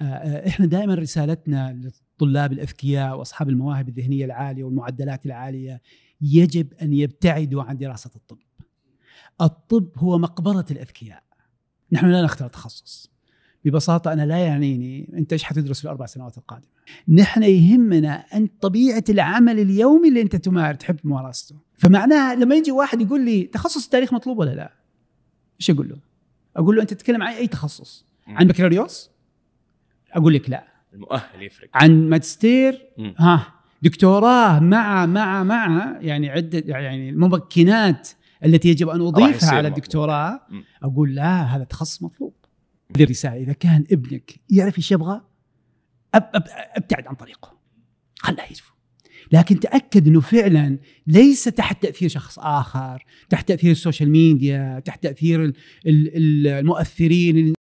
آه، إحنا دائما رسالتنا للطلاب الأذكياء وأصحاب المواهب الذهنية العالية والمعدلات العالية يجب أن يبتعدوا عن دراسة الطب. الطب هو مقبرة الأذكياء. نحن لا نختار تخصص. ببساطة أنا لا يعنيني أنت إيش حتدرس في الأربع سنوات القادمة. نحن يهمنا أن طبيعة العمل اليومي اللي أنت تمارس تحب ممارسته. فمعناها لما يجي واحد يقول لي تخصص التاريخ مطلوب ولا لا؟ إيش أقول له؟ أقول له أنت تتكلم عن أي تخصص؟ عن بكالوريوس؟ أقول لك لا المؤهل يفرق عن ماجستير مم. ها دكتوراه مع مع مع يعني عدة يعني الممكنات التي يجب أن أضيفها على. الدكتوراه مم. أقول لا هذا تخصص مطلوب هذه الرساله إذا كان ابنك يعرف إيش يبغى أب أب أبتعد عن طريقه خله يشوف لكن تأكد إنه فعلا ليس تحت تأثير شخص آخر تحت تأثير السوشيال ميديا تحت تأثير ال- ال- ال- المؤثرين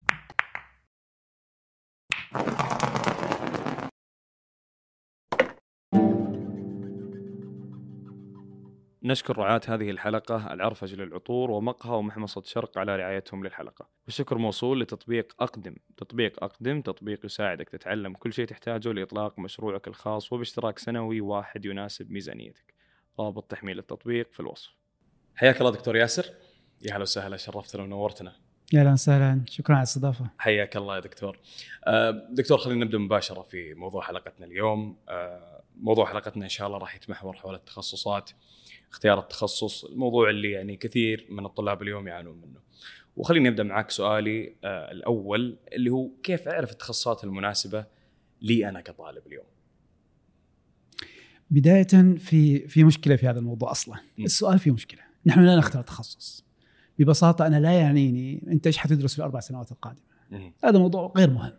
نشكر رعاة هذه الحلقة العرفج للعطور ومقهى ومحمصة شرق على رعايتهم للحلقة. والشكر موصول لتطبيق أقدم تطبيق أقدم تطبيق يساعدك تتعلم كل شيء تحتاجه لإطلاق مشروعك الخاص وباشتراك سنوي واحد يناسب ميزانيتك. رابط تحميل التطبيق في الوصف. حياك الله دكتور ياسر. يا هلا وسهلا شرفتنا ونورتنا. يا أهلا وسهلا شكرا على الاستضافة. حياك الله يا دكتور. آه، دكتور خلينا نبدأ مباشرة في موضوع حلقتنا اليوم. آه، موضوع حلقتنا إن شاء الله راح يتمحور حول التخصصات. اختيار التخصص الموضوع اللي يعني كثير من الطلاب اليوم يعانون منه. وخليني أبدأ معك سؤالي آه، الأول اللي هو كيف أعرف التخصصات المناسبة لي أنا كطالب اليوم؟ بداية في في مشكلة في هذا الموضوع أصلا. م. السؤال فيه مشكلة. نحن لا نختار تخصص. ببساطة أنا لا يعنيني أنت إيش حتدرس في الأربع سنوات القادمة. مم. هذا موضوع غير مهم.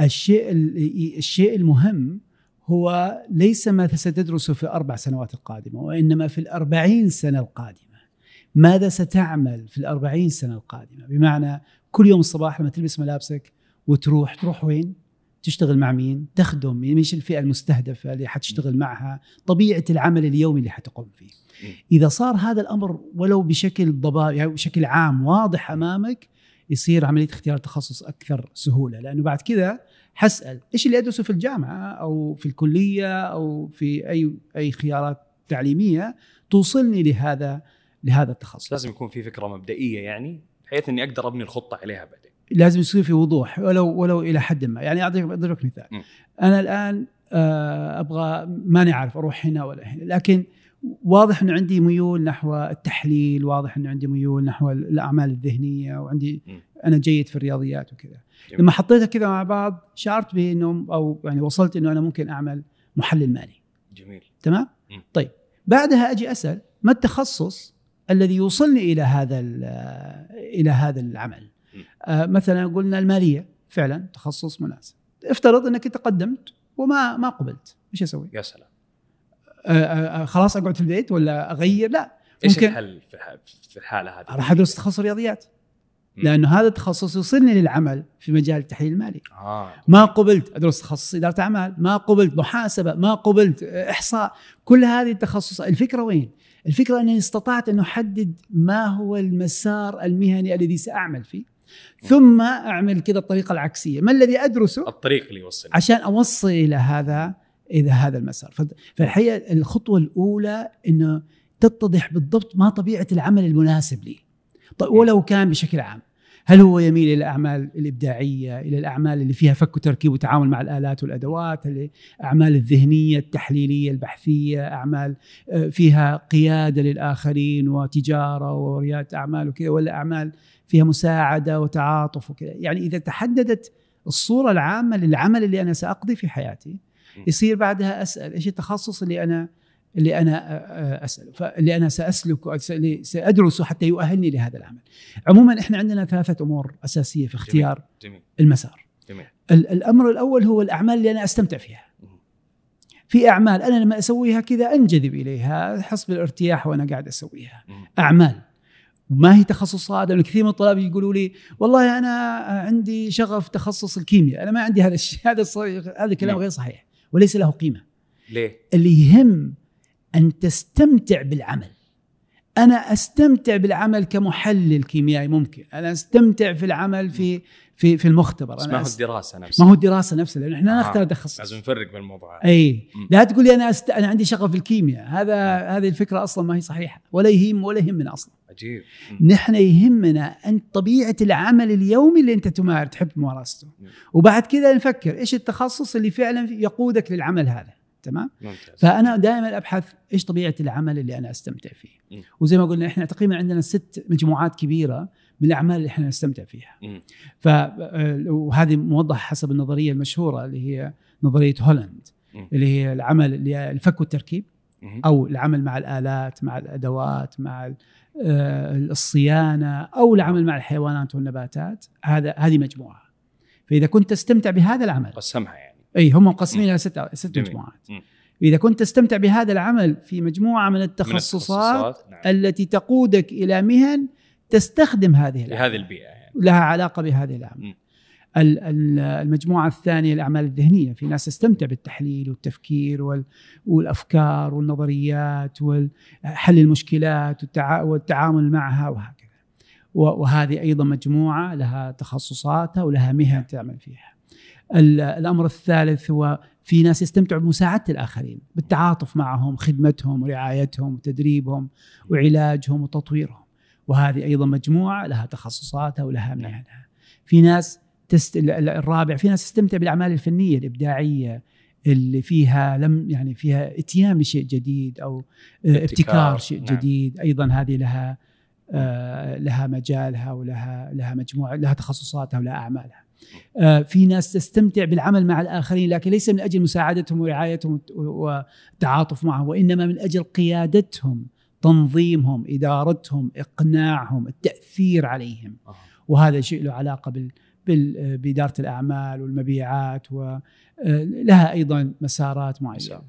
الشيء ال- الشيء المهم هو ليس ما ستدرسه في الأربع سنوات القادمة وإنما في الأربعين سنة القادمة. ماذا ستعمل في الأربعين سنة القادمة؟ بمعنى كل يوم الصباح لما تلبس ملابسك وتروح تروح وين؟ تشتغل مع مين؟ تخدم. مين إيش الفئة المستهدفة اللي حتشتغل معها؟ طبيعة العمل اليومي اللي حتقوم فيه. إذا صار هذا الأمر ولو بشكل ضباب يعني بشكل عام واضح أمامك يصير عملية اختيار التخصص أكثر سهولة. لأنه بعد كذا حسال إيش اللي أدرسه في الجامعة أو في الكلية أو في أي أي خيارات تعليمية توصلني لهذا لهذا التخصص؟ لازم يكون في فكرة مبدئية يعني بحيث إني أقدر أبني الخطة عليها بعدين. لازم يصير في وضوح ولو ولو إلى حد ما. يعني أعطيك اضرب مثال. م. أنا الآن آه، أبغى ماني عارف أروح هنا ولا هنا لكن واضح إنه عندي ميول نحو التحليل واضح إنه عندي ميول نحو الأعمال الذهنية وعندي م. أنا جيد في الرياضيات وكذا. جميل. لما حطيتها كذا مع بعض شعرت بانه أو يعني وصلت إنه أنا ممكن أعمل محلل مالي. جميل. تمام؟ م. طيب. بعدها أجي أسأل ما التخصص الذي يوصلني إلى هذا ال- إلى هذا العمل. آه مثلا قلنا المالية. فعلا تخصص مناسب. افترض إنك انت قدمت وما ما قبلت. إيش أسوي؟ يا سلام. آه آه آه، خلاص أقعد في البيت ولا أغير؟ لا. إيش الحل في الح- في الحالة هذه؟ راح أدرس تخصص رياضيات. لأنه هذا التخصص يوصلني للعمل في مجال التحليل المالي. آه. ما قبلت أدرس تخصص إدارة أعمال ما قبلت محاسبة ما قبلت إحصاء. كل هذه التخصصات الفكرة وين؟ الفكرة انني استطعت أن أحدد ما هو المسار المهني الذي سأعمل فيه ثم أعمل كذا الطريقة العكسية. ما الذي أدرسه؟ الطريق اللي يوصلني. عشان أوصل إلى هذا إلى هذا المسار. فالحقيقة الخطوة الأولى إنه تتضح بالضبط ما طبيعة العمل المناسب لي. طيب ولو كان بشكل عام هل هو يميل إلى الأعمال الإبداعية إلى الأعمال اللي فيها فك وتركيب وتعامل مع الآلات والأدوات الأعمال الذهنية التحليلية البحثية أعمال آه، فيها قيادة للآخرين وتجارة وريادة أعمال وكذا ولا أعمال فيها مساعدة وتعاطف وكذا؟ يعني إذا تحددت الصورة العامة للعمل اللي أنا سأقضي في حياتي يصير بعدها أسأل إيش التخصص اللي أنا اللي أنا آه، آه، اساله فاللي أنا سأسلك سادرسه حتى يؤهلني لهذا العمل. عموما إحنا عندنا ثلاثة أمور أساسية في اختيار جميل المسار. جميل ال- الأمر الأول هو الأعمال اللي أنا أستمتع فيها. في أعمال أنا لما أسويها كذا أنجذب إليها حسب الارتياح وأنا قاعد أسويها. أعمال ما هي تخصصات لأنه كثير من الطلاب يقولوا لي والله أنا عندي شغف تخصص الكيمياء أنا ما عندي هذا الشيء هذا هذا الكلام نعم. غير صحيح وليس له قيمة ليه؟ اللي يهم أن تستمتع بالعمل. أنا أستمتع بالعمل كمحلل كيميائي ممكن. أنا أستمتع في العمل في في في المختبر. بس ما هو الدراسة نفسها. ما هو الدراسة نفسها لأن إحنا آه. نختار تخصص لازم نفرق بين الموضوعات أي. لا تقول لي أنا أست... أنا عندي شغف في الكيمياء. هذا هذه الفكرة أصلا ما هي صحيحة ولا يهم ولا يهمنا أصلا. عجيب مم. نحن يهمنا أن طبيعة العمل اليومي اللي أنت تمار تحب ممارسته مم. وبعد كذا نفكر إيش التخصص اللي فعلا يقودك للعمل هذا؟ تمام ممتاز فأنا دائما أبحث إيش طبيعة العمل اللي أنا أستمتع فيه. وزي ما قلنا إحنا تقريبا عندنا ست مجموعات كبيرة من الأعمال اللي إحنا نستمتع فيها. ف آه، وهذه موضحة حسب النظرية المشهورة اللي هي نظرية هولاند مم. اللي هي العمل اللي الفك والتركيب. أو العمل مع الآلات مع الأدوات مع آه، الصيانة أو العمل مع الحيوانات والنباتات هذا هذه مجموعة فإذا كنت تستمتع بهذا العمل قسمها يعني أي هم مقسمين إلى ست ست. مجموعات. إذا كنت تستمتع بهذا العمل في مجموعة من من التخصصات نعم. التي تقودك إلى مهن تستخدم هذه في الأعمال. هذه البيئة يعني لها علاقة بهذه الأعمال مم. ال- ال- المجموعة الثانية الأعمال الذهنية في ناس تستمتع بالتحليل والتفكير وال- والأفكار والنظريات وحل المشكلات والتع- والتعامل معها وهكذا وهذه أيضا مجموعة لها تخصصاتها ولها مهن تعمل فيها الأمر الثالث هو في ناس يستمتعوا بمساعدة الآخرين بالتعاطف معهم خدمتهم ورعايتهم وتدريبهم وعلاجهم وتطويرهم. وهذه أيضا مجموعة لها تخصصاتها ولها مهنها. في ناس تست... ال- ال- الرابع في ناس تستمتع بالأعمال الفنية الإبداعية اللي فيها لم يعني فيها اتيان بشيء جديد أو آه، ابتكار، ابتكار شيء نعم. جديد. أيضا هذه لها آه، لها مجالها ولها لها مجموعة لها تخصصاتها ولها أعمالها. آه، في ناس تستمتع بالعمل مع الآخرين لكن ليس من أجل مساعدتهم ورعايتهم والتعاطف معهم وإنما من أجل قيادتهم تنظيمهم إدارتهم إقناعهم التأثير عليهم آه. وهذا شيء له علاقة بال بإدارة الأعمال والمبيعات ولها أيضا مسارات معينة.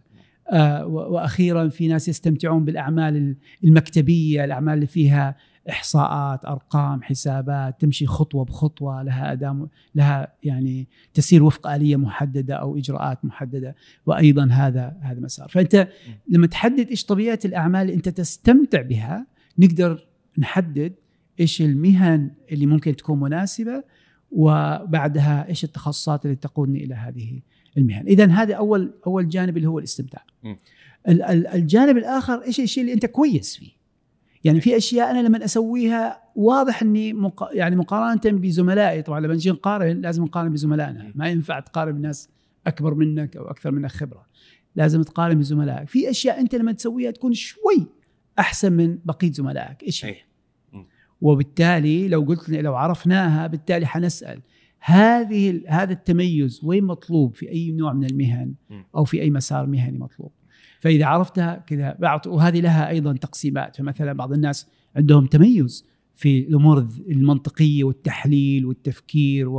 آه، و- وأخيرا في ناس يستمتعون بالأعمال المكتبية، الأعمال اللي فيها إحصاءات، أرقام، حسابات، تمشي خطوة بخطوة، لها اداء لها يعني تسير وفق آلية محددة أو إجراءات محددة، وأيضا هذا هذا مسار، فأنت لما تحدد إيش طبيعة الأعمال اللي أنت تستمتع بها، نقدر نحدد إيش المهن اللي ممكن تكون مناسبة وبعدها إيش التخصصات اللي تقودني إلى هذه المهن. اذا هذا أول أول جانب اللي هو الاستمتاع. الجانب الآخر إيش الشيء اللي أنت كويس فيه. يعني في أشياء أنا لما أسويها واضح إني مق... يعني مقارنة بزملائي. طبعا لما نجي نقارن لازم نقارن بزملائنا. ما ينفع تقارن بناس أكبر منك أو أكثر منك خبرة. لازم تقارن بزملائك. في أشياء أنت لما تسويها تكون شوي أحسن من بقية زملائك. إيش هي. وبالتالي لو قلت لو عرفناها بالتالي حنسأل. هذه هذا التميز وين مطلوب؟ في أي نوع من المهن. أو في أي مسار مهني مطلوب؟ فإذا عرفتها كذا وهذه لها أيضا تقسيمات. فمثلا بعض الناس عندهم تميز في الأمور المنطقية والتحليل والتفكير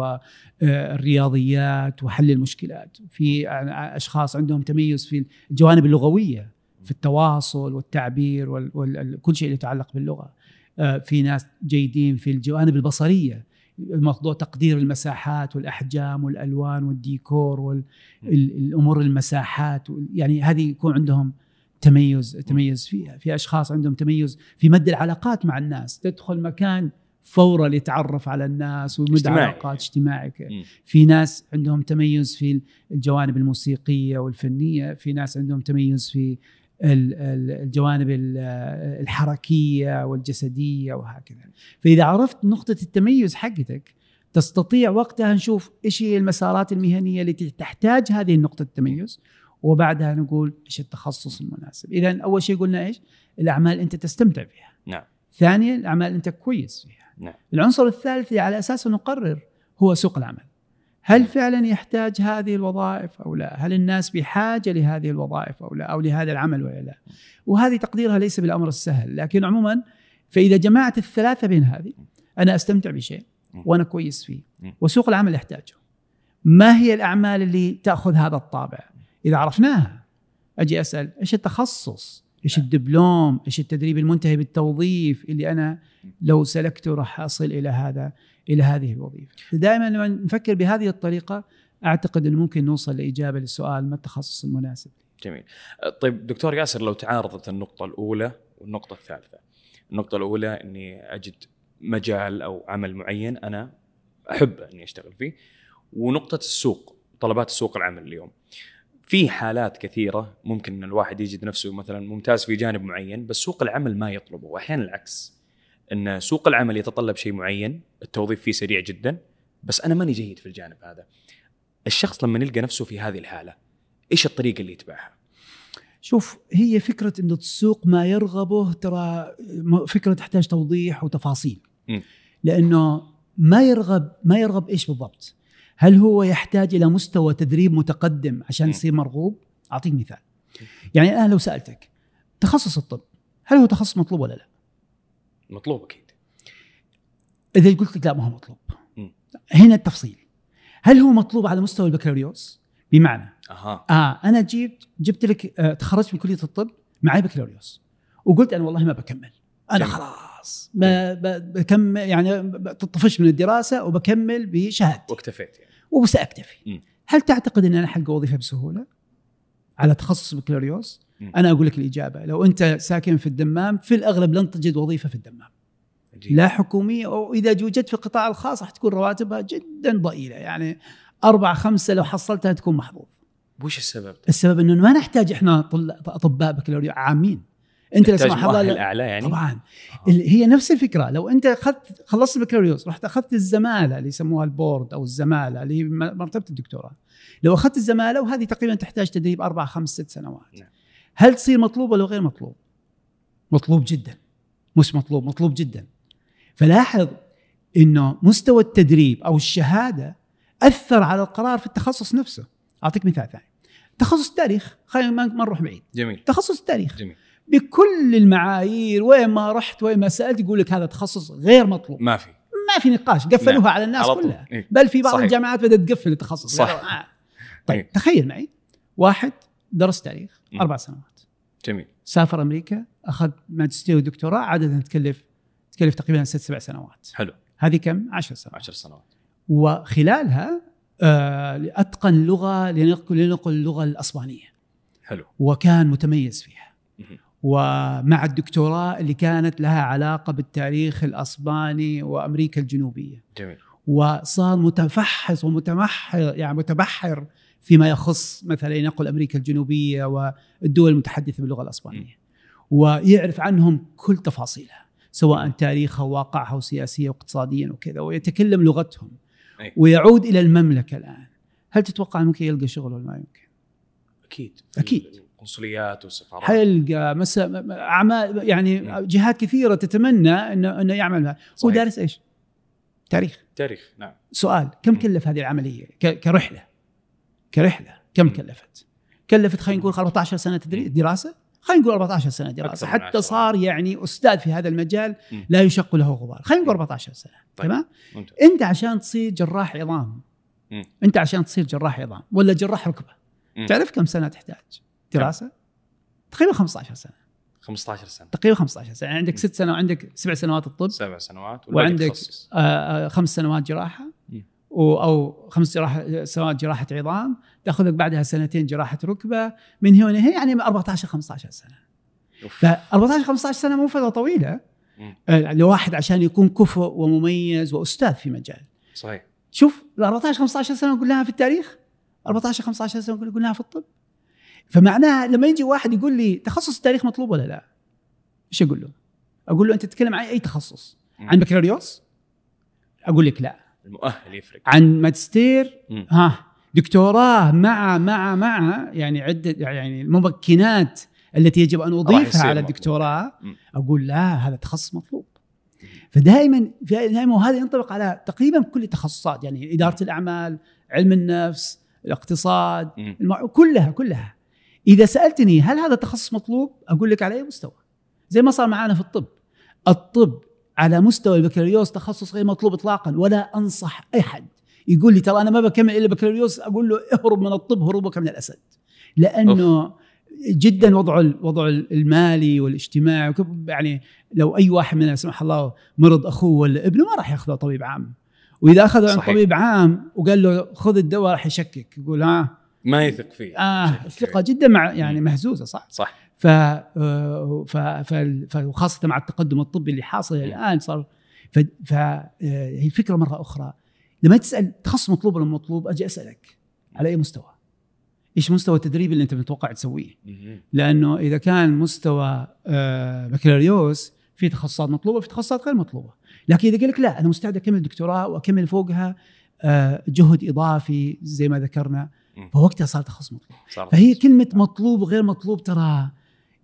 والرياضيات وحل المشكلات. في أشخاص عندهم تميز في الجوانب اللغوية في التواصل والتعبير وكل شيء يتعلق باللغة. آه، في ناس جيدين في الجوانب البصرية. موضوع تقدير المساحات والأحجام والألوان والديكور والامور المساحات يعني هذه يكون عندهم تميز تميز فيها في أشخاص عندهم تميز في مد العلاقات مع الناس تدخل مكان فورا يتعرف على الناس ويمد اجتماعي. علاقات اجتماعي. في ناس عندهم تميز في الجوانب الموسيقية والفنية في ناس عندهم تميز في الجوانب ال- الحركية والجسدية وهكذا. فإذا عرفت نقطة التميز حقتك تستطيع وقتها نشوف إيش هي المسارات المهنية التي تحتاج هذه النقطة التميز وبعدها نقول إيش التخصص المناسب. اذا أول شيء قلنا إيش؟ الأعمال أنت تستمتع فيها نعم. ثانيا الأعمال أنت كويس فيها. نعم. العنصر الثالث على اساسه نقرر هو سوق العمل. هل فعلا يحتاج هذه الوظائف أو لا؟ هل الناس بحاجة لهذه الوظائف أو لا؟ أو لهذا العمل ولا لا؟ وهذه تقديرها ليس بالأمر السهل، لكن عموما فإذا جمعت الثلاثة بين هذه أنا أستمتع بشيء وأنا كويس فيه وسوق العمل يحتاجه. ما هي الأعمال اللي تأخذ هذا الطابع؟ إذا عرفناها أجي أسأل إيش التخصص؟ إيش الدبلوم؟ إيش التدريب المنتهي بالتوظيف اللي أنا لو سلكته راح أصل إلى هذا إلى هذه الوظيفة. دائما لما نفكر بهذه الطريقة أعتقد إنه ممكن نوصل لإجابة للسؤال ما التخصص المناسب. جميل طيب دكتور ياسر لو تعارضت النقطة الأولى والنقطة الثالثة النقطة الأولى أني أجد مجال أو عمل معين أنا أحب أني أشتغل فيه ونقطة السوق طلبات السوق العمل اليوم في حالات كثيرة ممكن إن الواحد يجد نفسه مثلا ممتاز في جانب معين بس سوق العمل ما يطلبه واحيانا العكس إن سوق العمل يتطلب شيء معين التوظيف فيه سريع جدا بس أنا ماني جيد في الجانب هذا. الشخص لما يلقى نفسه في هذه الحالة إيش الطريقة اللي يتبعها؟ شوف هي فكرة انه السوق ما يرغبه ترى فكرة تحتاج توضيح وتفاصيل. م. لأنه ما يرغب ما يرغب إيش بالضبط؟ هل هو يحتاج إلى مستوى تدريب متقدم عشان. يصير مرغوب؟ أعطيك مثال. يعني أنا لو سألتك تخصص الطب هل هو تخصص مطلوب ولا لا؟ مطلوب أكيد. إذا قلت لك لا ما هو مطلوب. م. هنا التفصيل. هل هو مطلوب على مستوى البكالوريوس؟ بمعنى أها. آه أنا جبت جبت لك آه تخرجت من كلية الطب معي بكالوريوس وقلت أنا والله ما بكمل. أنا جميل. خلاص ب- بكمل يعني طفشت من الدراسة وبكمل بشهادتي. واكتفيت يعني. وسأكتفي. هل تعتقد أن أنا حلقى وظيفة بسهولة على تخصص بكالوريوس. أنا أقول لك الإجابة. لو أنت ساكن في الدمام في الأغلب لن تجد وظيفة في الدمام. عجيب. لا حكومية واذا وجدت في القطاع الخاص راح تكون رواتبها جدا ضئيلة. يعني أربعة خمسة لو حصلتها تكون محظوظ. وش السبب؟ السبب إنه ما نحتاج إحنا أطباء بكالوريوس عامين. أنت تحتاج سمح الله اعلى يعني؟ طبعا. آه. هي نفس الفكرة. لو أنت أخذت خلصت البكالوريوس رحت أخذت الزمالة اللي يسموها البورد أو الزمالة اللي هي مرتبة الدكتوراه. لو أخذت الزمالة وهذه تقريبا تحتاج تدريب أربع خمس ست سنوات. نعم. هل تصير مطلوب ولا غير مطلوب؟ مطلوب جدا مش مطلوب مطلوب جدا فلاحظ إنه مستوى التدريب أو الشهادة أثر على القرار في التخصص نفسه أعطيك مثال ثاني تخصص التاريخ خلينا ما نروح بعيد جميل تخصص التاريخ جميل بكل المعايير وين ما رحت وين ما سألت يقول لك هذا تخصص غير مطلوب ما في ما في نقاش قفلوها نعم. على الناس على. كلها إيه. بل في بعض صحيح. الجامعات بدأت تقفل التخصص صح. آه. طيب إيه. تخيل معي واحد درس تاريخ مم. أربع سنوات. جميل. سافر أمريكا أخذ ماجستير ودكتوراه عادة تكلف تكلف تقريبا ست سبع سنوات. حلو. هذه كم؟ عشر سنوات. عشر سنوات. وخلالها آه اتقن لغة لنقل لنقل اللغة الأسبانية. حلو. وكان متميز فيها. ومع الدكتوراه اللي كانت لها علاقة بالتاريخ الأسباني وأمريكا الجنوبية. جميل. وصار متفحص ومتمحر يعني متبحر فيما يخص مثلا نقل أمريكا الجنوبية والدول المتحدثة باللغة الأسبانية ويعرف عنهم كل تفاصيلها سواء تاريخها وواقعها وسياسيا واقتصاديا وكذا ويتكلم لغتهم. ويعود إلى المملكة الآن هل تتوقع ممكن يلقى شغل ولا ما يمكن؟ أكيد في أكيد. القنصليات والسفارات حيلقى مس... أعمال يعني نعم. جهات كثيرة تتمنى إنه إنه يعمل هو. دارس إيش؟ تاريخ تاريخ نعم سؤال كم. كلف هذه العملية. كرحلة كرحلة كم. كلفت؟ كلفت خلينا نقول 14 سنة تدري دراسة خلينا نقول 14 سنة دراسة حتى. صار يعني أستاذ في هذا المجال. لا يشق له غبار خلينا نقول 14 سنة طيب. تمام ممتاز أنت عشان تصير جراح عظام. أنت عشان تصير جراح عظام ولا جراح ركبة. تعرف كم سنة تحتاج دراسة تقريبا 15 سنة 15 سنة تقريبا 15 سنة يعني عندك. ست سنه وعندك سبع سنوات الطب سبع سنوات وعندك. آه، آه، خمس سنوات جراحة أو خمس جراحة سنوات جراحة عظام تاخذ لك بعدها سنتين جراحة ركبة من هنا هي يعني 14 15 سنة. ف 14 15 سنة مو فتره طويلة. آه، لواحد عشان يكون كفؤ ومميز وأستاذ في مجال صحيح شوف ال 14 15 سنة قلناها في التاريخ 14 15 سنة قلناها في الطب فمعناها لما يجي واحد يقول لي تخصص التاريخ مطلوب ولا لا؟ إيش أقول له؟ أقول له أنت تتكلم عن أي تخصص؟ عن بكالوريوس؟ أقول لك لا المؤهل يفرق عن ماجستير. ها دكتوراه مع مع مع يعني عدة يعني الممكنات التي يجب أن أضيفها على. الدكتوراه. أقول لا هذا تخصص مطلوب فدائما دائما وهذا ينطبق على تقريبا كل التخصصات يعني إدارة الأعمال علم النفس الاقتصاد. المع... كلها كلها إذا سألتني هل هذا التخصص مطلوب أقول لك على أي مستوى زي ما صار معنا في الطب الطب على مستوى البكالوريوس تخصص غير مطلوب اطلاقا ولا أنصح اي حد يقول لي ترى أنا ما بكمل إلا بكالوريوس أقول له اهرب من الطب هروبك من الأسد. لأنه جدا وضعه الوضع المالي والاجتماعي يعني لو أي واحد من لا سمح الله مرض أخوه ولا ابنه ما راح يأخذه طبيب عام. وإذا أخذه عن صحيح. طبيب عام وقال له خذ الدواء راح يشكك يقول ها ما يثق فيه. آه الثقة. جدا مع يعني. مهزوزة صح. صح. ف وخاصة مع التقدم الطبي اللي حاصل مم. الآن صار ف ف- آه، هي فكرة مرة أخرى لما تسأل تخصص مطلوب ولا مطلوب أجي أسألك على أي مستوى؟ إيش مستوى التدريب اللي أنت متوقع تسويه؟ لأنه إذا كان مستوى آه، بكالوريوس في تخصصات مطلوبة في تخصصات غير مطلوبة لكن إذا قال لك لا أنا مستعد أكمل دكتوراه وأكمل فوقها آه، جهد إضافي زي ما ذكرنا. فوقتها صار تخصص مطلوب صار فهي كلمة مطلوب وغير مطلوب ترى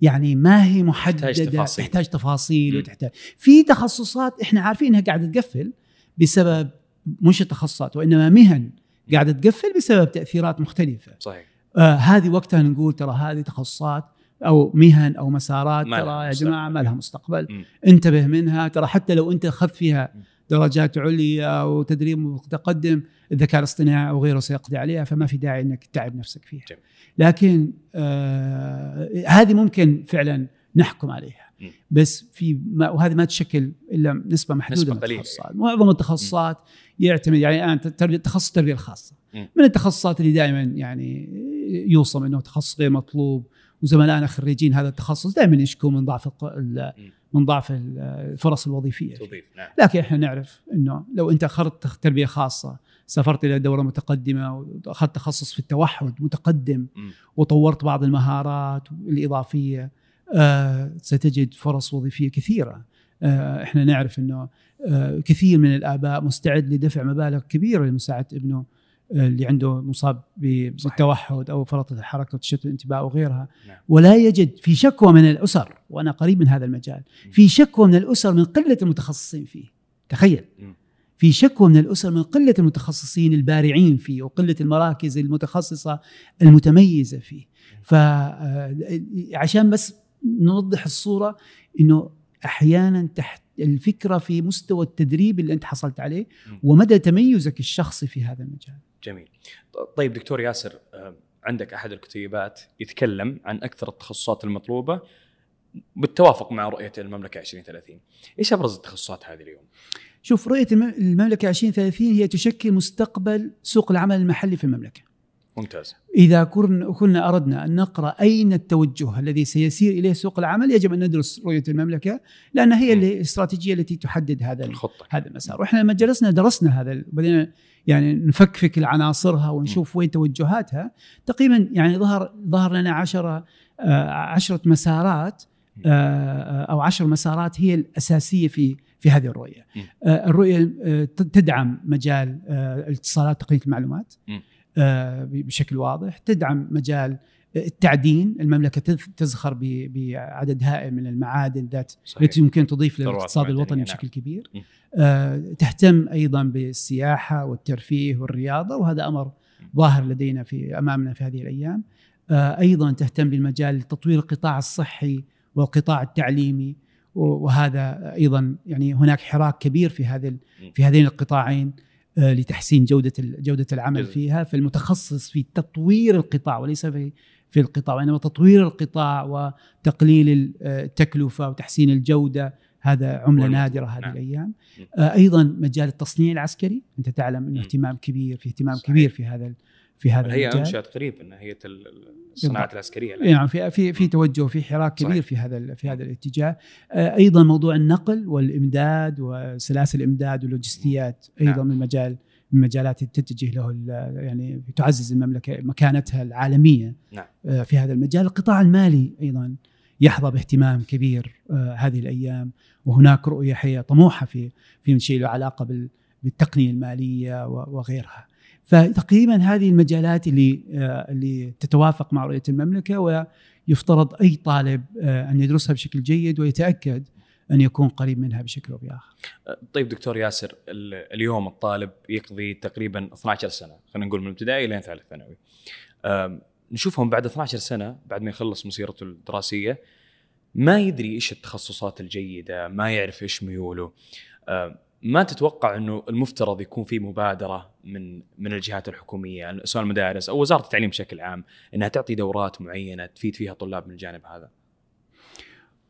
يعني ما هي محددة تحتاج تفاصيل. تحتاج تفاصيل. وتحتاج في تخصصات إحنا عارفين إنها قاعدة تقفل بسبب مش التخصصات وإنما مهن قاعدة تقفل بسبب تأثيرات مختلفة صحيح آه هذه وقتها نقول ترى هذه تخصصات أو مهن أو مسارات ترى يا. جماعة ما لها مستقبل مم. انتبه منها ترى حتى لو أنت اخذت فيها. درجات عليا وتدريب متقدم الذكاء الاصطناعي أو غيره سيقضي عليها فما في داعي إنك تتعب نفسك فيها جميل. لكن آه هذه ممكن فعلا نحكم عليها. بس في ما وهذه ما تشكل إلا نسبة محدودة نسبة من التخصصات. معظم التخصصات يعتمد يعني الآن تخصص التربية الخاصة. من التخصصات اللي دائما يعني يوصم إنه تخصص غير مطلوب وزملائنا خريجين هذا التخصص دائما يشكوا من ضعف. من ضعف ال- الفرص الوظيفية. نعم. لكن إحنا نعرف إنه لو أنت اخذت تربية خاصة سافرت إلى دوره متقدمة وأخذت تخصص في التوحد متقدم. وطورت بعض المهارات الإضافية آه ستجد فرص وظيفية كثيرة آه إحنا نعرف إنه آه كثير من الآباء مستعد لدفع مبالغ كبيرة لمساعدة ابنه اللي عنده مصاب. بالتوحد أو فرط الحركه وتشتت الانتباه وغيرها نعم. ولا يجد في شكوى من الأسر وأنا قريب من هذا المجال في شكوى من الأسر من قلة المتخصصين فيه تخيل. في شكوى من الأسر من قلة المتخصصين البارعين فيه وقلة المراكز المتخصصة المتميزة فيه. فعشان بس نوضح الصورة إنه أحيانا تحت الفكرة في مستوى التدريب اللي أنت حصلت عليه. ومدى تميزك الشخصي في هذا المجال. جميل. طيب دكتور ياسر آه، عندك أحد الكتيبات يتكلم عن أكثر التخصصات المطلوبة بالتوافق مع رؤية المملكة 2030 إيش أبرز التخصصات هذه اليوم؟ شوف رؤية الم- المملكة 2030 هي تشكل مستقبل سوق العمل المحلي في المملكة. ممتاز. إذا كن- كنا أردنا أن نقرأ أين التوجه الذي سيسير إليه سوق العمل يجب أن ندرس رؤية المملكة لأن هي الاستراتيجية التي تحدد هذا ال- الخطة. هذا المسار. وإحنا لما جلسنا درسنا هذا بدينا يعني نفكفك العناصرها ونشوف وين توجهاتها تقريبا يعني ظهر ظهر لنا عشرة آه، عشرة مسارات آه، أو عشر مسارات هي الأساسية في في هذه الرؤية. م. آه، الرؤية آه، تدعم مجال آه، الاتصالات تقنية المعلومات. بشكل واضح. تدعم مجال التعدين. المملكة تذ- تزخر ب- بعدد هائل من المعادن ذات التي يمكن تضيف للاقتصاد الوطني نعم. بشكل كبير. آه، تهتم أيضا بالسياحة والترفيه والرياضة وهذا أمر ظاهر لدينا في أمامنا في هذه الأيام. آه، أيضا تهتم بالمجال تطوير القطاع الصحي والقطاع التعليمي. وهذا أيضا يعني هناك حراك كبير في ال- في هذين القطاعين آه، لتحسين جودة جودة العمل. فيها فالمتخصص في تطوير القطاع وليس في في القطاع وإنما تطوير القطاع وتقليل آه، التكلفة وتحسين الجودة هذا عملة نادرة هذه نعم. الأيام. آه، أيضا مجال التصنيع العسكري أنت تعلم إنه. اهتمام كبير في اهتمام صحيح. كبير في هذا في هذا هي المجال أنشأت قريب إن هي الصناعات العسكرية الآن. يعني في في في توجه في حراك كبير صحيح. في هذا في هذا الاتجاه آه، أيضا موضوع النقل والإمداد وسلاسل الإمداد واللوجستيات أيضا نعم. من مجال من المجالات تتجه له يعني تعزز المملكة مكانتها العالمية نعم. آه، في هذا المجال القطاع المالي أيضا يحظى باهتمام كبير آه، هذه الأيام وهناك رؤية حقيقه طموحة في في شيء له علاقة بال- بالتقنية المالية وغيرها فتقريبا هذه المجالات اللي آه، اللي تتوافق مع رؤية المملكة ويفترض أي طالب آه، أن يدرسها بشكل جيد ويتأكد أن يكون قريب منها بشكل أو بآخر. طيب دكتور ياسر ال- اليوم الطالب يقضي تقريبا 12 سنة خلينا نقول من الابتدائي لين ثالث ثانوي نشوفهم بعد 12 سنة بعد ما يخلص مسيرته الدراسية ما يدري إيش التخصصات الجيدة ما يعرف إيش ميوله ما تتوقع إنه المفترض يكون في مبادرة من من الجهات الحكومية؟ سواء المدارس أو وزارة التعليم بشكل عام إنها تعطي دورات معينة تفيد فيها طلاب من الجانب هذا؟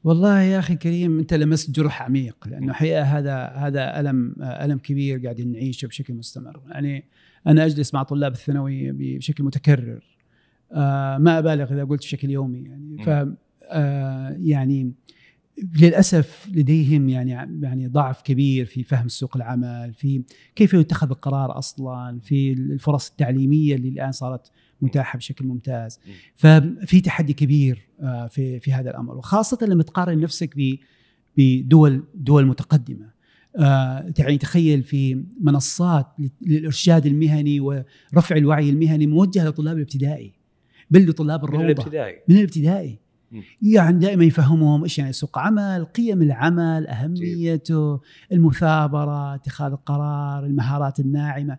والله يا أخي كريم أنت لمست جرح عميق لأنه حقيقة هذا هذا الم ألم كبير قاعدين نعيشه بشكل مستمر. يعني أنا أجلس مع طلاب الثانوي بشكل متكرر. آه ما أبالغ إذا قلت بشكل يومي يعني. ف آه يعني للأسف لديهم يعني يعني ضعف كبير في فهم سوق العمل في كيف يتخذ القرار أصلا في الفرص التعليمية اللي الآن صارت متاحة بشكل ممتاز. ففي تحدي كبير آه، في في هذا الأمر. وخاصة لما تقارن نفسك بدول دول متقدمة. آه، يعني تخيل في منصات للإرشاد المهني ورفع الوعي المهني موجهة لطلاب الابتدائي. بل لطلاب الروضة. من الابتدائي. من الابتدائي. يعني دائما يفهمهم إيش يعني سوق عمل، قيم العمل، أهميته، المثابرة، اتخاذ القرار، المهارات الناعمة،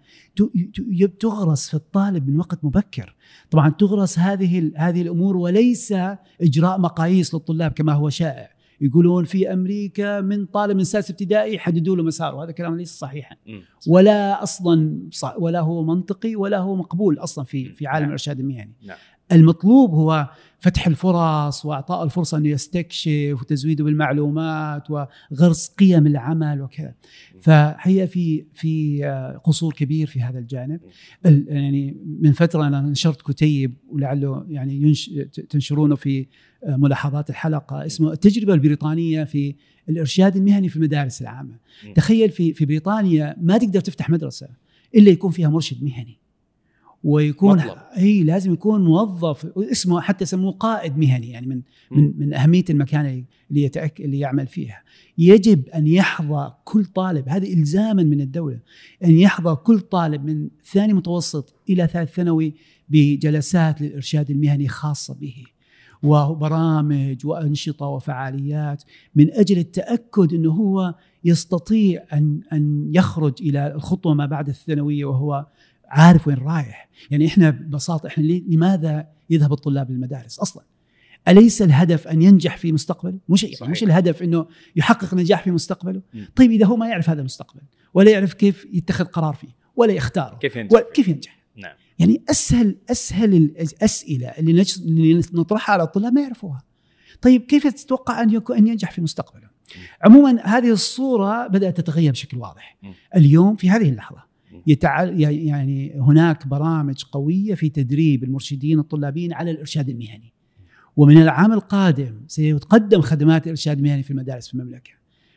تغرس في الطالب من وقت مبكر. طبعا تغرس هذه هذه الأمور وليس إجراء مقاييس للطلاب كما هو شائع. يقولون في أمريكا من طالب من سادس ابتدائي يحددوا له مساره، هذا كلام ليس صحيحا. ولا أصلا ولا هو منطقي ولا هو مقبول أصلا في في عالم نعم. الإرشاد المهني. نعم. المطلوب هو فتح الفرص وإعطاء الفرصة انه يستكشف وتزويده بالمعلومات وغرس قيم العمل وكذا. فهي في في قصور كبير في هذا الجانب. يعني من فترة أنا نشرت كتيب ولعله يعني ينش تنشرونه في ملاحظات الحلقة اسمه التجربة البريطانية في الإرشاد المهني في المدارس العامة. تخيل في في بريطانيا ما تقدر تفتح مدرسة إلا يكون فيها مرشد مهني. ويكون مطلب. أي لازم يكون موظف اسمه حتى يسموه قائد مهني يعني من من من أهمية المكان اللي يتأك اللي يعمل فيها يجب أن يحظى كل طالب هذا الزاما من الدولة أن يحظى كل طالب من ثاني متوسط إلى ثالث ثانوي بجلسات للإرشاد المهني خاصة به وبرامج وأنشطة وفعاليات من أجل التأكد إنه هو يستطيع أن أن يخرج إلى الخطوة ما بعد الثانوية وهو عارف وين رايح. يعني إحنا ببساطة إحنا لماذا يذهب الطلاب للمدارس أصلا؟ أليس الهدف أن ينجح في مستقبله؟ مش صحيح. مش الهدف إنه يحقق نجاح في مستقبله؟ م. طيب إذا هو ما يعرف هذا المستقبل ولا يعرف كيف يتخذ قرار فيه ولا يختاره كيف ينجح كيف ينجح؟ نعم. يعني أسهل أسهل الأسئلة اللي, اللي نطرحها على الطلاب ما يعرفوها. طيب كيف تتوقع أن أن ينجح في مستقبله؟ عموما هذه الصورة بدأت تتغير بشكل واضح. اليوم في هذه اللحظة. يتعال يعني هناك برامج قوية في تدريب المرشدين الطلابيين على الإرشاد المهني. ومن العام القادم سيتقدم خدمات الإرشاد المهني في المدارس في المملكة.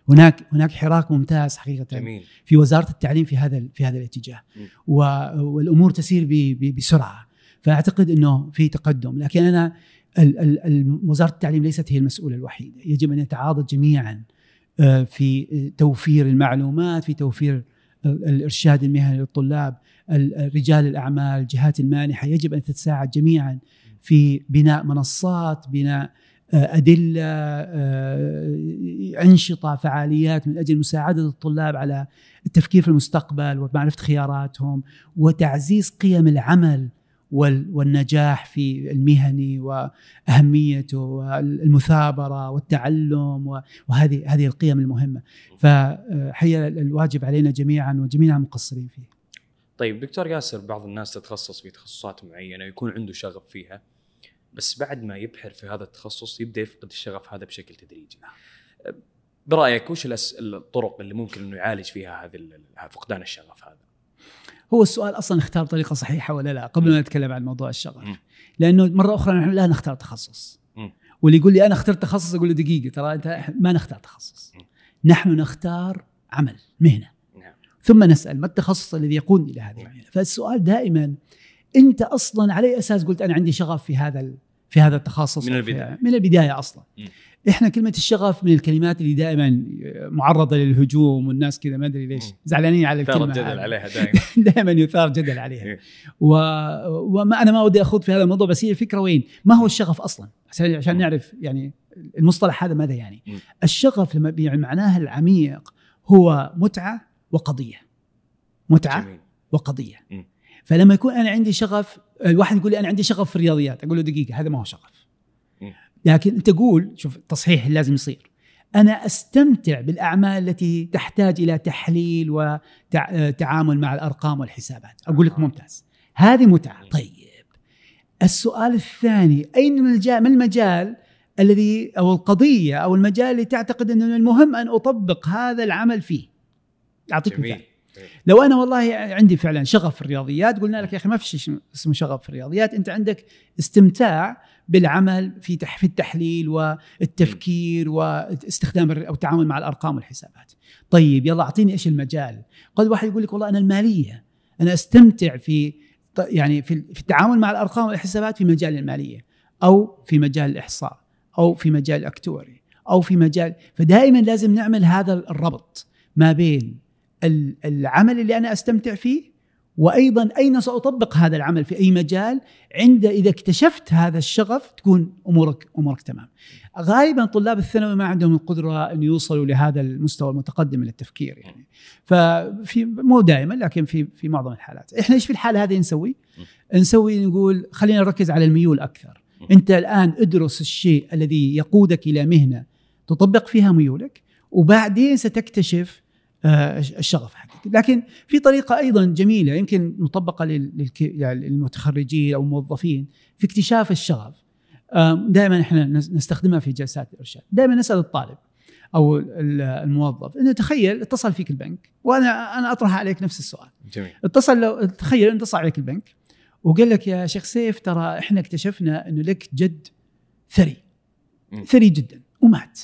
هناك هناك حراك ممتاز حقيقة جميل. في وزارة التعليم في هذا في هذا الاتجاه. والأمور تسير بسرعة. فأعتقد إنه في تقدم. لكن أنا وزارة التعليم ليست هي المسؤولة الوحيدة. يجب أن يتعاضد جميعا آه، في توفير المعلومات في توفير الإرشاد المهني للطلاب رجال الأعمال الجهات المانحة يجب أن تتساعد جميعا في بناء منصات بناء آه، أدلة آه، أنشطة فعاليات من أجل مساعدة الطلاب على التفكير في المستقبل ومعرفة خياراتهم وتعزيز قيم العمل والنجاح في المهني وأهميته والمثابرة والتعلم وهذه هذه القيم المهمة فهي الواجب علينا جميعا وجميعا مقصرين فيه. طيب دكتور ياسر بعض الناس تتخصص في تخصصات معينة يكون عنده شغف فيها بس بعد ما يبحر في هذا التخصص يبدأ يفقد الشغف هذا بشكل تدريجي. برأيك وش الطرق اللي ممكن إنه يعالج فيها هذا فقدان الشغف هذا؟ هو السؤال أصلا اختار طريقة صحيحة ولا لا قبل ما نتكلم عن موضوع الشغف. لأنه مرة أخرى نحن لا نختار تخصص. واللي يقول لي أنا اخترت تخصص أقول له دقيقة ترى أنت ما نختار تخصص. نحن نختار عمل مهنة. نعم. ثم نسأل ما التخصص الذي يقودني إلى هذه المهنة؟ فالسؤال دائما أنت أصلا على اي أساس قلت أنا عندي شغف في هذا في هذا التخصص من البداية. من البداية أصلا. إحنا كلمة الشغف من الكلمات اللي دائما معرضة للهجوم والناس كذا ما أدري ليش. زعلانين على الكلمة جدل عليها دائما. دائما يثار جدل عليها. إيه. و... وما أنا ما ودي أخوض في هذا الموضوع بس هي الفكرة وين؟ ما هو الشغف أصلا؟ عشان عشان نعرف يعني المصطلح هذا ماذا يعني؟ الشغف لما يعني معناه العميق هو متعة وقضية. متعة جميل. وقضية. فلما يكون أنا عندي شغف الواحد يقول لي أنا عندي شغف في الرياضيات أقول له دقيقة هذا ما هو شغف. لكن أنت قول شوف التصحيح لازم يصير. أنا أستمتع بالأعمال التي تحتاج إلى تحليل وتعامل مع الأرقام والحسابات. أقول لك ممتاز. هذه متعة. طيب. السؤال الثاني أين المجال ما المجال الذي أو القضية أو المجال اللي تعتقد أنه المهم أن أطبق هذا العمل فيه؟ أعطيك. مثال. لو أنا والله عندي فعلا شغف في الرياضيات قلنا لك يا أخي ما في شيء اسمه شغف في الرياضيات أنت عندك استمتاع بالعمل في في التحليل والتفكير واستخدام أو التعامل مع الأرقام والحسابات. طيب يلا أعطيني إيش المجال؟ قد واحد يقول لك والله أنا المالية أنا أستمتع في يعني في في التعامل مع الأرقام والحسابات في مجال المالية أو في مجال الإحصاء أو في مجال الأكتوري أو في مجال فدائما لازم نعمل هذا الربط ما بين ال- العمل اللي أنا أستمتع فيه وأيضا أين سأطبق هذا العمل في أي مجال عند إذا اكتشفت هذا الشغف تكون أمورك أمورك تمام. غالبا طلاب الثانوي ما عندهم القدرة أن يوصلوا لهذا المستوى المتقدم من التفكير يعني. ففي مو دائما لكن في في معظم الحالات، إحنا إيش في الحاله هذه نسوي؟ نسوي نقول خلينا نركز على الميول أكثر. أنت الآن ادرس الشيء الذي يقودك إلى مهنة تطبق فيها ميولك وبعدين ستكتشف آه، الشغف حقك لكن في طريقة أيضا جميلة يمكن للك- يعني للمتخرجين أو الموظفين في اكتشاف الشغف. دائما إحنا نس- نستخدمها في جلسات الإرشاد. دائما نسأل الطالب أو ال- الموظف أنه تخيل اتصل فيك البنك وأنا أنا أطرح عليك نفس السؤال. جميل. اتصل لو تخيل إنه اتصل عليك البنك وقال لك يا شيخ سيف ترى إحنا اكتشفنا إنه لك جد ثري. مم. ثري جدا ومات.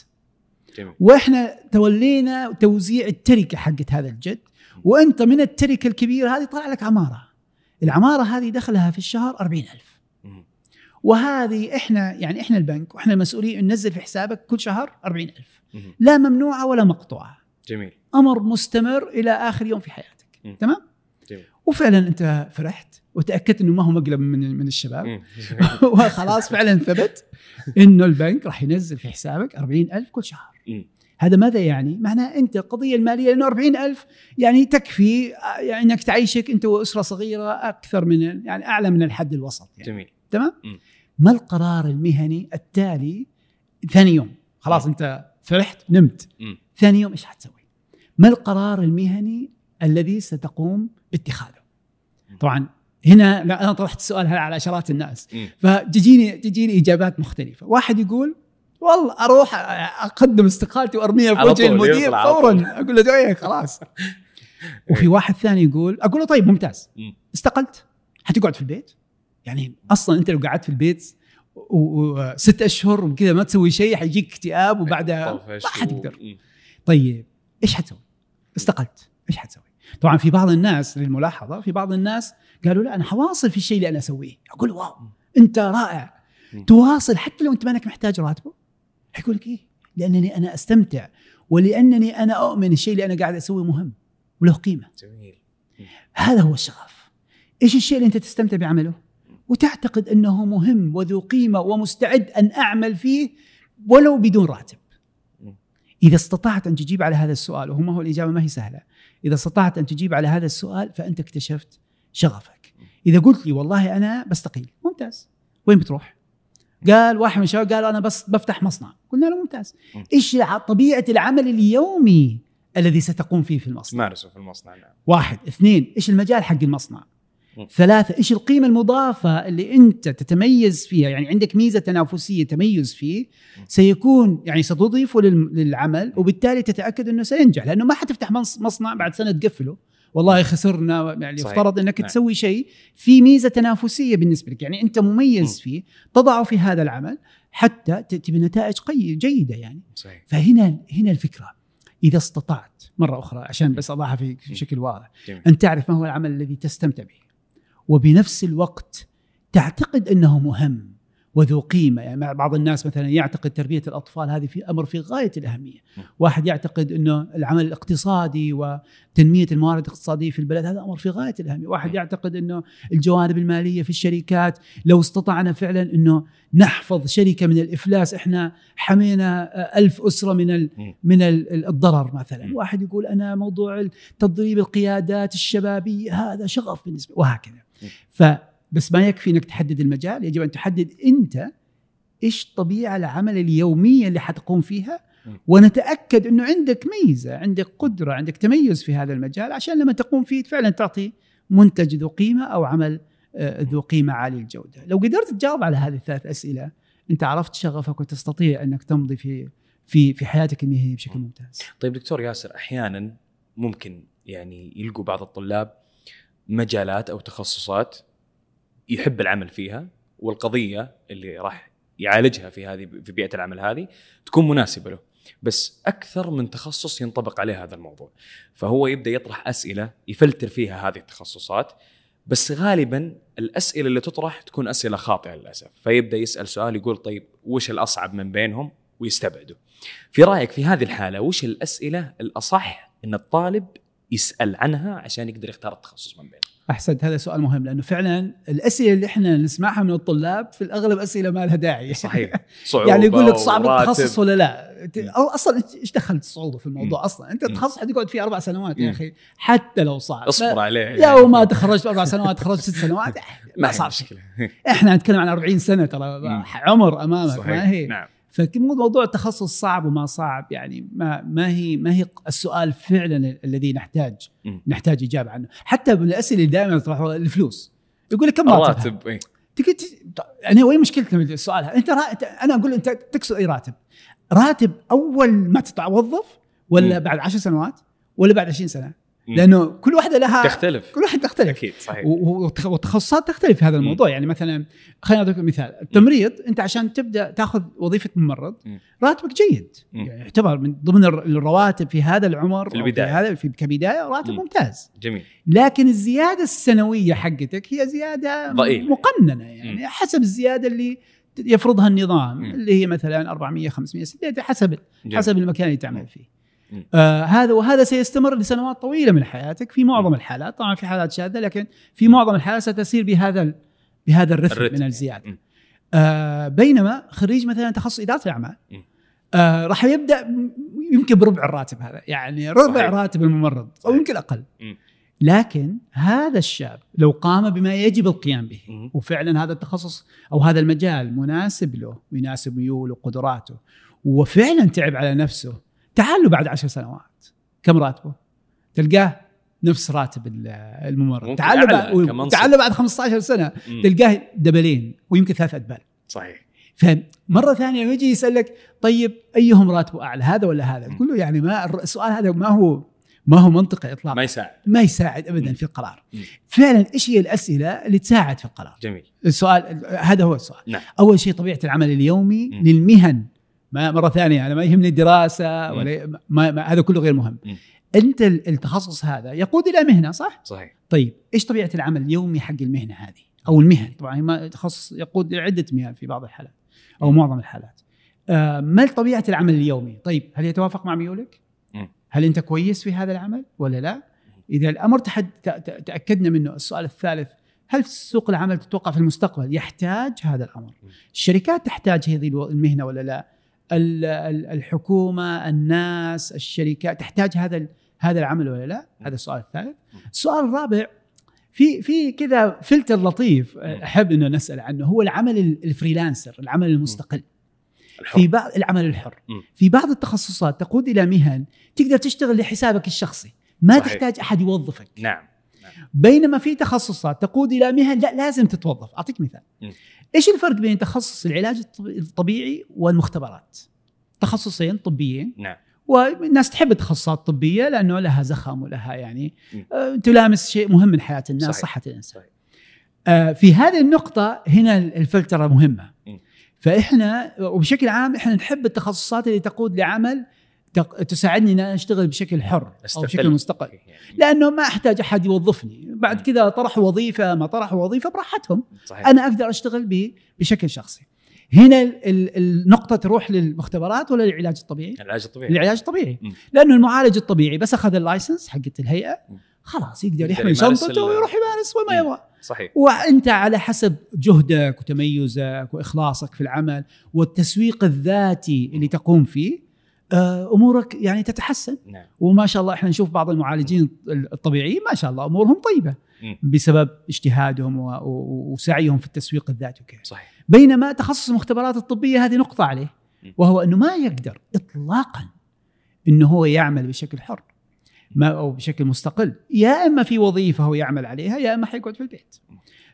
جميل. وإحنا تولينا توزيع التركة حقت هذا الجد وأنت من التركه الكبيره هذه طلع لك عمارة. العمارة هذه دخلها في الشهر أربعين ألف. مم. وهذه إحنا يعني إحنا البنك وإحنا المسؤولين ننزل في حسابك كل شهر أربعين ألف. مم. لا ممنوعة ولا مقطوعة. جميل. أمر مستمر إلى آخر يوم في حياتك. مم. تمام؟ جميل. وفعلا أنت فرحت وتأكدت إنه ما هو مقلب من من الشباب. وخلاص فعلا ثبت إنه البنك راح ينزل في حسابك أربعين ألف كل شهر. مم. هذا ماذا يعني؟ معناه أنت القضية المالية لأنه أربعين ألف يعني تكفي يعني إنك تعيشك أنت وأسرة صغيرة أكثر من يعني أعلى من الحد الوسط يعني جميل تمام؟ ما القرار المهني التالي ثاني يوم خلاص أنت فرحت نمت مم. ثاني يوم إيش حتسوي؟ ما القرار المهني الذي ستقوم باتخاذه؟ طبعا هنا أنا طرحت السؤال هذا على عشرات الناس. فتجيني تجيني إجابات مختلفة، واحد يقول والله أروح أقدم استقالتي وأرميها في وجه المدير فورا. أقول له إيه خلاص وفي واحد ثاني يقول أقول له طيب ممتاز مم. استقلت حتقعد في البيت يعني أصلا أنت لو قعدت في البيت وست أشهر وكذا ما تسوي شيء حيجيك اكتئاب وبعدها ما حتقدر. طيب إيش حتسوي؟ استقلت إيش حتسوي؟ طبعا في بعض الناس للملاحظة في بعض الناس قالوا لا أنا حواصل في الشيء اللي أنا أسويه أقول له واو أنت رائع. تواصل حتى لو أنت مانك محتاج راتبه حيقول لك إيه؟ لأنني أنا أستمتع ولأنني أنا أؤمن الشيء اللي أنا قاعد أسويه مهم وله قيمة. جميل. هذا هو الشغف. إيش الشيء اللي أنت تستمتع بعمله؟ وتعتقد أنه مهم وذو قيمة ومستعد أن أعمل فيه ولو بدون راتب. إذا استطعت أن تجيب على هذا السؤال وهو ما هو الإجابة ما هي سهلة. إذا استطعت أن تجيب على هذا السؤال فأنت اكتشفت شغفك. إذا قلت لي والله أنا بستقيل ممتاز. وين بتروح؟ قال واحد من الشباب قال أنا بس بفتح مصنع. قلنا له ممتاز. مم. إيش طبيعة العمل اليومي الذي ستقوم فيه في المصنع؟ تمارسه في المصنع نعم. واحد. اثنين إيش المجال حق المصنع؟ مم. ثلاثة إيش القيمة المضافة اللي أنت تتميز فيها؟ يعني عندك ميزة تنافسية تميز فيه. سيكون يعني ستضيفه لل- للعمل وبالتالي تتأكد إنه سينجح لأنه ما حتفتح مص- مصنع بعد سنة تقفله. والله خسرنا يعني صحيح. افترض انك نعم. تسوي شيء في ميزة تنافسية بالنسبة لك. يعني أنت مميز مم. فيه تضعه في هذا العمل حتى تأتي بنتائج قي- جيدة يعني. صحيح. فهنا هنا الفكرة. إذا استطعت مرة أخرى عشان بس أضعها في في شكل واضح. جميل. أن تعرف ما هو العمل الذي تستمتع به. وبنفس الوقت تعتقد أنه مهم. وذو قيمة يعني بعض الناس مثلا يعتقد تربية الأطفال هذه في أمر في غاية الأهمية. واحد يعتقد إنه العمل الاقتصادي وتنمية الموارد الاقتصادية في البلد هذا أمر في غاية الأهمية واحد. يعتقد إنه الجوانب المالية في الشركات لو استطعنا فعلا إنه نحفظ شركة من الإفلاس إحنا حمينا ألف أسرة من ال. من ال- الضرر مثلا. واحد يقول أنا موضوع تدريب القيادات الشبابية هذا شغف بالنسبة وهكذا م. فبس ما يكفي إنك تحدد المجال يجب أن تحدد أنت إيش الطبيعه العمل اليومية اللي حتقوم فيها. ونتأكد إنه عندك ميزة عندك قدرة عندك تميز في هذا المجال عشان لما تقوم فيه فعلا تعطي منتج ذو قيمة أو عمل آه، ذو قيمة عالية الجودة. لو قدرت تجاوب على هذه الثلاث أسئلة أنت عرفت شغفك وتستطيع إنك تمضي في في في حياتك المهنية بشكل ممتاز. طيب دكتور ياسر أحيانا ممكن يعني يلقوا بعض الطلاب مجالات أو تخصصات يحب العمل فيها والقضية اللي راح يعالجها في هذه في بيئة العمل هذه تكون مناسبة له. بس أكثر من تخصص ينطبق عليه هذا الموضوع. فهو يبدأ يطرح أسئلة يفلتر فيها هذه التخصصات بس غالبا الأسئلة اللي تطرح تكون أسئلة خاطئة للأسف. فيبدأ يسأل سؤال يقول طيب وش الأصعب من بينهم؟ ويستبعده. في رأيك في هذه الحالة وش الأسئلة الأصح إن الطالب يسأل عنها عشان يقدر يختار التخصص من بينهم؟ احسنت هذا سؤال مهم لأنه فعلا الأسئلة اللي إحنا نسمعها من الطلاب في الأغلب أسئلة ما لها داعي. صحيح. صعوبه يعني يقول لك صعب. التخصص ولا لا؟ أصلا إيش دخلت الصعوبه في الموضوع. أصلا؟ أنت مم. التخصص حتقعد فيه أربع سنوات. يا أخي حتى لو صعب. اصبر عليه. لو ما تخرجت أربع سنوات تخرجت ست سنوات ما صار شيء مشكلة. إحنا نتكلم عن 40 سنة ترى. عمر أمامك صحيح. ما هي؟ نعم. فموضوع التخصص صعب وما صعب يعني ما ما هي ما هي السؤال فعلا الذي نحتاج. نحتاج إجابة عنه حتى من الاسئله اللي دائما تطرحها الفلوس يقول لك كم راتب. تقول يعني وين مشكلتنا في السؤال هذا؟ أنت أنا أقول أنت تقصد أي راتب؟ راتب أول ما تتوظف ولا. بعد عشر سنوات ولا بعد 20 سنة؟ مم. لأنه كل واحدة لها تختلف كل واحد تختلف أكيد صحيح والتخصصات تختلف في هذا الموضوع يعني مثلا خلينا أعطيك مثال التمريض أنت عشان تبدأ تأخذ وظيفة ممرض مم. راتبك جيد مم. يعني يعتبر من ضمن الر- الرواتب في هذا العمر في أو البداية. هذا في كبداية راتب مم. ممتاز جميل لكن الزيادة السنوية حقتك هي زيادة ضئيلة. مقننة يعني مم. حسب الزيادة اللي يفرضها النظام مم. اللي هي مثلا 400 500 600 حسب جميل. حسب المكان اللي تعمل مم. فيه مم. آه هذا وهذا سيستمر لسنوات طويلة من حياتك في معظم الحالات طبعا في حالات شاذة لكن في معظم الحالات ستسير بهذا بهذا الرتم, الرتم. من الزيادة. آه بينما خريج مثلا تخصص إدارة الأعمال. آه راح يبدأ م- يمكن بربع الراتب هذا يعني ربع صحيح. راتب الممرض أو. يمكن أقل مم. لكن هذا الشاب لو قام بما يجب القيام به مم. وفعلا هذا التخصص أو هذا المجال مناسب له ويناسب ميوله وقدراته وفعلا تعب على نفسه تعال له بعد عشر سنوات. كم راتبه؟ تلقاه نفس راتب ال- الممرض. ممكن تعال له أعلى بعد. تعال له بعد 15 سنة. مم. تلقاه دبلين ويمكن ثلاث أدبال. صحيح. فمره ثانية يجي يسألك طيب أيهم راتبه أعلى؟ هذا ولا هذا؟ تقول له يعني ما السؤال هذا ما هو ما هو منطقي اطلاقا. ما يساعد. ما يساعد ابدا مم. في القرار. مم. فعلا إيش هي الأسئلة اللي تساعد في القرار؟ جميل. السؤال هذا هو السؤال. نعم. أول شيء طبيعة العمل اليومي مم. للمهن. ما مرة ثانية أنا ما يهمني الدراسة. ولا ما ما هذا كله غير مهم. مم. أنت ال- التخصص هذا يقود إلى مهنة صح؟ صحيح. طيب إيش طبيعة العمل اليومي حق المهنة هذه؟ أو المهن طبعا ما تخصص يقود عده مهن في بعض الحالات أو معظم الحالات. آه ما طبيعة العمل اليومي؟ طيب هل يتوافق مع ميولك. هل أنت كويس في هذا العمل ولا لا؟ إذا الأمر تحد تأكدنا منه السؤال الثالث هل سوق العمل تتوقع في المستقبل؟ يحتاج هذا الأمر. الشركات تحتاج هذه المهنة ولا لا؟ الحكومة الناس الشركات تحتاج هذا هذا العمل ولا لا؟ هذا السؤال الثالث. السؤال الرابع في في كذا فلتر لطيف أحب إنه نسأل عنه هو العمل ال- freelancer العمل المستقل. الحر. في بعض العمل الحر. مم. في بعض التخصصات تقود إلى مهن تقدر تشتغل لحسابك الشخصي. ما صحيح. تحتاج أحد يوظفك. نعم. بينما في تخصصات تقود إلى مهن لا لازم تتوظف. أعطيك مثال. مم. إيش الفرق بين تخصص العلاج الطب- الطبيعي والمختبرات تخصصين طبيين نعم والناس تحب التخصصات الطبية لأنه لها زخم ولها يعني. آه، تلامس شيء مهم من حياة الناس صحيح. صحة الإنسان صحيح. آه، في هذه النقطة هنا الفلترة مهمة مم. فإحنا وبشكل عام إحنا نحب التخصصات اللي تقود لعمل تساعدني إن أشتغل بشكل حر أو. بشكل مستقل يعني لأنه ما أحتاج أحد يوظفني بعد مم. كذا طرحوا وظيفة ما طرحوا وظيفة براحتهم صحيح أنا أقدر أشتغل بشكل شخصي هنا ال- ال- النقطه تروح للمختبرات ولا للعلاج الطبيعي العلاج الطبيعي العلاج الطبيعي. لأنه المعالج الطبيعي بس أخذ اللايسنس حقت الهيئة. خلاص يقدر يحمل شنطته ويروح يمارس وما. يبغى صحيح وأنت على حسب جهدك وتميزك وإخلاصك في العمل والتسويق الذاتي اللي تقوم فيه أمورك يعني تتحسن. نعم. وما شاء الله إحنا نشوف بعض المعالجين الطبيعيين ما شاء الله أمورهم طيبة. بسبب اجتهادهم و- و- وسعيهم في التسويق الذاتي وكذا. صحيح. بينما تخصص المختبرات الطبية هذه نقطة عليه. وهو إنه ما يقدر اطلاقا إنه هو يعمل بشكل حر ما أو بشكل مستقل. يا إما في وظيفة هو يعمل عليها يا إما حيقعد في البيت.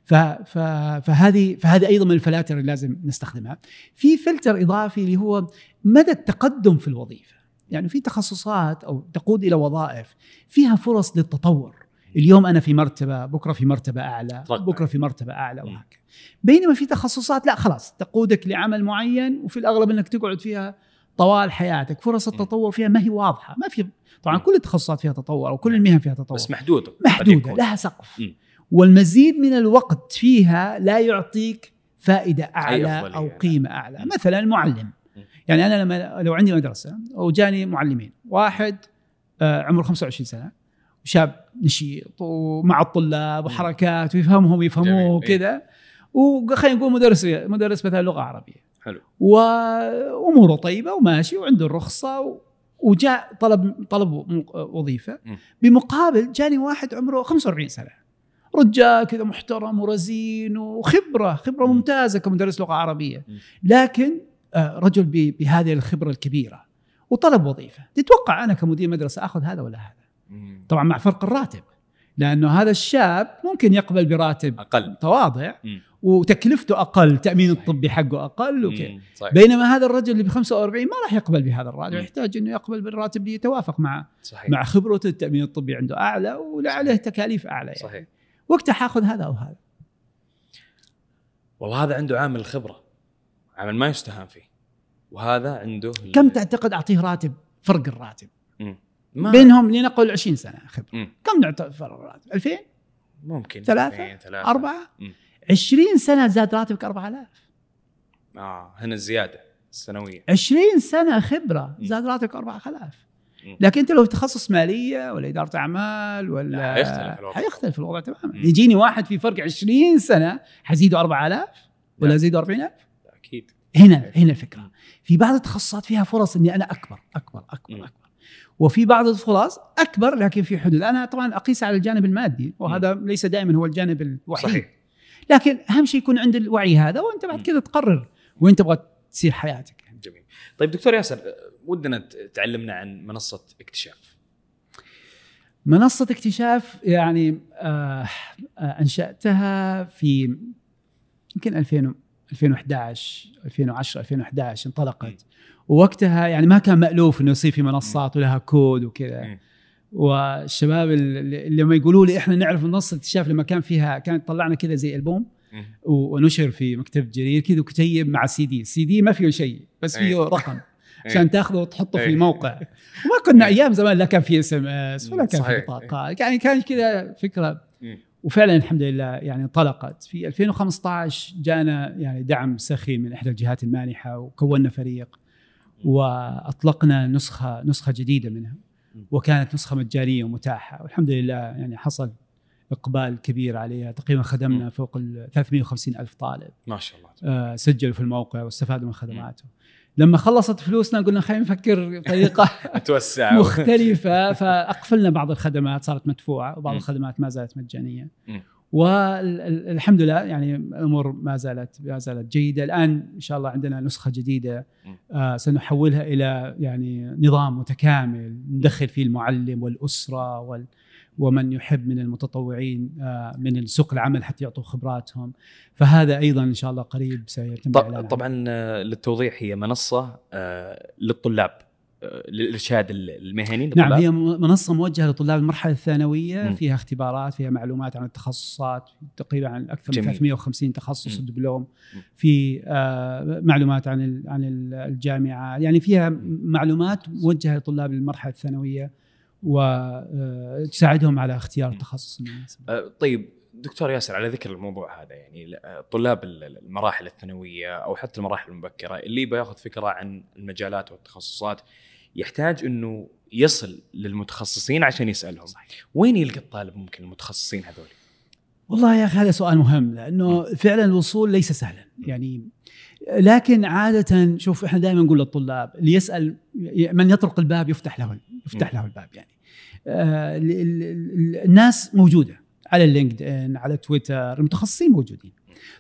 ف ف فهذه فهذه أيضا من الفلاتر اللي لازم نستخدمها. في فلتر إضافي اللي هو مدى التقدم في الوظيفة يعني في تخصصات أو تقود إلى وظائف فيها فرص للتطور اليوم أنا في مرتبة بكرة في مرتبة أعلى ترقى. بكرة في مرتبة أعلى. وهكذا بينما في تخصصات لا خلاص تقودك لعمل معين وفي الأغلب إنك تقعد فيها طوال حياتك فرص. التطور فيها ما هي واضحة ما في طبعا. كل التخصصات فيها تطور أو كل المهن فيها تطور بس محدودة يكون. لها سقف مم. والمزيد من الوقت فيها لا يعطيك فائدة أعلى أو يعني. قيمة أعلى. مثلا المعلم. يعني أنا لما لو عندي مدرسة وجاني معلمين واحد آه، عمره 25 سنة شاب نشيط ومع الطلاب وحركات ويفهمهم ويفهموه. إيه. وكذا وخلينا نقول مدرس مدرس مثلا لغة عربية حلو واموره طيبة وماشي وعنده الرخصة و- وجاء طلب طلب وظيفة. بمقابل جاني واحد عمره 45 سنة رجال كذا محترم ورزين وخبرة خبرة مم. ممتازة كمدرس لغة عربية. لكن رجل ب- بهذه الخبرة الكبيرة وطلب وظيفة. تتوقع أنا كمدير مدرسة آخذ هذا ولا هذا. طبعا مع فرق الراتب لأنه هذا الشاب ممكن يقبل براتب أقل. تواضع مم. وتكلفته أقل صحيح. الطبي حقه أقل وكذا. بينما هذا الرجل اللي ب 45 ما راح يقبل بهذا الراتب. يحتاج إنه يقبل بالراتب اللي يتوافق مع صحيح. مع خبرته التأمين الطبي عنده أعلى وعليه تكاليف أعلى يعني. صحيح. وقتها حاخذ هذا أو هذا. والله هذا عنده عامل الخبره عامل ما يستهان فيه وهذا عنده كم تعتقد أعطيه راتب فرق الراتب مم. ما بينهم لنقل 20 سنة خبره. كم نعتبر فرق الراتب 2000 ممكن ثلاثة؟ ثلاثة أربعة مم. 20 سنة زاد راتبك 4000 آه هنا الزيادة السنوية 20 سنة خبرة مم. زاد راتبك 4000 مم. لكن أنت لو تخصص مالية ولا إدارة أعمال ولا لا، حيختلف الوضع. حيختلف الوضع تماما. يجيني واحد في فرق 20 سنة حزيده 4000 ولا لا. أزيده 40000 أكيد هنا هنا الفكرة. في بعض التخصصات فيها فرص إني أنا أكبر أكبر أكبر مم. أكبر. وفي بعض الفرص أكبر لكن في حدود. أنا طبعا أقيس على الجانب المادي وهذا ليس دائما هو الجانب الوحيد. صحيح. لكن أهم شيء يكون عند الوعي هذا وأنت بعد. كذا تقرر وين تبغى تسير حياتك. جميل. طيب دكتور ياسر ودنا تعلمنا عن منصة اكتشاف. منصة اكتشاف يعني آه آه أنشأتها في يمكن 2000 2011 2010 2011 انطلقت ووقتها يعني ما كان مألوف إنه يصير في منصات ولها كود وكذا. والشباب اللي لما يقولوا لي إحنا نعرف منصة اكتشاف لما كان فيها كانت طلعنا كذا زي ألبوم. ونشر في مكتبة جرير كذا وكتيب مع CD CD ما فيه شيء بس فيه أي. رقم أي. عشان تاخذه وتحطه. في موقع وما كنا أيام زمان لا كان في SMS ولا كان في. بطاقات يعني كان كذا فكرة. وفعلا الحمد لله يعني انطلقت. في 2015 جانا يعني دعم سخي من إحدى الجهات المانحة وكونا فريق وأطلقنا نسخه نسخة جديدة منها وكانت نسخة مجانية ومتاحة. والحمد لله يعني حصل إقبال كبير عليها. تقريبا خدمنا. فوق ال 350 ألف طالب. ما شاء الله. آه، سجلوا في الموقع واستفادوا من خدماته. لما خلصت فلوسنا قلنا خلينا نفكر بطريقة اتوسع مختلفة فأقفلنا بعض الخدمات صارت مدفوعة وبعض. الخدمات ما زالت مجانية. والحمد لله يعني الأمور ما زالت ما زالت جيدة الآن إن شاء الله عندنا نسخة جديدة. آه سنحولها إلى يعني نظام متكامل ندخل فيه المعلم والأسرة وال ومن يحب من المتطوعين آه من سوق العمل حتى يعطوا خبراتهم فهذا أيضا إن شاء الله قريب سيتم طب- الإعلان عنه. طبعا آه، للتوضيح هي منصة آه، للطلاب للإرشاد المهني نعم للطلاب. هي م- منصة موجهة لطلاب المرحلة الثانوية مم. فيها اختبارات فيها معلومات عن التخصصات تقريبا عن أكثر جميل. من 350 تخصص. ودبلوم مم. في آه، معلومات عن عن ال- الجامعة يعني فيها معلومات موجهة لطلاب المرحلة الثانوية وتساعدهم على اختيار التخصص المناسب آه، طيب دكتور ياسر على ذكر الموضوع هذا يعني آه، طلاب ال- المراحل الثانوية أو حتى المراحل المبكرة اللي بياخذ فكرة عن المجالات والتخصصات يحتاج إنه يصل للمتخصصين عشان يسألهم. وين يلقى الطالب ممكن المتخصصين هذول؟ والله يا أخي هذا سؤال مهم لأنه فعلا الوصول ليس سهلا. يعني لكن عادة شوف إحنا دائما نقول للطلاب اللي يسأل من يطرق الباب يفتح له يفتح له الباب يعني. آه، ال- ال- ال- الناس موجودة على اللينكد ان على تويتر المتخصصين موجودين.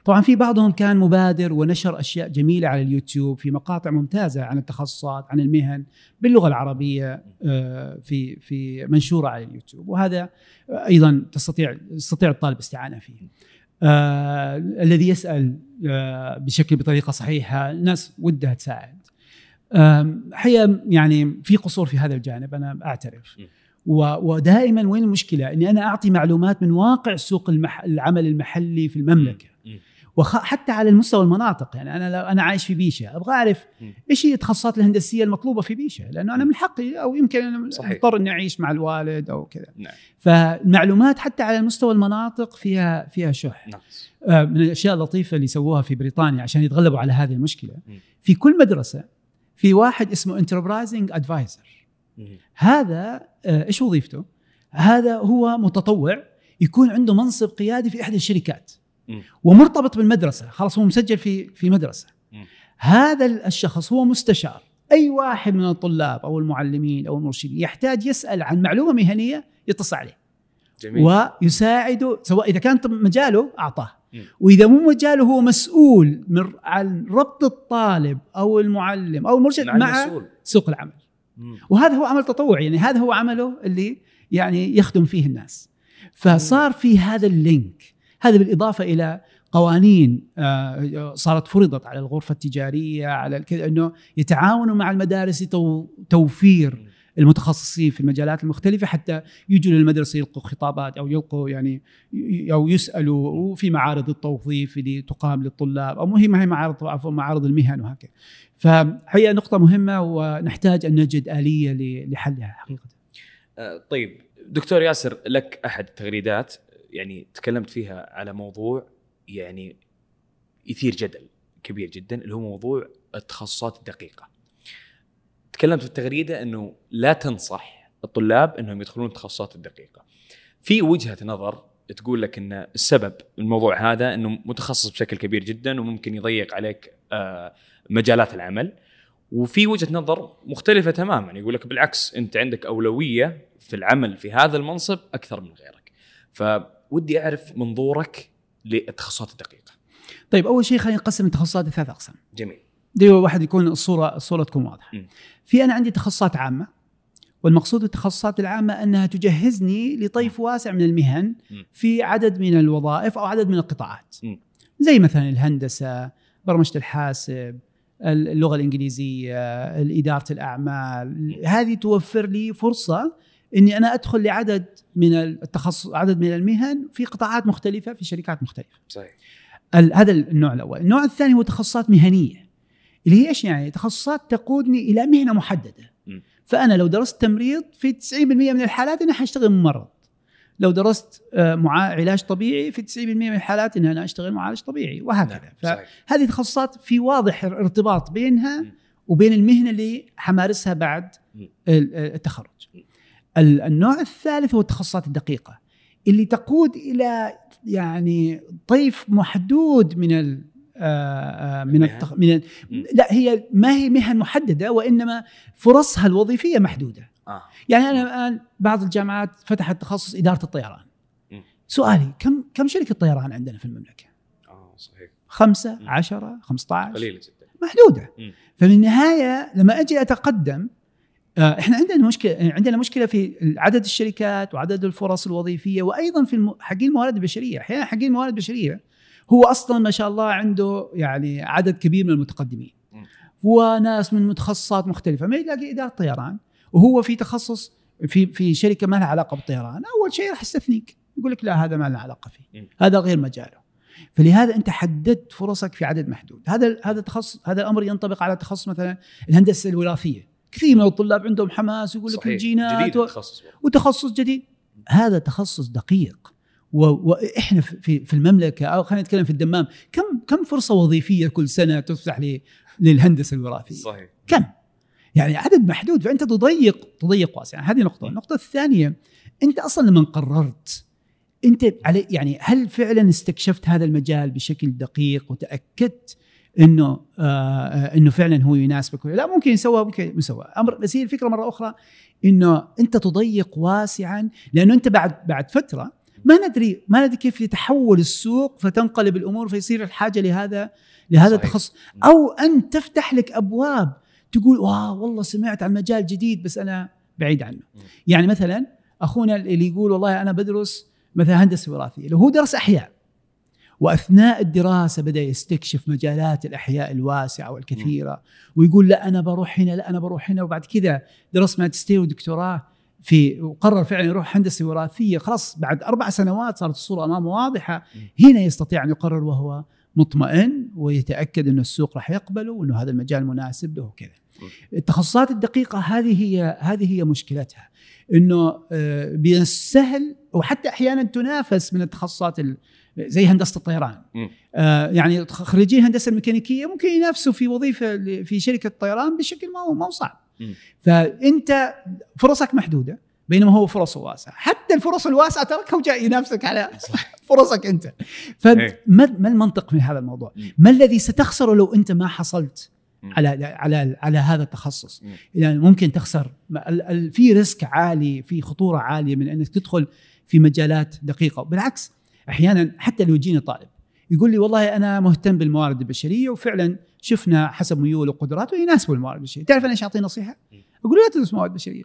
طبعا في بعضهم كان مبادر ونشر أشياء جميلة على اليوتيوب في مقاطع ممتازة عن التخصصات عن المهن باللغة العربية آه، في في منشورة على اليوتيوب. وهذا أيضا تستطيع يستطيع الطالب الاستعانه فيه. آه الذي يسأل آه بشكل بطريقة صحيحة الناس ودها تساعد. حقيقة يعني في قصور في هذا الجانب أنا أعترف. ودائما وين المشكلة؟ إني أنا أعطي معلومات من واقع سوق المح... العمل المحلي في المملكة. وحتى على المستوى المناطق يعني أنا لو أنا عايش في بيشة أبغى أعرف. إيش هي التخصصات الهندسية المطلوبة في بيشة لأنه أنا من حقي أو يمكن أنا. مضطر إني أعيش مع الوالد أو كذا نعم فالمعلومات حتى على مستوى المناطق فيها فيها شح ناقص آه، من الأشياء اللطيفة اللي سووها في بريطانيا عشان يتغلبوا على هذه المشكلة. في كل مدرسة في واحد اسمه enterprising advisor. هذا آه، إيش وظيفته؟ هذا هو متطوع يكون عنده منصب قيادي في إحدى الشركات. ومرتبط بالمدرسة. خلاص هو مسجل في في مدرسة. هذا الشخص هو مستشار. أي واحد من الطلاب أو المعلمين أو المرشدين يحتاج يسأل عن معلومة مهنية يتصل عليه. جميل. ويساعده سواء إذا كان مجاله أعطاه. وإذا مو مجاله هو مسؤول من عن ربط الطالب أو المعلم أو المرشد مع مع المسؤول سوق العمل. وهذا هو عمل تطوعي يعني هذا هو عمله اللي يعني يخدم فيه الناس. فصار في هذا اللينك. هذا بالإضافة إلى قوانين آه، صارت فرضت على الغرفة التجارية على الكذا إنه يتعاونوا مع المدارس لتوفير المتخصصين في المجالات المختلفة حتى يجوا للمدرسة يلقوا خطابات أو يلقوا يعني أو يسألوا وفي معارض التوظيف اللي تقام للطلاب أو مو ما هي معارض عفوا معارض المهن وهكذا. فهي نقطة مهمة ونحتاج أن نجد آلية لحلها حقيقة. آه، طيب دكتور ياسر لك أحد التغريدات يعني تكلمت فيها على موضوع يعني يثير جدل كبير جدا اللي هو موضوع التخصصات الدقيقة. تكلمت في التغريدة إنه لا تنصح الطلاب إنهم يدخلون التخصصات الدقيقة. في وجهة نظر تقول لك إن السبب الموضوع هذا إنه متخصص بشكل كبير جدا وممكن يضيق عليك آه، مجالات العمل وفي وجهة نظر مختلفة تماما يقول لك بالعكس أنت عندك أولوية في العمل في هذا المنصب أكثر من غيرك فودي أعرف منظورك للتخصصات الدقيقة. طيب أول شيء خلينا نقسم التخصصات لثلاث أقسام. جميل. دي واحد يكون الصورة الصورة تكون واضحة. م. في أنا عندي تخصصات عامة والمقصود بالتخصصات العامة أنها تجهزني لطيف واسع من المهن م. في عدد من الوظائف أو عدد من القطاعات. م. زي مثلا الهندسة برمجة الحاسب اللغة الإنجليزية إدارة الأعمال. هذه توفر لي فرصة أني أنا أدخل لعدد من التخصص عدد من المهن في قطاعات مختلفة في شركات مختلفة صحيح هذا النوع الأول، النوع الثاني هو تخصصات مهنية. اللي هي إيش يعني؟ تخصصات تقودني إلى مهنة محددة. م. فأنا لو درست تمريض في 90% من الحالات أنا حأشتغل ممرض. لو درست آه، معا... علاج طبيعي في 90% من الحالات ان أنا أشتغل معالج طبيعي وهكذا. نعم، فهذه تخصصات في واضح ارتباط بينها م. وبين المهنة اللي حمارسها بعد التخرج. النوع الثالث هو التخصصات الدقيقة اللي تقود إلى يعني طيف محدود من ال آه، آه، من؟ التخ... من ال... لا هي ما هي مهن محددة وإنما فرصها الوظيفية محدودة. آه. يعني أنا الآن بعض الجامعات فتحت تخصص إدارة الطيران. م. سؤالي كم كم شركة طيران عندنا في المملكة؟ آه صحيح. خمسة. عشرة خمسة عشر؟ قليلة جدا. محدودة. م. ففي النهاية لما أجي أتقدم آه، إحنا عندنا مشكلة عندنا مشكلة في عدد الشركات وعدد الفرص الوظيفية وأيضا في حقين الموارد البشرية. أحيانا حقين الموارد البشرية هو أصلا ما شاء الله عنده يعني عدد كبير من المتقدمين. وناس من متخصصات مختلفة. ما يلاقي إدارة طيران. وهو في تخصص في في شركة ما لها علاقة بالطيران. أول شيء راح يستثنيك. يقول لك لا هذا ما له علاقة فيه. هذا غير مجاله. فلهذا أنت حددت فرصك في عدد محدود. هذا هذا تخصص هذا الأمر ينطبق على تخصص مثلا الهندسة الوراثية. كثير من الطلاب عندهم حماس يقول لك الجينات و... وتخصص جديد. هذا تخصص دقيق. و... وإحنا في- في المملكة أو خلينا نتكلم في الدمام كم كم فرصة وظيفية كل سنة تفتح. للهندسة الوراثية؟ صحيح. كم؟ يعني عدد محدود. فأنت تضيق تضيق واسع. هذه نقطة. النقطة الثانية أنت أصلا لما قررت أنت علي يعني هل فعلا استكشفت هذا المجال بشكل دقيق وتأكدت إنه آه إنه فعلا هو يناسبك. ولا لا ممكن يسوى ممكن يسوى. أمر بس هي الفكرة مرة أخرى إنه أنت تضيق واسعا لأنه أنت بعد بعد فترة ما ندري ما ندري كيف يتحول السوق فتنقلب الأمور فيصير الحاجة لهذا لهذا. التخصص. أو أن تفتح لك أبواب تقول واو والله سمعت عن مجال جديد بس أنا بعيد عنه. م. يعني مثلا أخونا اللي يقول والله أنا بدرس مثلا هندسة وراثية. لو هو درس أحياء. وأثناء الدراسة بدأ يستكشف مجالات الأحياء الواسعة والكثيرة ويقول لا أنا بروح هنا لا أنا بروح هنا. وبعد كذا درس ماجستير ودكتوراه في وقرر فعلا يروح هندسة وراثية. خلاص بعد أربع سنوات صارت الصورة أمامه واضحة. هنا يستطيع أن يقرر وهو مطمئن ويتأكد انه السوق راح يقبله وأنه هذا المجال مناسب له وكذا. التخصصات الدقيقة هذه هي هذه هي مشكلتها إنه آه، من السهل وحتى أحيانا تنافس من التخصصات ال- زي هندسة الطيران. آه، يعني خريجي الهندسه الميكانيكيه ممكن ينافسوا في وظيفة في شركة طيران بشكل ما هو ما هو صعب مم. فأنت فرصك محدودة بينما هو فرصه واسعة حتى الفرص الواسعة تركها وجاي ينافسك على فرصك أنت إيه. فما ما المنطق من هذا الموضوع. ما الذي ستخسره لو أنت ما حصلت. على على على هذا التخصص. يعني ممكن تخسر في ريسك عالي في خطورة عالية من أنك تدخل في مجالات دقيقة بالعكس أحيانا حتى لو يجيني طالب يقول لي والله أنا مهتم بالموارد البشرية وفعلا شفنا حسب ميوله وقدراته يناسبه الموارد البشرية تعرف أنا إيش اعطيه نصيحة مم. أقول له لا تدرس موارد بشرية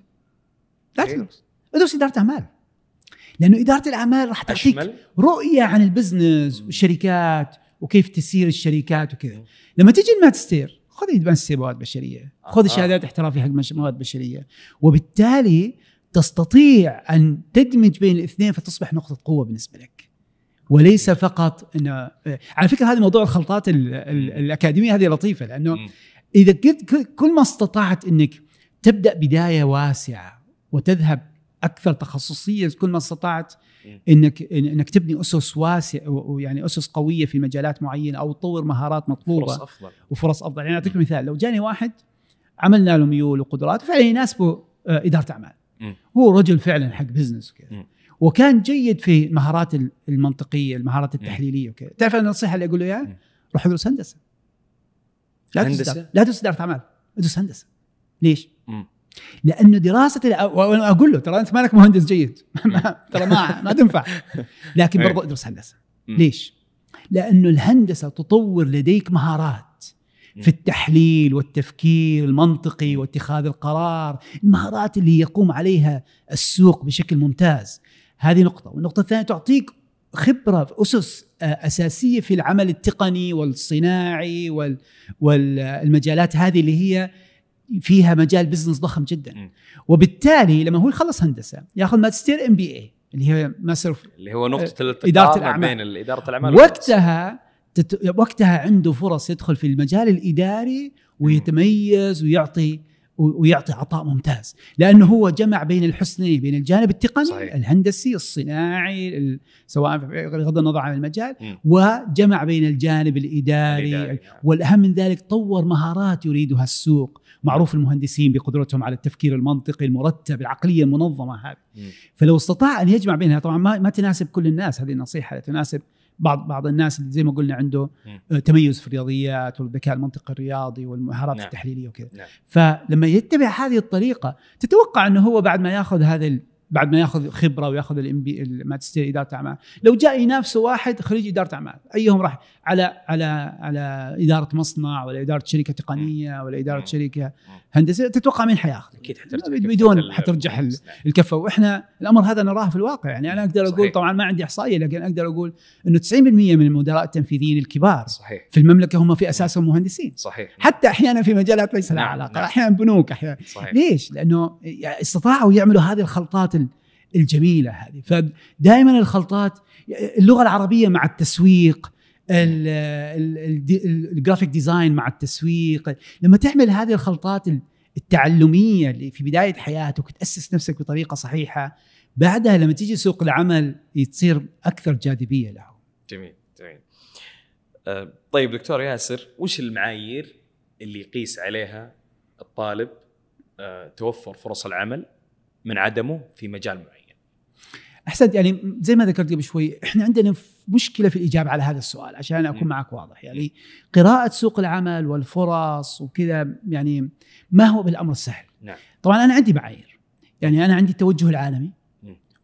لا إيه. تدرس ادرس إدارة أعمال لأنه إدارة الأعمال راح تعطيك رؤية عن البزنس. والشركات وكيف تسير الشركات وكذا. لما تجي الماجستير خذ ماجستير مواد بشرية خذ آه. شهادات احترافية حق مواد بشرية وبالتالي تستطيع أن تدمج بين الاثنين فتصبح نقطة قوة بالنسبة لك وليس فقط انه على فكرة هذا موضوع الخلطات ال- ال- الأكاديمية هذه لطيفة لأنه. إذا كنت كل- ما استطعت إنك تبدأ بداية واسعة وتذهب أكثر تخصصية كل ما استطعت. انك إنك تبني أسس واسعة ويعني أسس قوية في مجالات معينة أو تطور مهارات مطلوبة فرص أفضل وفرص أفضل يعني أعطيك مثال لو جاني واحد عملنا له ميول وقدرات فعلا يناسبه آه، إدارة أعمال. هو رجل فعلا حق بزنس وكذا. وكان جيد في المهارات ال- المنطقية المهارات التحليلية وكذا تعرف النصيحه اللي أقول له. اياها روح ادرس هندسة لا تدرس لا تدرس إدارة أعمال ادرس هندسة ليش؟ مم. لأنه دراسة وأنا أقول له ترى أنت مالك مهندس جيد ترى ما ما تنفع لكن إيه. برضو ادرس هندسة. ليش؟ لأنه الهندسة تطور لديك مهارات في التحليل والتفكير المنطقي واتخاذ القرار المهارات اللي يقوم عليها السوق بشكل ممتاز هذه نقطة والنقطة الثانية تعطيك خبرة في أسس آه، أساسية في العمل التقني والصناعي وال- والمجالات هذه اللي هي فيها مجال business ضخم جدا. وبالتالي لما هو يخلص هندسة ياخذ ماجستير MBA اللي هي ماستر اللي هو نقطة إدارة ما الأعمال. بين إدارة الأعمال. وقتها تت... وقتها عنده فرص يدخل في المجال الإداري ويتميز ويعطي ويعطي عطاء ممتاز لأنه هو جمع بين الحسنين بين الجانب التقني صحيح. الهندسي الصناعي ال- سواء بغض النظر عن المجال مم. وجمع بين الجانب الإداري, الإداري، نعم. والأهم من ذلك طور مهارات يريدها السوق معروف المهندسين بقدرتهم على التفكير المنطقي المرتب العقلية المنظمة هذه مم. فلو استطاع أن يجمع بينها طبعا ما, ما تناسب كل الناس هذه النصيحه تناسب بعض بعض الناس اللي زي ما قلنا عنده. آه، تميز في الرياضيات والذكاء المنطقي الرياضي والمهارات نعم. التحليلية وكذا نعم. فلما يتبع هذه الطريقة تتوقع إنه هو بعد ما ياخذ هذا بعد ما ياخذ خبرة وياخذ الام بي الماجستير إدارة أعمال لو جاء ينافسه واحد خريج إدارة أعمال أيهم راح على على على إدارة مصنع ولا إدارة شركة تقنية ولا إدارة. شركة هندسيه تتوقع مين حياخذ أكيد حترجع بدون حترجح ال-. الكفة. وإحنا الأمر هذا نراه في الواقع. يعني أنا أقدر أقول صحيح. طبعا ما عندي إحصائية لكن أقدر أقول إنه 90% من المدراء التنفيذيين الكبار صحيح. في المملكة هم في اساسهم مهندسين. صحيح. حتى أحيانا في مجالات ليس لها نعم، علاقة نعم. أحيانا بنوك أحيانا. صحيح. ليش؟ لأنه استطاعوا يعملوا هذه الخلطات ال- الجميلة هذه. فدائما الخلطات اللغة العربية مع التسويق ال graphic design مع التسويق. لما تعمل هذه الخلطات ال- التعلمية اللي في بداية حياتك وتأسس نفسك بطريقة صحيحة بعدها لما تيجي سوق العمل تصير أكثر جاذبية له. جميل جميل. آه، طيب دكتور ياسر وش المعايير اللي يقيس عليها الطالب آه، توفر فرص العمل من عدمه في مجال معين؟ أحسنت يعني زي ما ذكرت قبل شوي إحنا عندنا ف- مشكلة في الإجابة على هذا السؤال عشان أكون. معك واضح يعني قراءة سوق العمل والفرص وكذا يعني ما هو بالأمر السهل نعم طبعا أنا عندي معايير يعني أنا عندي التوجه العالمي.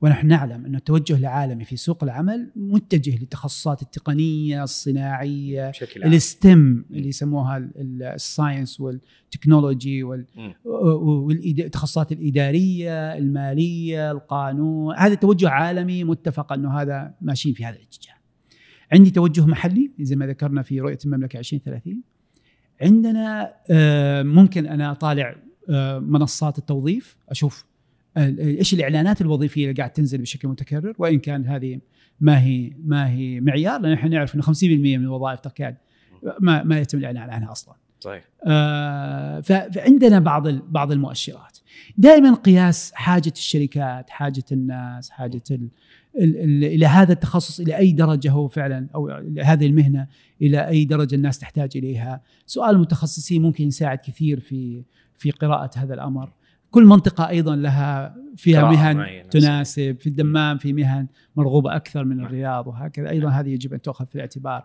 ونحن نعلم أن التوجه العالمي في سوق العمل متجه للتخصصات التقنية الصناعية بشكل عام. ال STEM اللي يسموها ال- ال- ال science و technology. والتخصصات الإدارية المالية القانون. هذا توجه عالمي متفق أنه هذا ماشيين في هذا الاتجاه. عندي توجه محلي زي ما ذكرنا في رؤية المملكة 2030 عندنا آه، ممكن أنا أطالع آه، منصات التوظيف أشوف آه، إيش الإعلانات الوظيفية اللي قاعد تنزل بشكل متكرر؟ وإن كان هذه ما هي ما هي معيار لأن إحنا نعرف انه 50% من الوظائف تكاد ما ما يتم الإعلان عنها أصلا. صحيح. آه فعندنا بعض بعض المؤشرات. دائما قياس حاجة الشركات حاجة الناس حاجة ال ال ال إلى هذا التخصص إلى أي درجة هو فعلا أو هذه المهنة إلى أي درجة الناس تحتاج إليها. سؤال المتخصصين ممكن يساعد كثير في في قراءة هذا الأمر. كل منطقة أيضا لها فيها مهن تناسب في الدمام في مهن مرغوبة أكثر من الرياض وهكذا. أيضا هذه يجب أن تؤخذ في الاعتبار.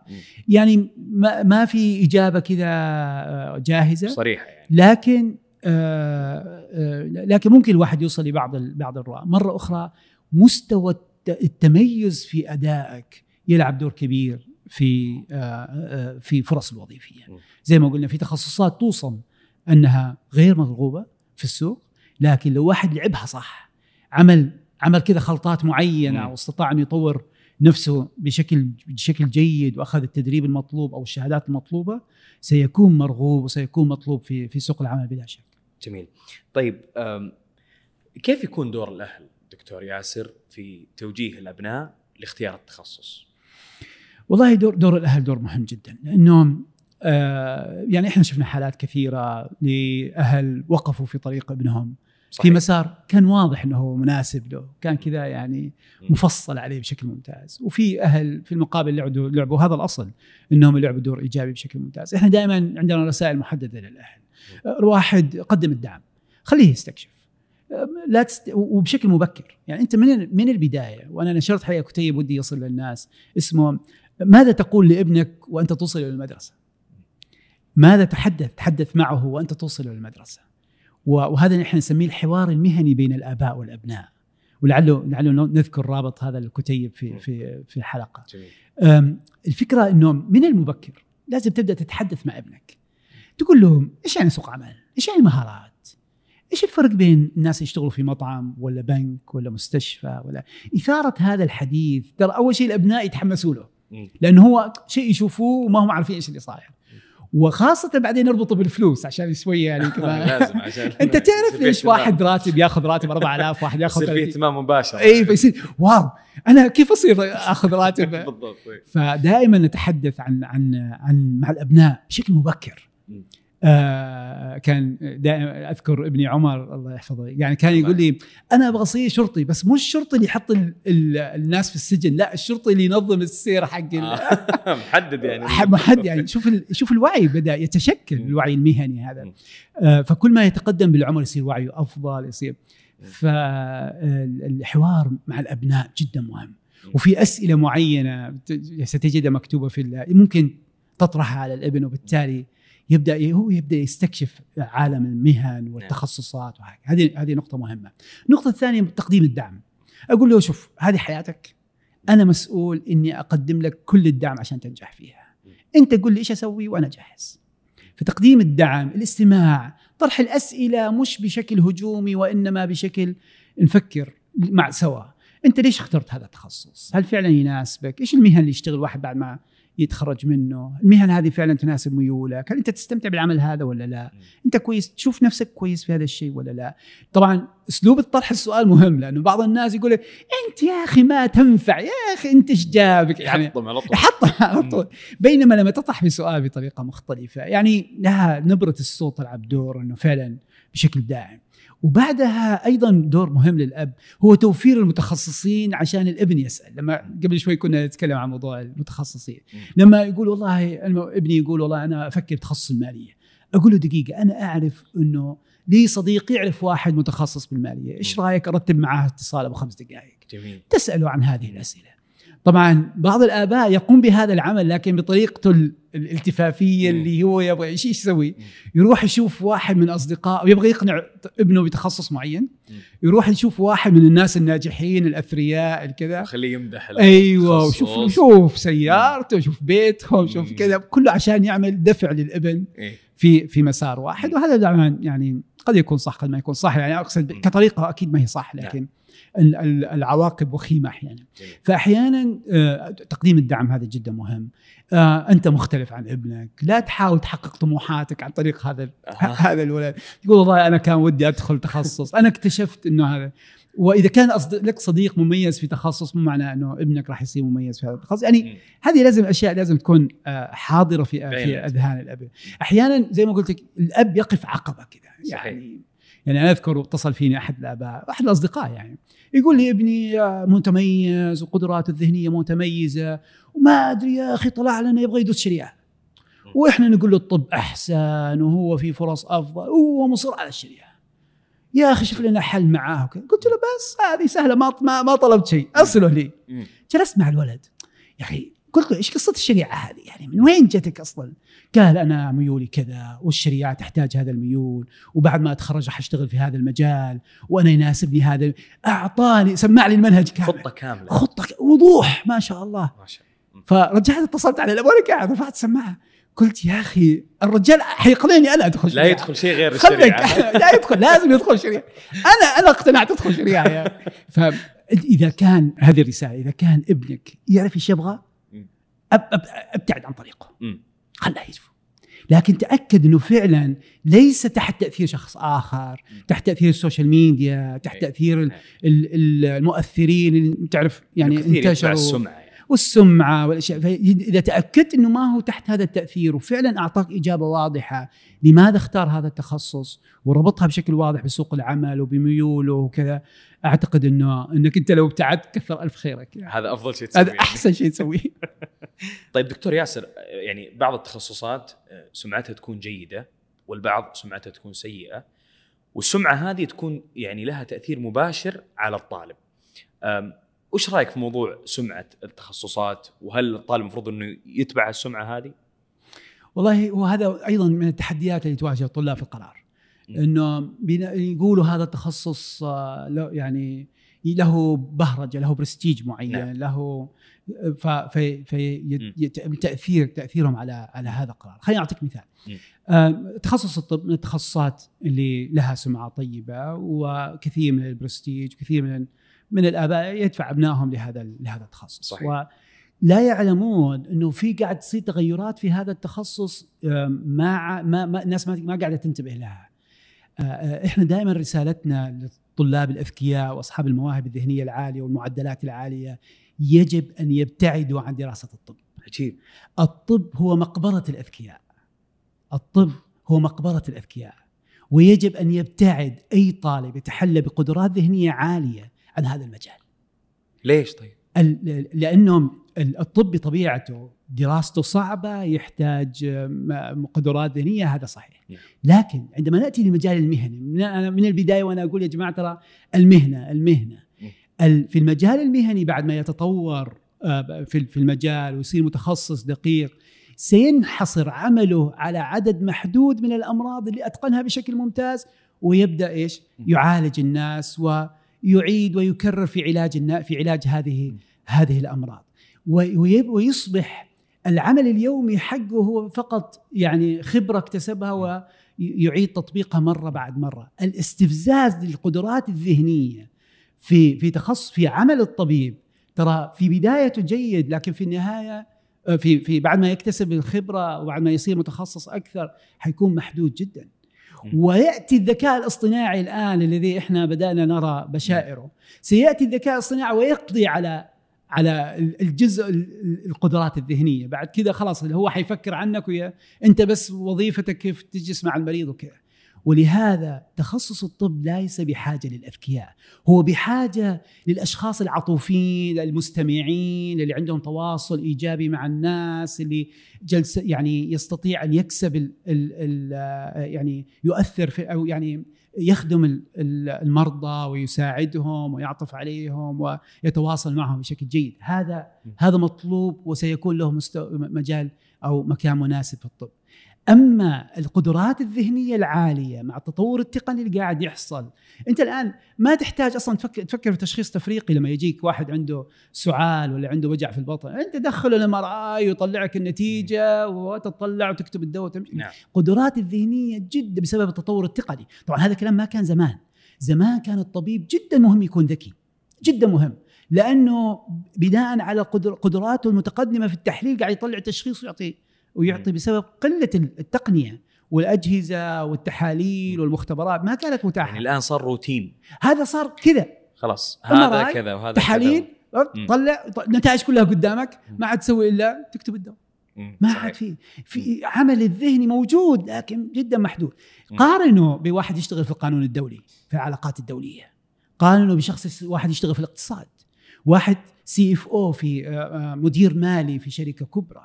يعني ما, ما في إجابة كذا آه، جاهزة؟ صريحة يعني. لكن آه، آه، لكن ممكن الواحد يوصل لبعض بعض الرؤى مرة أخرى مستوى التميز في أدائك يلعب دور كبير في في فرص الوظيفية. زي ما قلنا في تخصصات توصل أنها غير مرغوبة في السوق. لكن لو واحد لعبها صح عمل عمل كذا خلطات معينة واستطاع أن يطور نفسه بشكل بشكل جيد وأخذ التدريب المطلوب أو الشهادات المطلوبة سيكون مرغوب وسيكون مطلوب في في سوق العمل بلا شك. جميل. طيب كيف يكون دور الأهل دكتور ياسر في توجيه الأبناء لاختيار التخصص؟ والله دور دور الأهل دور مهم جدا لأنه آه يعني إحنا شفنا حالات كثيرة لأهل وقفوا في طريق ابنهم صحيح. في مسار كان واضح إنه هو مناسب له كان كذا يعني مفصل عليه بشكل ممتاز. وفي أهل في المقابل لعبوا لعبوا هذا الأصل إنهم لعبوا دور إيجابي بشكل ممتاز. إحنا دائما عندنا رسائل محددة للأهل. واحد قدم الدعم خليه يستكشف. لا تست... وبشكل مبكر. يعني أنت من من البداية وأنا نشرت حقيقة كتيب ودي يصل للناس اسمه ماذا تقول لابنك وأنت توصل إلى المدرسة؟ ماذا تحدث تحدث معه وأنت توصل إلى المدرسة؟ وهذا نحن نسميه الحوار المهني بين الآباء والأبناء. ولعله لعله نذكر رابط هذا الكتيب في في في الحلقة. جميل. الفكرة إنه من المبكر لازم تبدأ تتحدث مع ابنك. تقول لهم إيش يعني سوق عمل؟ إيش يعني مهارات؟ إيش الفرق بين الناس يشتغلوا في مطعم ولا بنك ولا مستشفى ولا إثارة هذا الحديث ترى أول شيء الأبناء يتحمسوا له. لأنه هو شيء يشوفوه وما هم عارفين إيش اللي صاير. وخاصة بعدين نربطه بالفلوس عشان شوية يعني كمان لازم عشان أنت تعرف ليش واحد راتب ياخذ راتب 4000 واحد ياخذ يصير في اهتمام مباشر. اي فيصير. واو. أنا كيف أصير أخذ راتب؟ بالضبط فدائما نتحدث عن عن عن مع الأبناء بشكل مبكر. آه كان دائما أذكر ابني عمر الله يحفظه يعني كان يقول لي أنا أبغى أصير شرطي بس مو الشرطي اللي يحط ال ال الناس في السجن لا الشرطي اللي ينظم السير حق آه. محدد يعني. محدد يعني شوف شوف الوعي بدأ يتشكل الوعي المهني هذا. آه فكل ما يتقدم بالعمر يصير وعيه أفضل يصير. فالحوار مع الأبناء جدا مهم. وفي أسئلة معينة ستجدها مكتوبة في ممكن تطرحها على الابن وبالتالي يبدأ هو يبدأ يستكشف عالم المهن والتخصصات وهكذا. هذه هذه نقطة مهمة. النقطة الثانية تقديم الدعم. أقول له شوف هذه حياتك. أنا مسؤول إني أقدم لك كل الدعم عشان تنجح فيها. أنت قول لي إيش أسوي وأنا جاهز. فتقديم الدعم الاستماع طرح الأسئلة مش بشكل هجومي وإنما بشكل نفكر مع سوا. أنت ليش اخترت هذا التخصص؟ هل فعلا يناسبك؟ إيش المهن اللي يشتغل واحد بعد ما يتخرج منه. المهن هذه فعلا تناسب ميولك. هل أنت تستمتع بالعمل هذا ولا لا؟ أنت كويس؟ تشوف نفسك كويس في هذا الشيء ولا لا؟ طبعا أسلوب الطرح السؤال مهم لأنه بعض الناس يقول أنت يا أخي ما تنفع يا أخي أنت إيش جابك؟ يعني يحطم على طول. يحطم على طول. بينما لما تطرح بسؤال بطريقة مختلفة يعني لها نبرة الصوت تلعب دور إنه فعلا بشكل داعم وبعدها أيضا دور مهم للأب هو توفير المتخصصين عشان الابن يسأل. لما قبل شوي كنا نتكلم عن موضوع المتخصصين. لما يقول والله ابني يقول والله أنا أفكر بتخصص المالية. أقول له دقيقة أنا أعرف إنه لي صديق يعرف واحد متخصص بالمالية. إيش رأيك أرتب معاه اتصال أبو خمس دقائق جميل. تساله عن هذه الأسئلة. طبعا بعض الآباء يقوم بهذا العمل لكن بطريقته الالتفافية اللي هو يبغى إيش يسوي؟ يروح يشوف واحد من اصدقائه يبغى يقنع ابنه بتخصص معين يروح يشوف واحد من الناس الناجحين الأثرياء الكذا. خليه يمدح أيوه وشوف شوف سيارته شوف بيتهم شوف كذا. كله عشان يعمل دفع للابن إيه؟ في في مسار واحد. وهذا يعني قد يكون صح قد ما يكون صح. يعني أقصد كطريقة أكيد ما هي صح لكن ال- ال- العواقب وخيمة أحيانا. فأحيانا آه، تقديم الدعم هذا جدا مهم آه، أنت مختلف عن ابنك لا تحاول تحقق طموحاتك عن طريق هذا. هذا الولد تقول والله أنا كان ودي أدخل تخصص أنا اكتشفت إنه هذا وإذا كان. لك صديق مميز في تخصص مو معناه إنه ابنك راح يصير مميز في هذا التخصص يعني مم. هذه لازم أشياء لازم تكون آه، حاضرة في في أذهان الأب أحيانا زي ما قلت لك الأب يقف عقبه كذا. يعني يعني أنا أذكر اتصل فيني أحد الاباء أحد الأصدقاء يعني. يقول لي ابني متميز وقدراته الذهنية متميزة وما أدري يا أخي طلع لنا يبغى يدرس شريعة. وإحنا نقول له الطب أحسن وهو في فرص أفضل وهو مصر على الشريعة. يا أخي شوف لنا حل معاه. قلت له بس هذه سهلة ما ما, طلبت شيء. اصله لي. جلست مع الولد. يا أخي قلت له إيش قصة الشريعة هذه؟ يعني من وين جتك أصلا؟ قال أنا ميولي كذا والشريعة تحتاج هذا الميول وبعد ما أتخرج راح أشتغل في هذا المجال وأنا يناسبني هذا أعطاني سمع لي المنهج كامل. خطة كاملة. خطة ك- وضوح ما شاء الله. ما شاء الله. فرجعت اتصلت على الاب وأنا قاعد رفعت السماعه قلت يا أخي الرجال حيقنعني أنا أدخل لا شريعة. يدخل شيء غير الشريعة. لا يدخل لازم يدخل شريعة. أنا أنا اقتنعت أدخل شريعة. يا فاذا كان هذه الرسالة إذا كان ابنك يعرف إيش يبغى. أب أب أبتعد عن طريقه. خله يشوف لكن تأكد إنه فعلا ليس تحت تأثير شخص آخر. تحت تأثير ال social media تحت إيه. تأثير إيه. ال- ال- المؤثرين اللي تعرف يعني انتشروا السمعة. والسمعة والأشياء. فاذا تأكدت إنه ما هو تحت هذا التأثير وفعلا أعطاك إجابة واضحة لماذا اختار هذا التخصص؟ وربطها بشكل واضح بسوق العمل وبميوله وكذا. أعتقد إنه إنك أنت لو ابتعدت كثر ألف خيرك يعني. هذا أفضل شيء تسويه. هذا أحسن شيء تسويه. طيب دكتور ياسر يعني بعض التخصصات آه، سمعتها تكون جيدة والبعض سمعتها تكون سيئة والسمعة هذه تكون يعني لها تأثير مباشر على الطالب. وش رأيك في موضوع سمعة التخصصات وهل الطالب المفروض إنه يتبع السمعة هذه؟ والله وهذا أيضا من التحديات اللي تواجه الطلاب في القرار. إنه يقولوا هذا التخصص آه، يعني له بهرجة له برستيج معين نعم. له في في تاثير تأثيرهم على على هذا القرار خليني أعطيك مثال. آه، تخصص الطب من التخصصات اللي لها سمعة طيبة وكثير من البرستيج كثير من من الآباء يدفع أبنائهم لهذا لهذا التخصص. صحيح. ولا يعلمون إنه في قاعد تصير تغيرات في هذا التخصص آه، ما ما, ما الناس ما ما قاعدة تنتبه لها. آه، آه، إحنا دائما رسالتنا للطلاب الأذكياء وأصحاب المواهب الذهنية العالية والمعدلات العالية يجب أن يبتعدوا عن دراسة الطب. عجيب. الطب هو مقبرة الأذكياء. الطب هو مقبرة الأذكياء. ويجب أن يبتعد أي طالب يتحلى بقدرات ذهنية عالية عن هذا المجال ليش طيب؟ ال- الطب بطبيعته دراسته صعبة يحتاج قدرات ذهنية هذا صحيح نعم. لكن عندما نأتي لمجال المهني من, البداية وأنا أقول يا جماعة ترى المهنة المهنة م. ال- في المجال المهني بعد ما يتطور في المجال ويصير متخصص دقيق سينحصر عمله على عدد محدود من الأمراض اللي أتقنها بشكل ممتاز ويبدأ إيش؟ يعالج الناس ويعيد ويكرر في علاج في علاج هذه هذه الأمراض ويصبح العمل اليومي حقه هو فقط يعني خبرة اكتسبها ويعيد تطبيقها مرة بعد مرة، الاستفزاز للقدرات الذهنية في في تخصص في عمل الطبيب ترى في بدايته جيد لكن في النهاية في في بعد ما يكتسب الخبرة وبعد ما يصير متخصص أكثر حيكون محدود جدا. ويأتي الذكاء الاصطناعي الآن الذي إحنا بدأنا نرى بشائره. سيأتي الذكاء الاصطناعي ويقضي على على الجزء ال- القدرات الذهنية. بعد كذا خلاص اللي هو حيفكر عنك ويا أنت بس وظيفتك كيف تجلس مع المريض وكذا. ولهذا تخصص الطب ليس بحاجة للأذكياء. هو بحاجة للأشخاص العطوفين المستمعين اللي عندهم تواصل إيجابي مع الناس اللي جلس يعني يستطيع أن يكسب ال ال ال يعني يؤثر في أو يعني يخدم ال- ال- المرضى ويساعدهم ويعطف عليهم ويتواصل معهم بشكل جيد. هذا هذا مطلوب وسيكون له. مجال أو مكان مناسب في الطب. أما القدرات الذهنية العالية مع التطور التقني اللي قاعد يحصل أنت الآن ما تحتاج أصلا تفكر تفكر في تشخيص تفريقي لما يجيك واحد عنده سعال ولا عنده وجع في البطن أنت دخله الإم آر آي ويطلعك النتيجة وتطلع وتكتب الدواء وتمشي. نعم. قدرات الذهنية جدا بسبب التطور التقني. طبعا هذا الكلام ما كان زمان. زمان كان الطبيب جدا مهم يكون ذكي. جدا مهم. لأنه بناء على قدر- قدراته المتقدمة في التحليل قاعد يطلع تشخيص ويعطي ويعطي بسبب قلة التقنية والأجهزة والتحاليل والمختبرات ما كانت متاحة. يعني الآن صار روتين. هذا صار كذا. خلاص هذا كذا وهذا تحاليل. طلع النتائج كلها قدامك. ما عاد تسوي إلا تكتب الدواء ما عاد في في عمل الذهني موجود لكن جدا محدود. قارنه بواحد يشتغل في القانون الدولي في العلاقات الدولية. قارنه بشخص واحد يشتغل في الاقتصاد. واحد CFO في آه، آه، مدير مالي في شركة كبرى.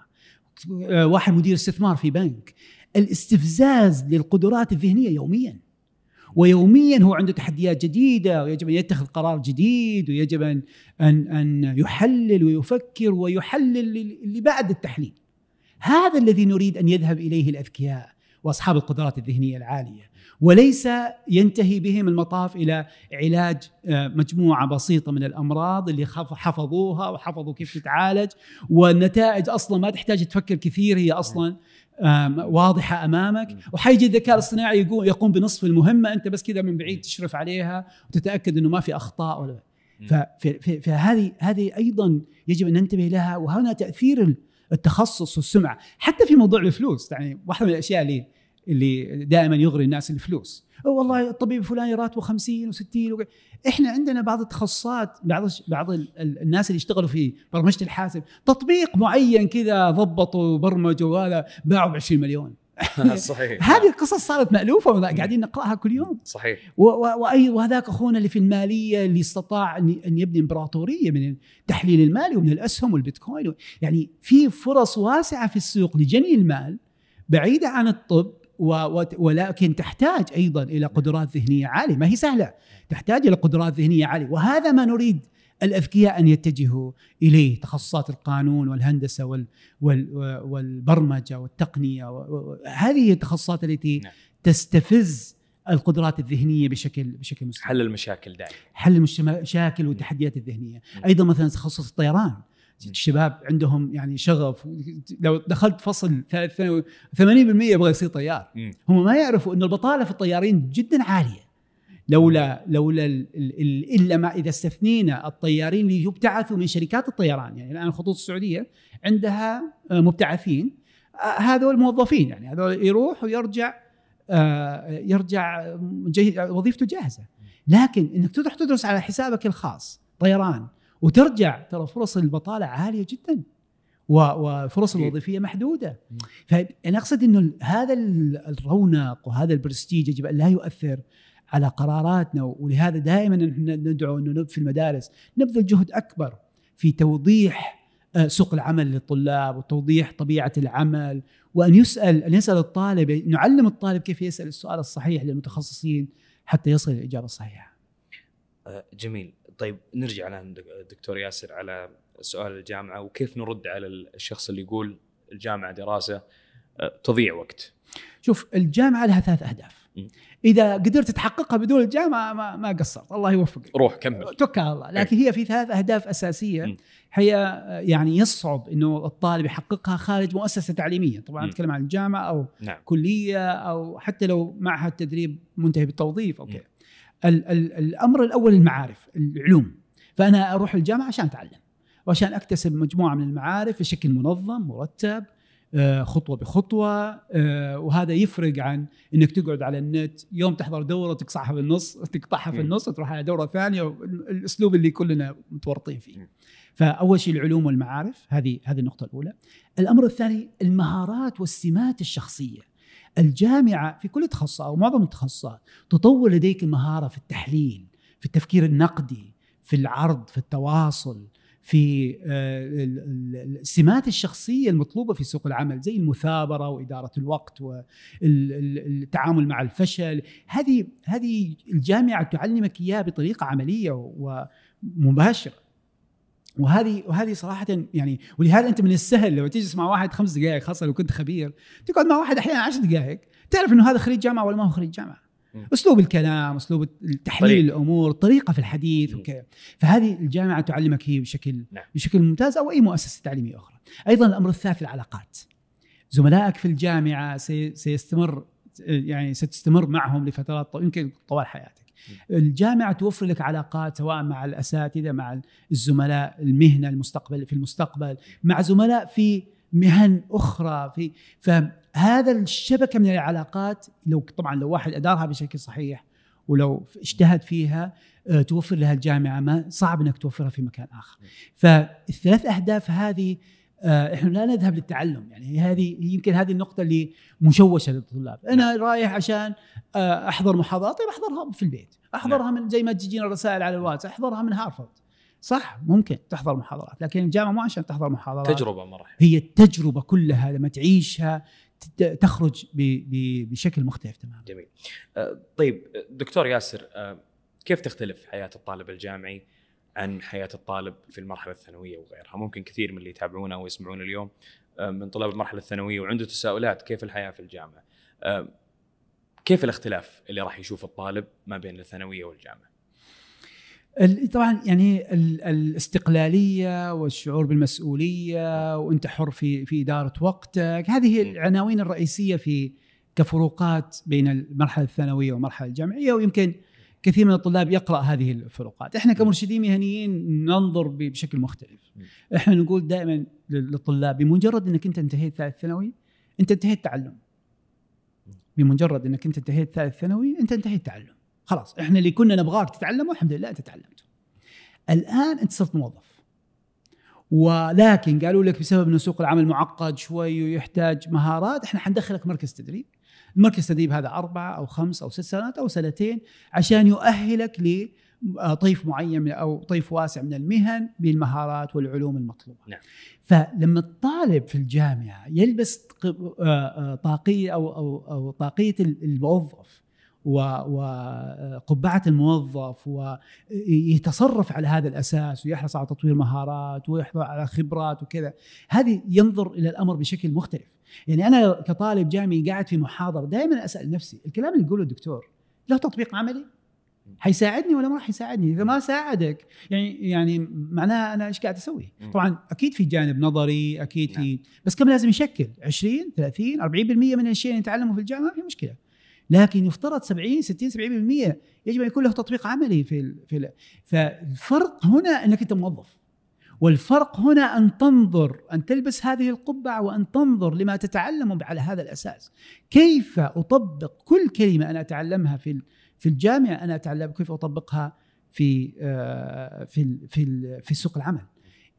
واحد مدير استثمار في بنك. الاستفزاز للقدرات الذهنية يوميا. ويوميا هو عنده تحديات جديدة ويجب أن يتخذ قرار جديد ويجب ان ان أن يحلل ويفكر ويحلل اللي بعد التحليل. هذا الذي نريد أن يذهب إليه الأذكياء وأصحاب القدرات الذهنية العالية. وليس ينتهي بهم المطاف إلى علاج آه، مجموعة بسيطة من الأمراض اللي حفظوها وحفظوا كيف تتعالج. والنتائج أصلا ما تحتاج تفكر كثير هي أصلا واضحة أمامك. وحيجي الذكاء الاصطناعي يقوم بنصف المهمة. أنت بس كذا من بعيد تشرف عليها وتتأكد إنه ما في أخطاء ولا فهذه هذه أيضا يجب أن ننتبه لها. وهنا تأثير التخصص والسمعة. حتى في موضوع الفلوس يعني واحدة من الأشياء اللي اللي دائما يغري الناس الفلوس. والله الطبيب الفلاني راتبه 50 و60 وك... إحنا عندنا بعض التخصصات بعض بعض ال- ال- الناس اللي يشتغلوا في برمجة الحاسب تطبيق معين كذا ضبطوا وبرمجوا وهذا باعوا ب 20 مليون. صحيح. هذه القصص صارت مألوفة قاعدين نقرأها كل يوم؟ صحيح. و- و- وأي وهذاك أخونا اللي في المالية اللي استطاع أن أن يبني إمبراطورية من التحليل المالي ومن الأسهم والبيتكوين يعني في فرص واسعة في السوق لجني المال بعيدة عن الطب و- و- ولكن تحتاج أيضا إلى قدرات ذهنية عالية. ما هي سهلة. تحتاج إلى قدرات ذهنية عالية. وهذا ما نريد الأذكياء أن يتجهوا إليه تخصصات القانون والهندسة وال وال والبرمجة والتقنية هذه هي التخصصات التي نعم. تستفز القدرات الذهنية بشكل بشكل مستمر. حل المشاكل دائما. حل المشاكل والتحديات الذهنية. أيضا مثلا تخصص الطيران. الشباب عندهم يعني شغف. لو دخلت فصل ثالث ثانوي 80% يبغى يصير طيار. هم ما يعرفوا انه البطالة في الطيارين جدا عالية. لولا لولا ال- ال- ال- إلا ما إذا استثنينا الطيارين اللي يبتعثوا من شركات الطيران. يعني الآن الخطوط السعودية عندها آه، مبتعثين. آه، هذول موظفين. يعني هذول يروح ويرجع آه، يرجع وظيفته جاهزة. لكن إنك تروح تدرس على حسابك الخاص طيران وترجع ترى فرص البطالة عالية جدا وفرص. الوظيفية محدودة. فانا أقصد إنه هذا ال- الرونق وهذا البرستيج يجب أن لا يؤثر على قراراتنا ولهذا دائما نحن ندعو إنه في المدارس نبذل جهد أكبر في توضيح آه، سوق العمل للطلاب وتوضيح طبيعة العمل وأن يسأل أن يسأل الطالب نعلم الطالب كيف يسأل السؤال الصحيح للمتخصصين حتى يصل الإجابة الصحيحة. آه، جميل طيب نرجع الآن دك- دكتور ياسر على سؤال الجامعة وكيف نرد على الشخص اللي يقول الجامعة دراسة آه، تضيع وقت شوف الجامعة لها ثلاث أهداف. إذا قدرت تحققها بدون الجامعة ما, ما قصرت الله يوفقك. روح كمل توكل على الله لكن هي في ثلاث أهداف أساسية م. هي يعني يصعب إنه الطالب يحققها خارج مؤسسة تعليمية طبعا م. اتكلم عن الجامعة أو نعم كلية أو حتى لو معهد تدريب منتهي بالتوظيف أوكي م. ال ال الأمر الأول المعارف العلوم فأنا أروح الجامعة عشان أتعلم وعشان أكتسب مجموعة من المعارف بشكل منظم مرتب آه، خطوة بخطوة آه، وهذا يفرق عن إنك تقعد على النت يوم تحضر دورة تقطعها في النص تقطعها في. النص تروح على دورة ثانية الاسلوب اللي كلنا متورطين فيه. فأول شيء العلوم والمعارف هذه هذه النقطة الأولى الأمر الثاني المهارات والسمات الشخصية الجامعة في كل تخصص أو معظم التخصصات تطور لديك المهاره في التحليل في التفكير النقدي في العرض في التواصل في آه، ال- ال- السمات الشخصية المطلوبة في سوق العمل زي المثابرة وإدارة الوقت والتعامل مع الفشل. هذه هذه الجامعة تعلمك إياها بطريقة عملية ومباشره وهذه وهذه صراحة يعني ولهذا أنت من السهل لما تجلس مع واحد خمس دقائق خاصة لو كنت خبير تقعد مع واحد أحيانا عشر دقائق تعرف إنه هذا خريج جامعة ولا ما هو خريج جامعة. أسلوب الكلام أسلوب تحليل طريقة. الأمور طريقة في الحديث. وكذا فهذه الجامعة تعلمك هي بشكل نعم. بشكل ممتاز أو أي مؤسسة تعليمية أخرى أيضا الأمر الثالث العلاقات زملائك في الجامعة سي سيستمر يعني ستستمر معهم لفترات طو- يمكن طوال حياتك الجامعة توفر لك علاقات سواء مع الأساتذة مع الزملاء المهنة المستقبل في المستقبل مع زملاء في مهن أخرى في فهذا الشبكة من العلاقات لو طبعا لو واحد أدارها بشكل صحيح ولو اجتهد فيها آه، توفر لها الجامعة ما صعب إنك توفرها في مكان آخر. فالثلاث أهداف هذه إحنا لا نذهب للتعلم. يعني هذه يمكن هذه النقطة اللي مشوشة للطلاب. أنا رايح عشان آه، أحضر محاضرات طيب أحضرها في البيت احضرها من زي ما تجينا الرسائل على الواتس. أحضرها من هارفرد صح ممكن تحضر محاضرات. لكن الجامعة مو عشان تحضر محاضرات. تجربة مراحل هي التجربة كلها لما تعيشها تخرج بشكل مختلف تماما. جميل. طيب دكتور ياسر كيف تختلف حياة الطالب الجامعي عن حياة الطالب في المرحلة الثانوية وغيرها. ممكن كثير من اللي يتابعونا ويسمعونا اليوم من طلاب المرحلة الثانوية وعنده تساؤلات كيف الحياة في الجامعة. كيف الاختلاف اللي راح يشوف الطالب ما بين الثانوية والجامعة؟ طبعا يعني الاستقلالية والشعور بالمسؤولية وأنت حر في في إدارة وقتك هذه العناوين الرئيسية في كفروقات بين المرحلة الثانوية والمرحله الجامعية ويمكن كثير من الطلاب يقرأ هذه الفروقات. إحنا كمرشدين مهنيين ننظر بشكل مختلف. إحنا نقول دائما للطلاب بمجرد إنك أنت انتهيت ثالث ثانوي أنت انتهيت تعلم. بمجرد إنك أنت انتهيت ثالث ثانوي أنت انتهيت تعلم. خلاص إحنا اللي كنا نبغاك تتعلمه الحمد لله أنت تعلمته الآن أنت صرت موظف. ولكن قالوا لك بسبب ان سوق العمل معقد شوي ويحتاج مهارات إحنا حندخلك مركز تدريب. المركز التدريب هذا أربعة أو خمس أو ست سنوات أو سنتين عشان يؤهلك لطيف معين أو طيف واسع من المهن بالمهارات والعلوم المطلوبة. نعم. فلما الطالب في الجامعة يلبس آه، آه، طاقية أو أو أو طاقية الموظف وقبعة الموظف ويتصرف على هذا الأساس ويحرص على تطوير مهارات ويحرص على خبرات وكذا هذه ينظر إلى الأمر بشكل مختلف يعني أنا كطالب جامعي قاعد في محاضرة دائما أسأل نفسي الكلام اللي يقوله الدكتور له تطبيق عملي؟ حيساعدني ولا ما راح يساعدني؟ إذا ما ساعدك يعني يعني معناها أنا إيش قاعد أسوي؟ طبعا أكيد في جانب نظري أكيد في نعم. بس كم لازم يشكل 20 30 40% من الشيء اللي نتعلمه في الجامعة في مشكلة لكن يفترض 70 60 70% يجب أن يكون له تطبيق عملي في في فالفرق هنا أنك أنت موظف. والفرق هنا أن تنظر أن تلبس هذه القبعة وأن تنظر لما تتعلمه على هذا الأساس. كيف أطبق كل كلمة أنا أتعلمها في في الجامعة أنا أتعلم كيف أطبقها في آه، في في في سوق العمل.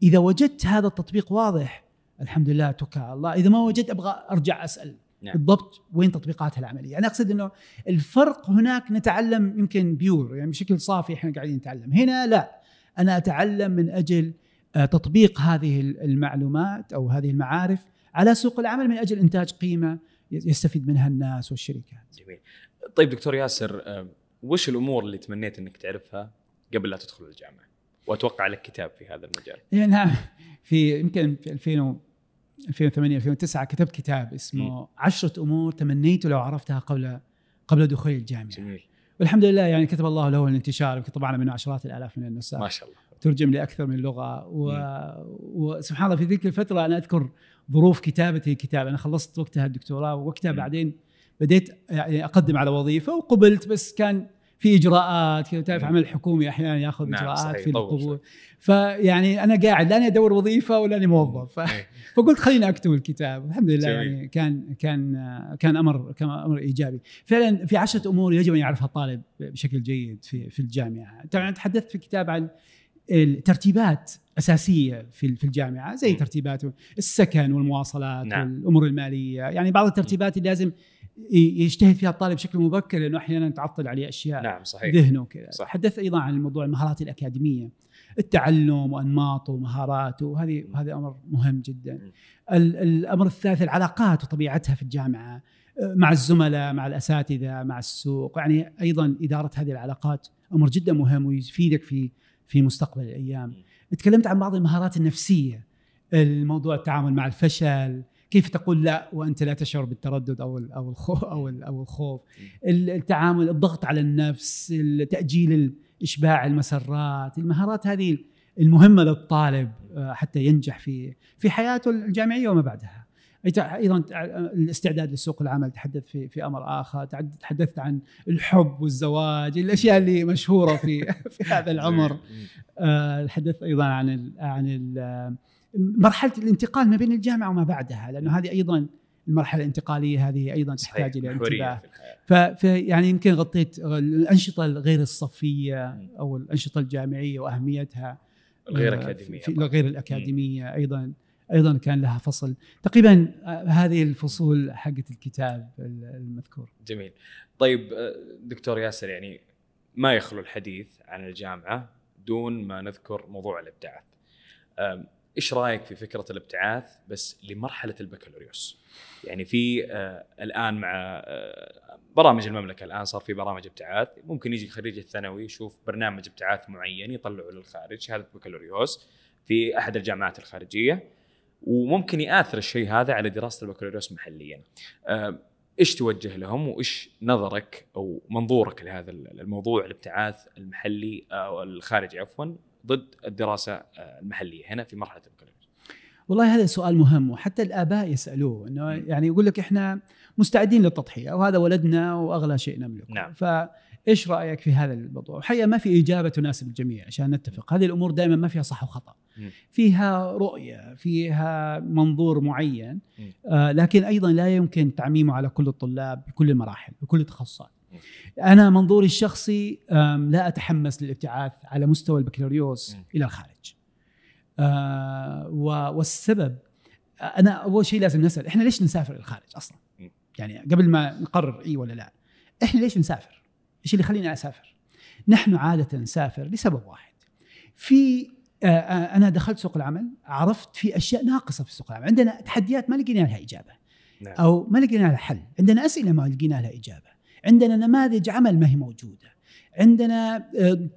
إذا وجدت هذا التطبيق واضح الحمد لله توكل على الله. إذا ما وجدت أبغى أرجع أسأل. نعم. بالضبط وين تطبيقاتها العملية أنا أقصد إنه الفرق هناك نتعلم يمكن بيور يعني بشكل صافي إحنا قاعدين نتعلم هنا لا أنا أتعلم من أجل آه، تطبيق هذه المعلومات أو هذه المعارف على سوق العمل من أجل إنتاج قيمة يستفيد منها الناس والشركات. جميل. طيب دكتور ياسر آه، وش الأمور اللي تمنيت إنك تعرفها قبل لا تدخل الجامعة؟ وأتوقع لك كتاب في هذا المجال. نعم في يمكن في 2000 2008 2009 كتبت كتاب اسمه عشرة أمور تمنيت لو عرفتها قبل قبل دخولي الجامعة. جميل. والحمد لله يعني كتب الله له الانتشار يمكن طبعنا منه عشرات الآلاف من النساء. ما شاء الله. ترجم لاكثر من لغة. و... وسبحان الله في ذيك الفترة أنا أذكر ظروف كتابتي الكتاب أنا خلصت وقتها الدكتوراه ووقتها بعدين بديت يعني أقدم على وظيفة وقبلت بس كان في إجراءات كذا تعرف عمل حكومي أحيانا ياخذ نعم إجراءات صحيح. في القبول. فيعني أنا قاعد لاني أدور وظيفة ولا اني موظف. فقلت خليني أكتب الكتاب. الحمد لله يعني كان كان كان أمر كان أمر إيجابي. فعلا في عشرة أمور يجب أن يعرفها الطالب بشكل جيد في في الجامعة. طبعا تحدثت في الكتاب عن الترتيبات اساسيه في في الجامعة زي ترتيبات السكن والمواصلات نعم. والأمور المالية. يعني بعض الترتيبات اللي لازم يجتهد فيها الطالب بشكل مبكر لأنه أحيانا تعطل عليه أشياء نعم صحيح. ذهنه وكذا. حدث أيضا عن موضوع المهارات الأكاديمية التعلم وانماطه ومهاراته وهذه هذا أمر مهم جدا. الأمر الثالث العلاقات وطبيعتها في الجامعة مع الزملاء مع الأساتذة مع السوق. يعني أيضا إدارة هذه العلاقات أمر جدا مهم ويفيدك في في مستقبل الأيام. تكلمت عن بعض المهارات النفسية الموضوع التعامل مع الفشل كيف تقول لا وأنت لا تشعر بالتردد أو أو الخوف أو أو الخوف؟ التعامل الضغط على النفس تأجيل إشباع المسرات المهارات هذه المهمة للطالب آه، حتى ينجح في في حياته الجامعية وما بعدها. أيضا الاستعداد لسوق العمل تحدث في في أمر آخر تحدثت عن الحب والزواج الأشياء اللي مشهورة في في هذا العمر. آه، تحدثت أيضا عن ال عن ال مرحلة الانتقال ما بين الجامعة وما بعدها لأنه هذه أيضا المرحلة الانتقالية هذه أيضا تحتاج إلى انتباه. فيعني يمكن غطيت الأنشطة الغير الصفية أو الأنشطة الجامعية وأهميتها غير أكاديمية غير الأكاديمية أيضا أيضا كان لها فصل. تقريبا آه، هذه الفصول حقت الكتاب المذكور. جميل. طيب آه، دكتور ياسر يعني ما يخلو الحديث عن الجامعة دون ما نذكر موضوع الابتعاث إيش رأيك في فكرة الابتعاث بس لمرحلة البكالوريوس؟ يعني في آه الآن مع آه برامج المملكة الآن صار في برامج ابتعاث. ممكن يجي خريج الثانوي يشوف برنامج ابتعاث معين يطلعه للخارج شهاده بكالوريوس في أحد الجامعات الخارجية. وممكن يآثر الشيء هذا على دراسة البكالوريوس محليا. آه إيش توجه لهم وإيش نظرك أو منظورك لهذا الموضوع الابتعاث المحلي أو الخارجي عفوا؟ ضد الدراسة آه، المحلية هنا في مرحلة البكالوريوس؟ والله هذا سؤال مهم وحتى الآباء يسألوه إنه يعني يقول لك إحنا مستعدين للتضحية وهذا ولدنا وأغلى شيء نملكه نعم. فايش رأيك في هذا الموضوع؟ الحقيقة ما في إجابة تناسب الجميع عشان نتفق، هذه الأمور دائما ما فيها صح وخطأ. فيها رؤية، فيها منظور معين آه لكن أيضا لا يمكن تعميمه على كل الطلاب بكل المراحل بكل التخصصات. أنا منظوري الشخصي لا أتحمس للابتعاث على مستوى البكالوريوس إلى الخارج. آه، والسبب أنا أول شيء لازم نسأل إحنا ليش نسافر الخارج أصلا؟ يعني قبل ما نقرر إي ولا لا. إحنا ليش نسافر؟ إيش اللي يخلينا أسافر؟ نحن عادة نسافر لسبب واحد. في آه، آه، أنا دخلت سوق العمل عرفت في أشياء ناقصة في سوق العمل. عندنا تحديات ما لقينا لها إجابة. نعم. أو ما لقينا لها حل. عندنا أسئلة ما لقينا لها إجابة. عندنا نماذج عمل ما هي موجودة عندنا آه،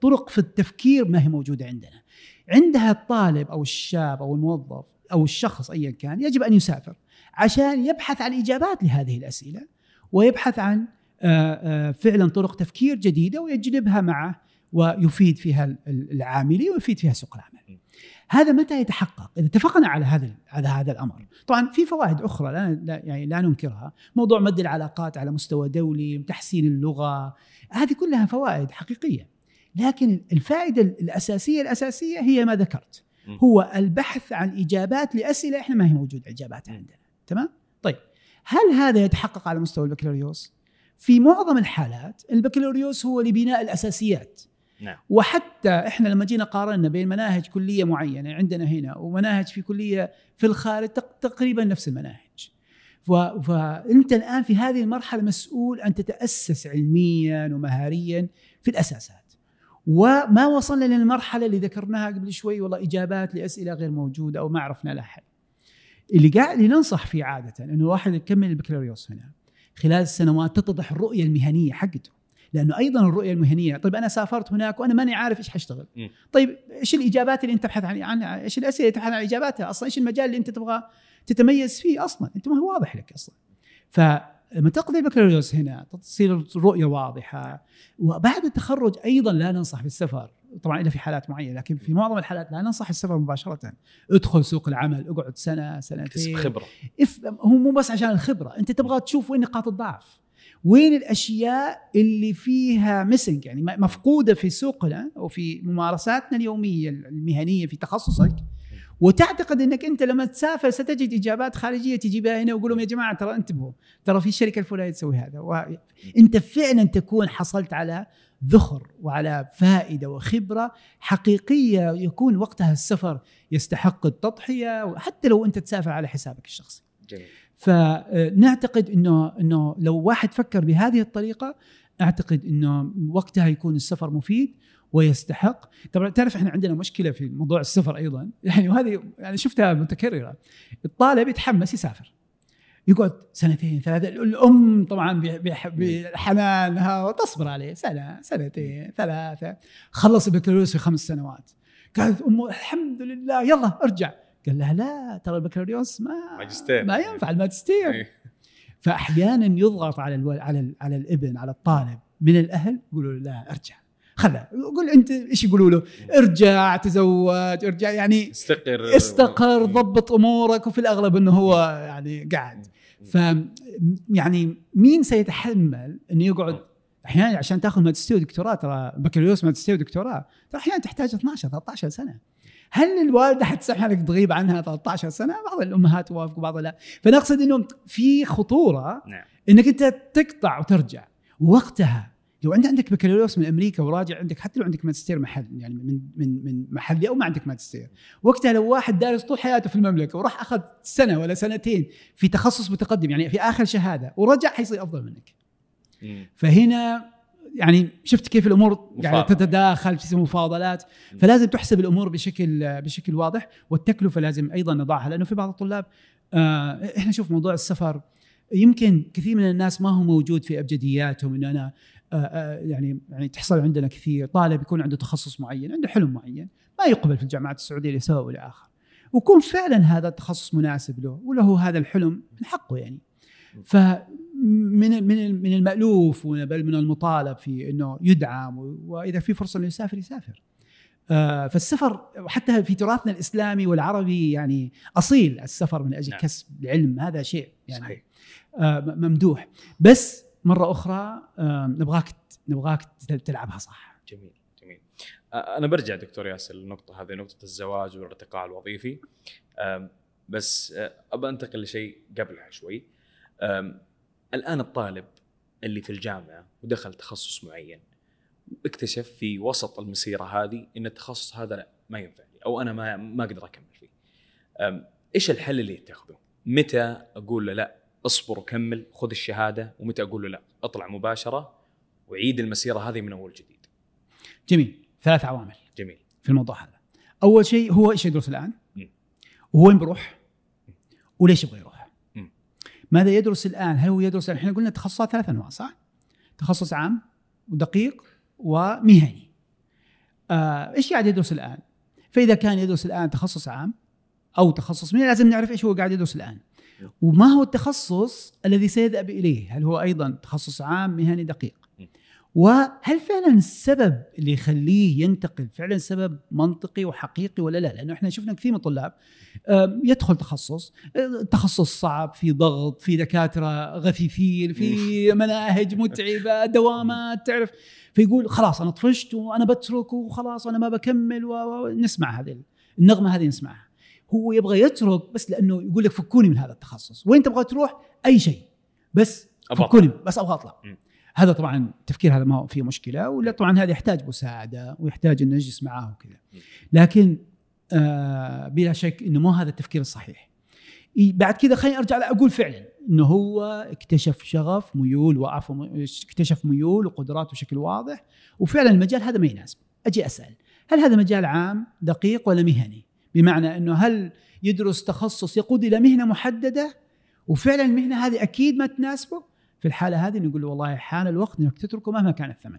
طرق في التفكير ما هي موجودة عندنا عندها الطالب أو الشاب أو الموظف أو الشخص ايا كان يجب أن يسافر عشان يبحث عن إجابات لهذه الأسئلة ويبحث عن آه، آه، فعلا طرق تفكير جديدة ويجلبها معه ويفيد فيها العاملين ويفيد فيها سوق العمل. هذا متى يتحقق؟ إذا اتفقنا على هذا على هذا الأمر، طبعا في فوائد أخرى لا يعني لا ننكرها، موضوع مد العلاقات على مستوى دولي، تحسين اللغة، هذه كلها فوائد حقيقية. لكن الفائدة الاساسيه الأساسية هي ما ذكرت، هو البحث عن إجابات لأسئلة إحنا ما هي موجودة اجاباتها عندنا، تمام؟ طيب هل هذا يتحقق على مستوى البكالوريوس؟ في معظم الحالات البكالوريوس هو لبناء الأساسيات نعم. وحتى إحنا لما جينا قارنا بين مناهج كلية معينة عندنا هنا ومناهج في كلية في الخارج تقريبا نفس المناهج. فأنت الآن في هذه المرحلة مسؤول أن تتأسس علميا ومهاريا في الأساسات. وما وصلنا للمرحلة اللي ذكرناها قبل شوي والله إجابات لأسئلة غير موجودة أو ما عرفنا لها حل. اللي قاعد اللي ننصح فيه عادة إنه الواحد يكمل البكالوريوس هنا. خلال السنوات تتضح الرؤية المهنية حقته. لأنه أيضا الرؤية المهنية. طيب أنا سافرت هناك وأنا ماني عارف إيش حاشتغل طيب إيش الإجابات اللي أنت تبحث عن عنها إيش الأسئلة اللي تبحث عن إجاباتها؟ أصلا إيش المجال اللي أنت تبغى تتميز فيه أصلا؟ أنت ما هو واضح لك أصلا. فلما تقضي البكالوريوس هنا تصير الرؤية واضحة. وبعد التخرج أيضا لا ننصح بالسفر. طبعا إلا في حالات معينة لكن في معظم الحالات لا ننصح السفر مباشرة. ادخل سوق العمل اقعد سنة سنتين. خبره هو مو بس عشان الخبرة أنت تبغى تشوف وين نقاط الضعف. وين الأشياء اللي فيها ميسنج يعني مفقودة في سوقنا وفي ممارساتنا اليومية المهنية في تخصصك. وتعتقد إنك أنت لما تسافر ستجد إجابات خارجية تجيبها هنا ويقول لهم يا جماعة ترى انتبهوا ترى في الشركة الفلانية تسوي هذا. وانت فعلا تكون حصلت على ذخر وعلى فائدة وخبرة حقيقية يكون وقتها السفر يستحق التضحية حتى لو أنت تسافر على حسابك الشخصي. جميل. فنعتقد إنه إنه لو واحد فكر بهذه الطريقة أعتقد إنه وقتها يكون السفر مفيد ويستحق. طبعا تعرف إحنا عندنا مشكلة في موضوع السفر أيضا. يعني وهذه يعني شفتها متكررة. الطالب يتحمس يسافر. يقعد سنتين ثلاثة. الأم طبعا بحنانها وتصبر عليه. سنة سنتين ثلاثة. خلص البكالوريوس في خمس سنوات. قالت أمه الحمد لله يلا أرجع. قال لها لا ترى البكالوريوس ما ماجستير. ما ينفع الماجستير. إيه. فأحيانا يضغط على ألو... على ال... على الابن على الطالب من الأهل يقولوا لا ارجع. خله قول أنت إيش يقولوا له؟ ارجع تزوج ارجع. يعني استقر. استقر ضبط أمورك. وفي الأغلب إنه هو يعني قاعد. ف يعني مين سيتحمل إنه يقعد؟ أحيانا عشان تأخذ ماجستير ودكتوراه ترى بكالوريوس ماجستير ودكتوراه ترى أحيانا تحتاج 12 13 سنة. هل الوالدة حتسمح لك تغيب عنها 13 سنة؟ بعض الأمهات توافق وبعض لا، فانا اقصد انه في خطورة نعم. إنك أنت تقطع وترجع. وقتها لو أنت عندك بكالوريوس من أمريكا وراجع عندك حتى لو عندك ماجستير محل يعني من من من محلي أو ما عندك ماجستير. وقتها لو واحد دارس طول حياته في المملكة وراح أخذ سنة ولا سنتين في تخصص متقدم يعني في آخر شهادة ورجع حيصير أفضل منك. مم. فهنا يعني شفت كيف الأمور يعني. تتداخل في مفاضلات. فلازم تحسب الأمور بشكل بشكل واضح والتكلفة لازم أيضا نضعها لأنه في بعض الطلاب آه إحنا نشوف موضوع السفر يمكن كثير من الناس ما هو موجود في أبجدياتهم إنه أنا آه آه يعني يعني تحصل عندنا كثير طالب يكون عنده تخصص معين عنده حلم معين ما يقبل في الجامعات السعودية لسبب ولا اخر ويكون فعلا هذا التخصص مناسب له وله هذا الحلم من حقه يعني. فمن من من المألوف بل من المطالب في إنه يدعم وإذا في فرصة إنه يسافر يسافر. آه، فالسفر وحتى في تراثنا الإسلامي والعربي يعني أصيل السفر من أجل نعم. كسب العلم هذا شيء يعني صحيح. آه، ممدوح. بس مرة أخرى آه، نبغاك نبغاك تلعبها صح. جميل جميل. أنا برجع دكتور ياسر للنقطه هذه نقطة الزواج والارتقاء الوظيفي. بس ابى أنتقل لشيء قبلها شوي. الآن الطالب اللي في الجامعة ودخل تخصص معين اكتشف في وسط المسيرة هذه إن التخصص هذا لا ما ينفع لي أو أنا ما ما أقدر أكمل فيه. إيش الحل اللي يتخذه؟ متى أقول له لا اصبر وكمل خذ الشهادة ومتى أقول له لا اطلع مباشرة وعيد المسيرة هذه من أول جديد. جميل ثلاث عوامل جميل. في الموضوع هذا أول شيء هو إيش يدرس الآن. وين بيروح وليش يبغى يروح. ماذا يدرس الآن؟ هل هو يدرس إحنا قلنا تخصصات ثلاث أنواع صح؟ تخصص عام ودقيق ومهني. آه إيش قاعد يدرس الآن؟ فإذا كان يدرس الآن تخصص عام أو تخصص مهني لازم نعرف إيش هو قاعد يدرس الآن. وما هو التخصص الذي سيذهب إليه؟ هل هو أيضا تخصص عام مهني دقيق. وهل فعلا السبب اللي يخليه ينتقل فعلا سبب منطقي وحقيقي ولا لا؟ لأنه إحنا شفنا كثير من الطلاب يدخل تخصص آه، تخصص صعب في ضغط في دكاترة غثيثين في مناهج متعبة دوامات تعرف؟ فيقول خلاص أنا طفشت وأنا بترك وخلاص أنا ما بكمل ونسمع هذه النغمة هذه نسمعها. هو يبغى يترك بس لأنه يقول لك فكوني من هذا التخصص. وين تبغى تروح؟ أي شيء. بس فكوني بس أبغى أطلع. هذا طبعا التفكير هذا ما هو فيه مشكلة ولا طبعا هذا يحتاج مساعدة ويحتاج انه نجلس معاه وكذا. لكن آه بلا شك إنه مو هذا التفكير الصحيح. بعد كذا خليني أرجع أقول فعلا إنه هو اكتشف شغف ميول وعفوا اكتشف ميول وقدرات بشكل واضح وفعلا المجال هذا ما يناسبه أجي أسأل هل هذا مجال عام دقيق ولا مهني؟ بمعنى إنه هل يدرس تخصص يقود إلى مهنة محددة؟ وفعلا المهنة هذه أكيد ما تناسبه؟ في الحالة هذه نقول له والله حان الوقت إنك تتركه مهما كان الثمن.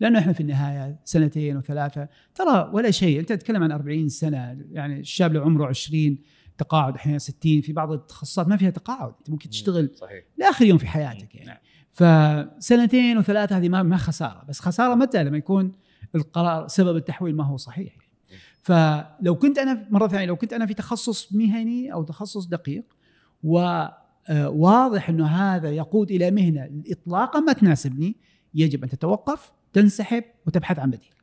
لأنه إحنا في النهاية سنتين وثلاثة ترى ولا شيء. أنت تتكلم عن 40 سنة يعني الشاب لو عمره 20 تقاعد أحيانا 60 في بعض التخصصات ما فيها تقاعد. أنت ممكن تشتغل صحيح. لآخر يوم في حياتك يعني. نعم. فسنتين وثلاثة هذه ما خسارة. بس خسارة متى؟ لما يكون القرار سبب التحويل ما هو صحيح. فلو كنت أنا مرة ثانية لو كنت أنا في تخصص مهني أو تخصص دقيق وواضح إنه هذا يقود إلى مهنة. اطلاقا ما تناسبني يجب أن تتوقف تنسحب وتبحث عن بديل.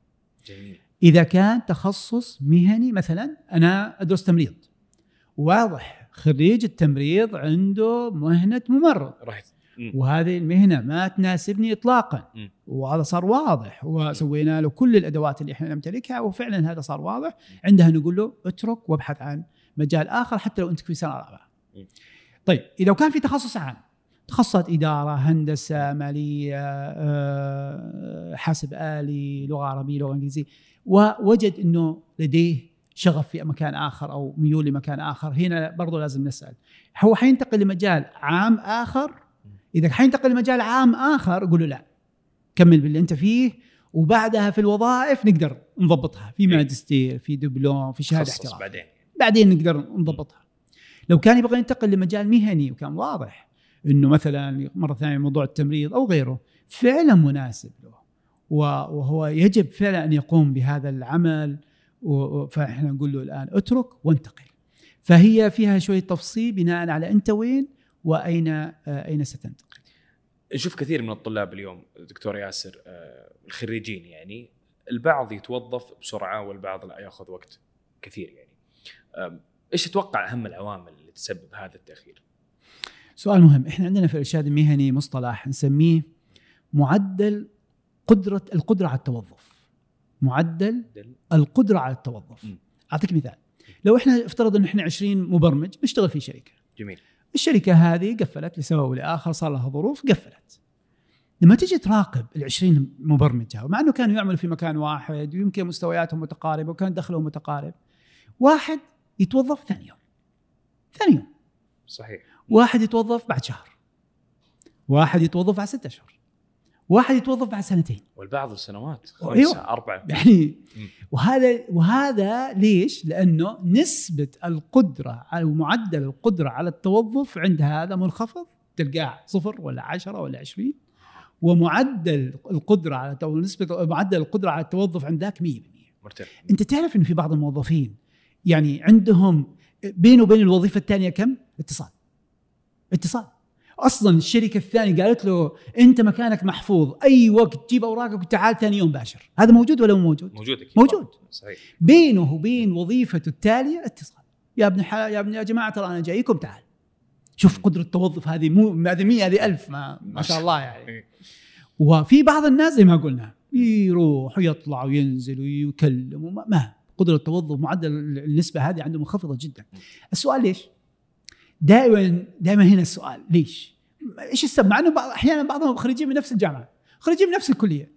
جميل. إذا كان تخصص مهني مثلا أنا أدرس تمريض. واضح خريج التمريض عنده مهنة ممرض. مم. وهذه المهنة ما تناسبني اطلاقا. مم. وهذا صار واضح. وسوينا له كل الأدوات اللي إحنا نمتلكها وفعلا هذا صار واضح. عندها نقول له اترك وابحث عن مجال آخر حتى لو أنت في سنة رابعة. طيب إذا كان في تخصص عام تخصصات إدارة، هندسة، مالية، آه، حاسب آلي، لغة عربية، لغة إنجليزية ووجد إنه لديه شغف في مكان آخر أو ميول لمكان آخر، هنا برضو لازم نسأل. هو حينتقل لمجال عام آخر؟ إذا حينتقل لمجال عام آخر قول له لا. كمل باللي أنت فيه وبعدها في الوظائف نقدر نضبطها في إيه. ماجستير في دبلوم في شهادة احتراف بعدين. بعدين نقدر نضبطها. لو كان يبغى ينتقل لمجال مهني وكان واضح إنه مثلا مرة ثانية موضوع التمريض أو غيره فعلا مناسب له. وهو يجب فعلا أن يقوم بهذا العمل فإحنا نقول له الآن اترك وانتقل. فهي فيها شوية تفصيل بناء على أنت وين وأين آه، أين ستنتقل. نشوف كثير من الطلاب اليوم دكتور ياسر آه، الخريجين يعني البعض يتوظف بسرعة والبعض لا ياخذ وقت كثير يعني. إيش تتوقع أهم العوامل تسبب هذا التأخير؟ سؤال مهم. إحنا عندنا في الإرشاد المهني مصطلح نسميه معدل قدره القدرة على التوظف. معدل القدرة على التوظف. أعطيك مثال. لو إحنا افترض إن إحنا 20 مبرمج نشتغل في شركة. جميل. الشركة هذه قفلت لسبب لآخر صار لها ظروف قفلت. لما تجي تراقب ال 20 مبرمج مع إنه كانوا يعملوا في مكان واحد ويمكن مستوياتهم متقاربة وكان دخلهم متقارب واحد يتوظف ثاني يوم. ثاني يوم. صحيح. واحد يتوظف بعد شهر. واحد يتوظف بعد ستة اشهر واحد يتوظف بعد سنتين. والبعض سنوات أيوة. خمسة أربعة. يعني وهذا وهذا ليش؟ لأنه نسبة القدرة أو معدل القدرة على التوظف عند هذا منخفض. تلقاه صفر ولا عشرة ولا عشرين. ومعدل القدرة على نسبة معدل القدرة على التوظف عند ذاك 100% مرتفع أنت تعرف أن في بعض الموظفين يعني عندهم بينه وبين الوظيفة الثانية كم؟ اتصال. اتصال. أصلا الشركة الثانية قالت له أنت مكانك محفوظ أي وقت تجيب أوراقك وتعال ثاني يوم باشر. هذا موجود ولا مو موجود؟ موجود أكيد. موجود. صحيح. بينه وبين وظيفته التالية اتصال. يا ابن الحلال يا ابن يا جماعة ترى أنا جايكم تعال. شوف قدرة التوظف هذه مو هذه 100 هذه 1000 ما, ما شاء الله يعني. إيه. وفي بعض الناس زي ما قلنا يروح ويطلع وينزل ويكلم وما ما قدرة التوظف معدل النسبة هذه عنده منخفضة جدا. السؤال ليش؟ دائما دائما هنا السؤال ليش؟ إيش السبب؟ مع إنه أحيانا بعضهم خريجين من نفس الجامعة، خريجين من نفس الكلية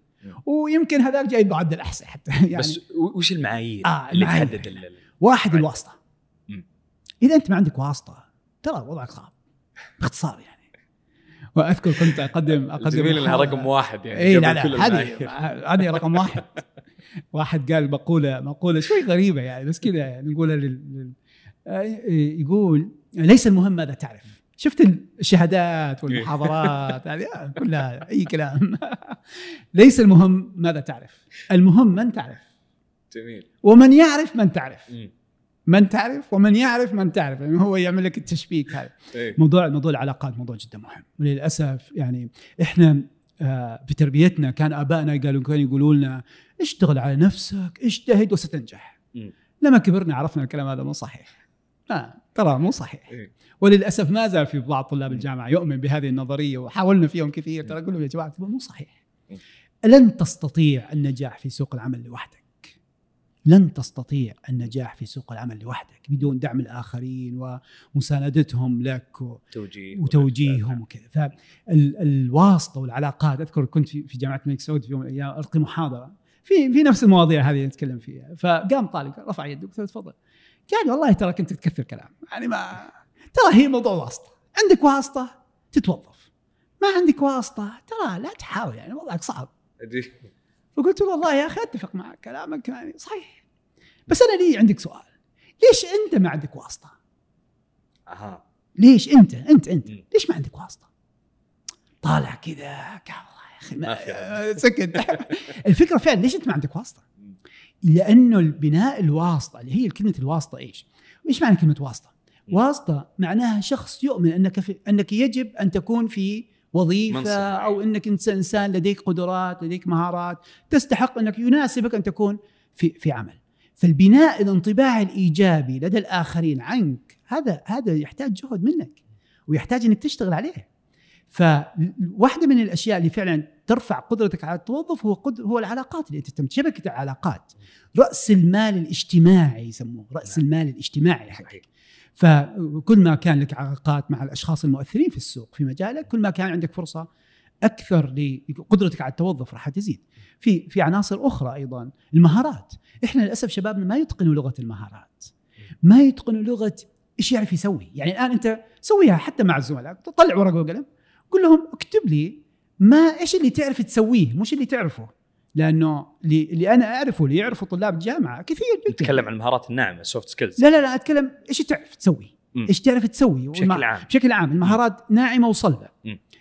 ويمكن هذاك جاي معدل احسن حتى يعني. بس وش المعايير آه اللي تحدد واحد الواسطة. إذا أنت ما عندك واسطة ترى وضعك صعب. باختصار يعني. وأذكر كنت اقدم أقدم جميل إنها رقم واحد يعني اي لا لا هذه هذه رقم واحد. واحد قال مقولة مقولة شوي غريبة يعني بس كذا يعني نقولها لل... يقول ليس المهم ماذا تعرف. شفت الشهادات والمحاضرات؟ هذه آه، كلها أي كلام. ليس المهم ماذا تعرف. المهم من تعرف. جميل. ومن يعرف من تعرف. من تعرف ومن يعرف من تعرف. يعني هو يعمل لك التشبيك هذا. إيه. موضوع موضوع العلاقات موضوع جدا مهم. وللأسف يعني إحنا آه، في تربيتنا كان آبائنا قالوا كانوا يقولوا لنا اشتغل على نفسك اجتهد وستنجح. لما كبرنا عرفنا الكلام هذا مو صحيح. آه ترى مو صحيح. إيه. وللأسف ما زال في بعض طلاب الجامعة يؤمن بهذه النظرية وحاولنا فيهم كثير. ترى أقول لهم يا جماعة مو صحيح. لن تستطيع النجاح في سوق العمل لوحدك. لن تستطيع النجاح في سوق العمل لوحدك بدون دعم الآخرين ومساندتهم لك توجيه وتوجيههم وكذا. فالواسطه والعلاقات أذكر كنت في جامعة الملك سعود في يوم من الأيام ألقي محاضرة. في في نفس المواضيع هذه نتكلم فيها. فقام طالب رفع يده قلت تفضل. قال والله ترى كنت تكثر كلام. يعني ما ترى هي موضوع واسطة. عندك واسطة تتوظف. ما عندك واسطة ترى لا تحاول يعني وضعك صعب. فقلت له والله يا أخي أتفق معك كلامك يعني صحيح. بس أنا لي عندك سؤال. ليش أنت ما عندك واسطة؟ أها. ليش أنت أنت أنت ليش ما عندك واسطة؟ طالع كذا ما سكت الفكرة فعلا ليش أنت ما عندك واسطة؟ لأنه البناء الواسطة اللي هي كلمة الواسطة إيش؟ إيش معنى كلمة واسطة؟ واسطة معناها شخص يؤمن أنك في أنك يجب أن تكون في وظيفة أو أنك إنسان لديك قدرات لديك مهارات تستحق أنك يناسبك أن تكون في في عمل فالبناء الانطباع الإيجابي لدى الآخرين عنك هذا هذا يحتاج جهد منك ويحتاج أنك تشتغل عليه فواحدة من الأشياء اللي فعلا ترفع قدرتك على التوظف هو قدر هو العلاقات اللي أنت تمت شبكة العلاقات. رأس المال الاجتماعي يسموه رأس نعم. المال الاجتماعي حقك. فكل ما كان لك علاقات مع الأشخاص المؤثرين في السوق في مجالك كل ما كان عندك فرصة أكثر لقدرتك على التوظف راح تزيد. في في عناصر أخرى أيضا المهارات. إحنا للأسف شبابنا ما يتقنوا لغة المهارات. ما يتقنوا لغة إيش يعرف يسوي؟ يعني الآن أنت سويها حتى مع الزملاء طلع ورقة وقلم قول لهم اكتب لي ما إيش اللي تعرف تسويه مش اللي تعرفه. لأنه اللي, اللي أنا أعرفه اللي يعرفه طلاب الجامعة كثير جدا. تتكلم عن المهارات الناعمة ال soft skills لا لا لا أتكلم إيش تعرف تسوي إيش تعرف تسوي. بشكل عام. بشكل عام المهارات ناعمة وصلبة.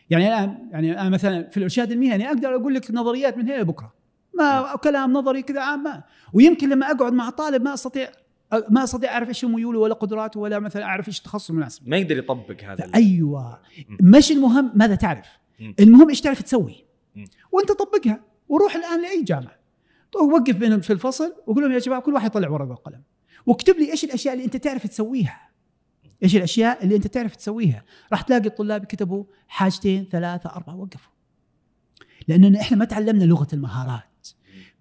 يعني الآن يعني أنا مثلا في الإرشاد المهني أقدر أقول لك نظريات من هنا لبكرة. ما كلام نظري كذا عام ما. ويمكن لما أقعد مع طالب ما أستطيع ما أستطيع أعرف إيش ميوله ولا قدراته ولا مثلا أعرف إيش التخصص المناسب. ما يقدر يطبق هذا أيوه. مش المهم ماذا تعرف. المهم إيش تعرف تسوي. وأنت طبقها وروح الآن لأي جامعة. وقف بينهم في الفصل وقول لهم يا جماعة كل واحد يطلع ورقه وقلم واكتب لي إيش الأشياء اللي أنت تعرف تسويها. إيش الأشياء اللي أنت تعرف تسويها. راح تلاقي الطلاب كتبوا حاجتين ثلاثة أربعة وقفوا. لأننا إحنا ما تعلمنا لغة المهارات.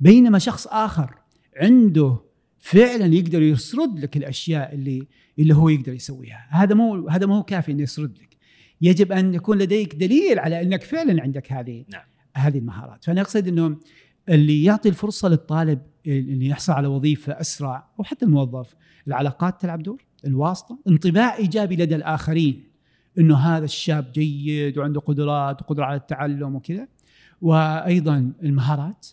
بينما شخص آخر عنده فعلا يقدر يسرد لك الأشياء اللي اللي هو يقدر يسويها. هذا مو هذا ما هو كافي إنه يسرد لك. يجب أن يكون لديك دليل على إنك فعلا عندك هذه نعم. هذه المهارات. فأنا أقصد إنه اللي يعطي الفرصة للطالب اللي يحصل على وظيفة أسرع أو حتى الموظف العلاقات تلعب دور الواسطة انطباع إيجابي لدى الآخرين. إنه هذا الشاب جيد وعنده قدرات وقدرة على التعلم وكذا. وأيضا المهارات.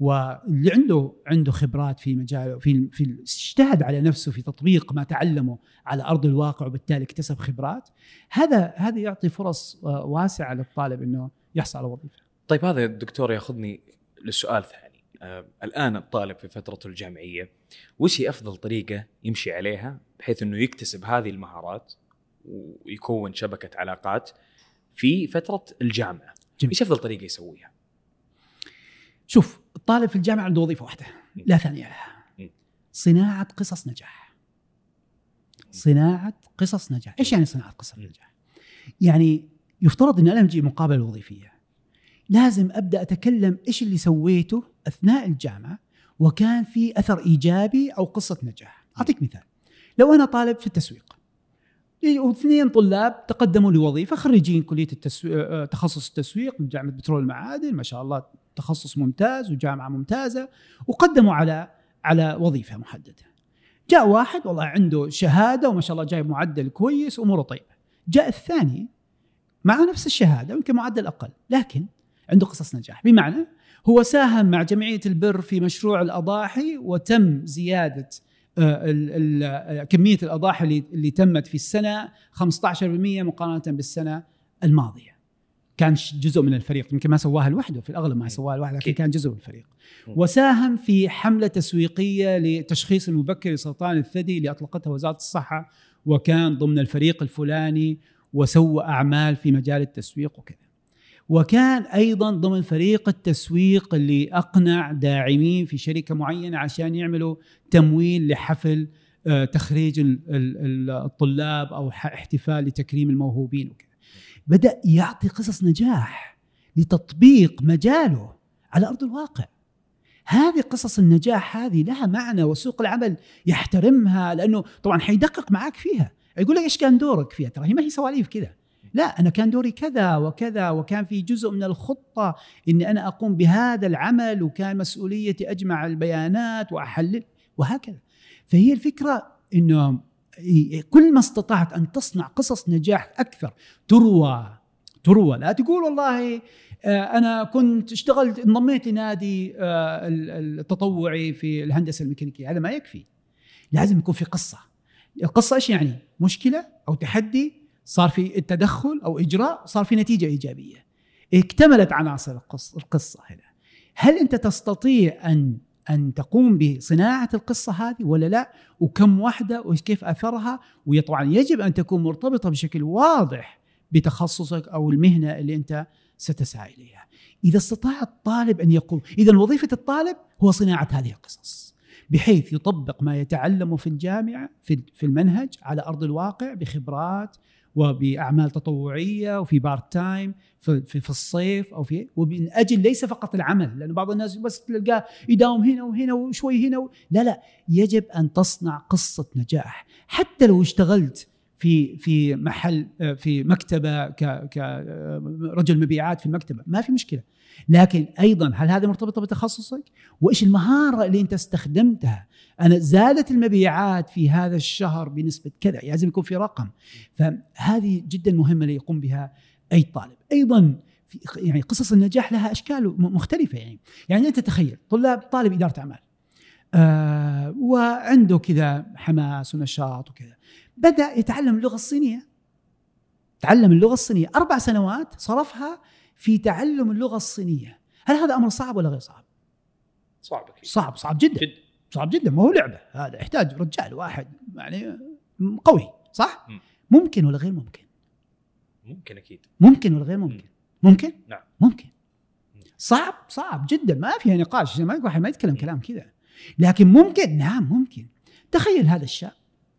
واللي عنده عنده خبرات في مجال في في اجتهد على نفسه في تطبيق ما تعلمه على أرض الواقع وبالتالي اكتسب خبرات هذا هذا يعطي فرص آه، واسعة للطالب إنه يحصل على وظيفة. طيب هذا الدكتور ياخذني للسؤال ثاني. آه الآن الطالب في فترته الجامعية وش هي أفضل طريقة يمشي عليها بحيث إنه يكتسب هذه المهارات ويكون شبكة علاقات في فترة الجامعة؟ جميل. إيش أفضل طريقة يسويها؟ شوف الطالب في الجامعة عنده وظيفة واحدة لا ثانية. لها م. صناعة قصص نجاح. صناعة قصص نجاح. إيش يعني صناعة قصص. نجاح؟ يعني يفترض إن أنا أجي مقابله وظيفيه لازم أبدأ أتكلم إيش اللي سويته أثناء الجامعة وكان في أثر إيجابي أو قصة نجاح. أعطيك مثال. لو أنا طالب في التسويق واثنين طلاب تقدموا لوظيفة خريجين كلية التسويق تخصص التسويق من جامعة بترول المعادن ما شاء الله تخصص ممتاز وجامعة ممتازة وقدموا على على وظيفة محددة. جاء واحد والله عنده شهادة وما شاء الله جايب معدل كويس اموره طيبه. جاء الثاني مع نفس الشهادة ويمكن معدل أقل لكن عنده قصص نجاح بمعنى هو ساهم مع جمعية البر في مشروع الأضاحي وتم زيادة آه، كمية الأضاحي اللي تمت في السنة 15% مقارنة بالسنة الماضية. كان جزء من الفريق يمكن ما سواها لوحده في الأغلب ما سواها لوحده لكن. كان جزء من الفريق. وساهم في حملة تسويقية لتشخيص المبكر لسرطان الثدي اللي اطلقتها وزارة الصحة وكان ضمن الفريق الفلاني وسوى أعمال في مجال التسويق وكذا. وكان أيضا ضمن فريق التسويق اللي أقنع داعمين في شركة معينة عشان يعملوا تمويل لحفل آه، تخريج ال- ال- ال- الطلاب أو احتفال لتكريم الموهوبين وكذا. بدأ يعطي قصص نجاح لتطبيق مجاله على أرض الواقع. هذه قصص النجاح هذه لها معنى وسوق العمل يحترمها لأنه طبعا حيدقق معك فيها، يقول لك إيش كان دورك فيها؟ ترى هي ما هي سواليف كذا. لا أنا كان دوري كذا وكذا وكان في جزء من الخطة إني أنا أقوم بهذا العمل وكان مسؤوليتي أجمع البيانات وأحلل وهكذا. فهي الفكرة إنه كل ما استطعت أن تصنع قصص نجاح أكثر تروى تروى. لا تقول والله آه، أنا كنت اشتغلت انضميت لنادي آه، ال- التطوعي في الهندسة الميكانيكية. هذا ما يكفي. لازم يكون في قصة. القصة إيش يعني؟ مشكلة أو تحدي صار في تدخل أو إجراء صار في نتيجة إيجابية. اكتملت عناصر القصة هنا. هل أنت تستطيع أن أن تقوم بصناعة القصة هذه ولا لا؟ وكم واحدة وكيف أثرها؟ وطبعا يجب أن تكون مرتبطة بشكل واضح بتخصصك أو المهنة اللي أنت ستسعى إليها. إذا استطاع الطالب أن يقوم إذا وظيفة الطالب هو صناعة هذه القصص بحيث يطبق ما يتعلمه في الجامعة في المنهج على أرض الواقع بخبرات وبأعمال تطوعية وفي part time في, في, الصيف أو في ومن أجل ليس فقط العمل لأنه بعض الناس بس تلقاه يداوم هنا وهنا وشوي هنا و... لا لا يجب أن تصنع قصة نجاح. حتى لو اشتغلت في في محل آه، في مكتبة كرجل مبيعات في المكتبة. ما في مشكلة. لكن أيضا هل هذا مرتبطة بتخصصك؟ وإيش المهارة اللي أنت استخدمتها؟ أنا زادت المبيعات في هذا الشهر بنسبة كذا لازم يكون في رقم. فهذه جدا مهمة ليقوم بها أي طالب. أيضا يعني قصص النجاح لها أشكال مختلفة يعني. يعني أنت تخيل طلاب طالب إدارة أعمال آه وعنده كذا حماس ونشاط وكذا. بدأ يتعلم اللغة الصينية. تعلم اللغة الصينية. أربع سنوات صرفها في تعلم اللغة الصينية. هل هذا أمر صعب ولا غير صعب؟ صعب أكيد. صعب صعب جدا. جدا. صعب جدا. ما هو لعبة. هذا يحتاج رجال واحد يعني قوي صح؟ مم. ممكن ولا غير ممكن؟ ممكن أكيد. ممكن ولا غير ممكن؟ ممكن؟ نعم. ممكن. مم. صعب صعب جدا. ما فيها نقاش. ما واحد ما يتكلم كلام كذا. لكن ممكن. نعم ممكن. تخيل هذا الشاب.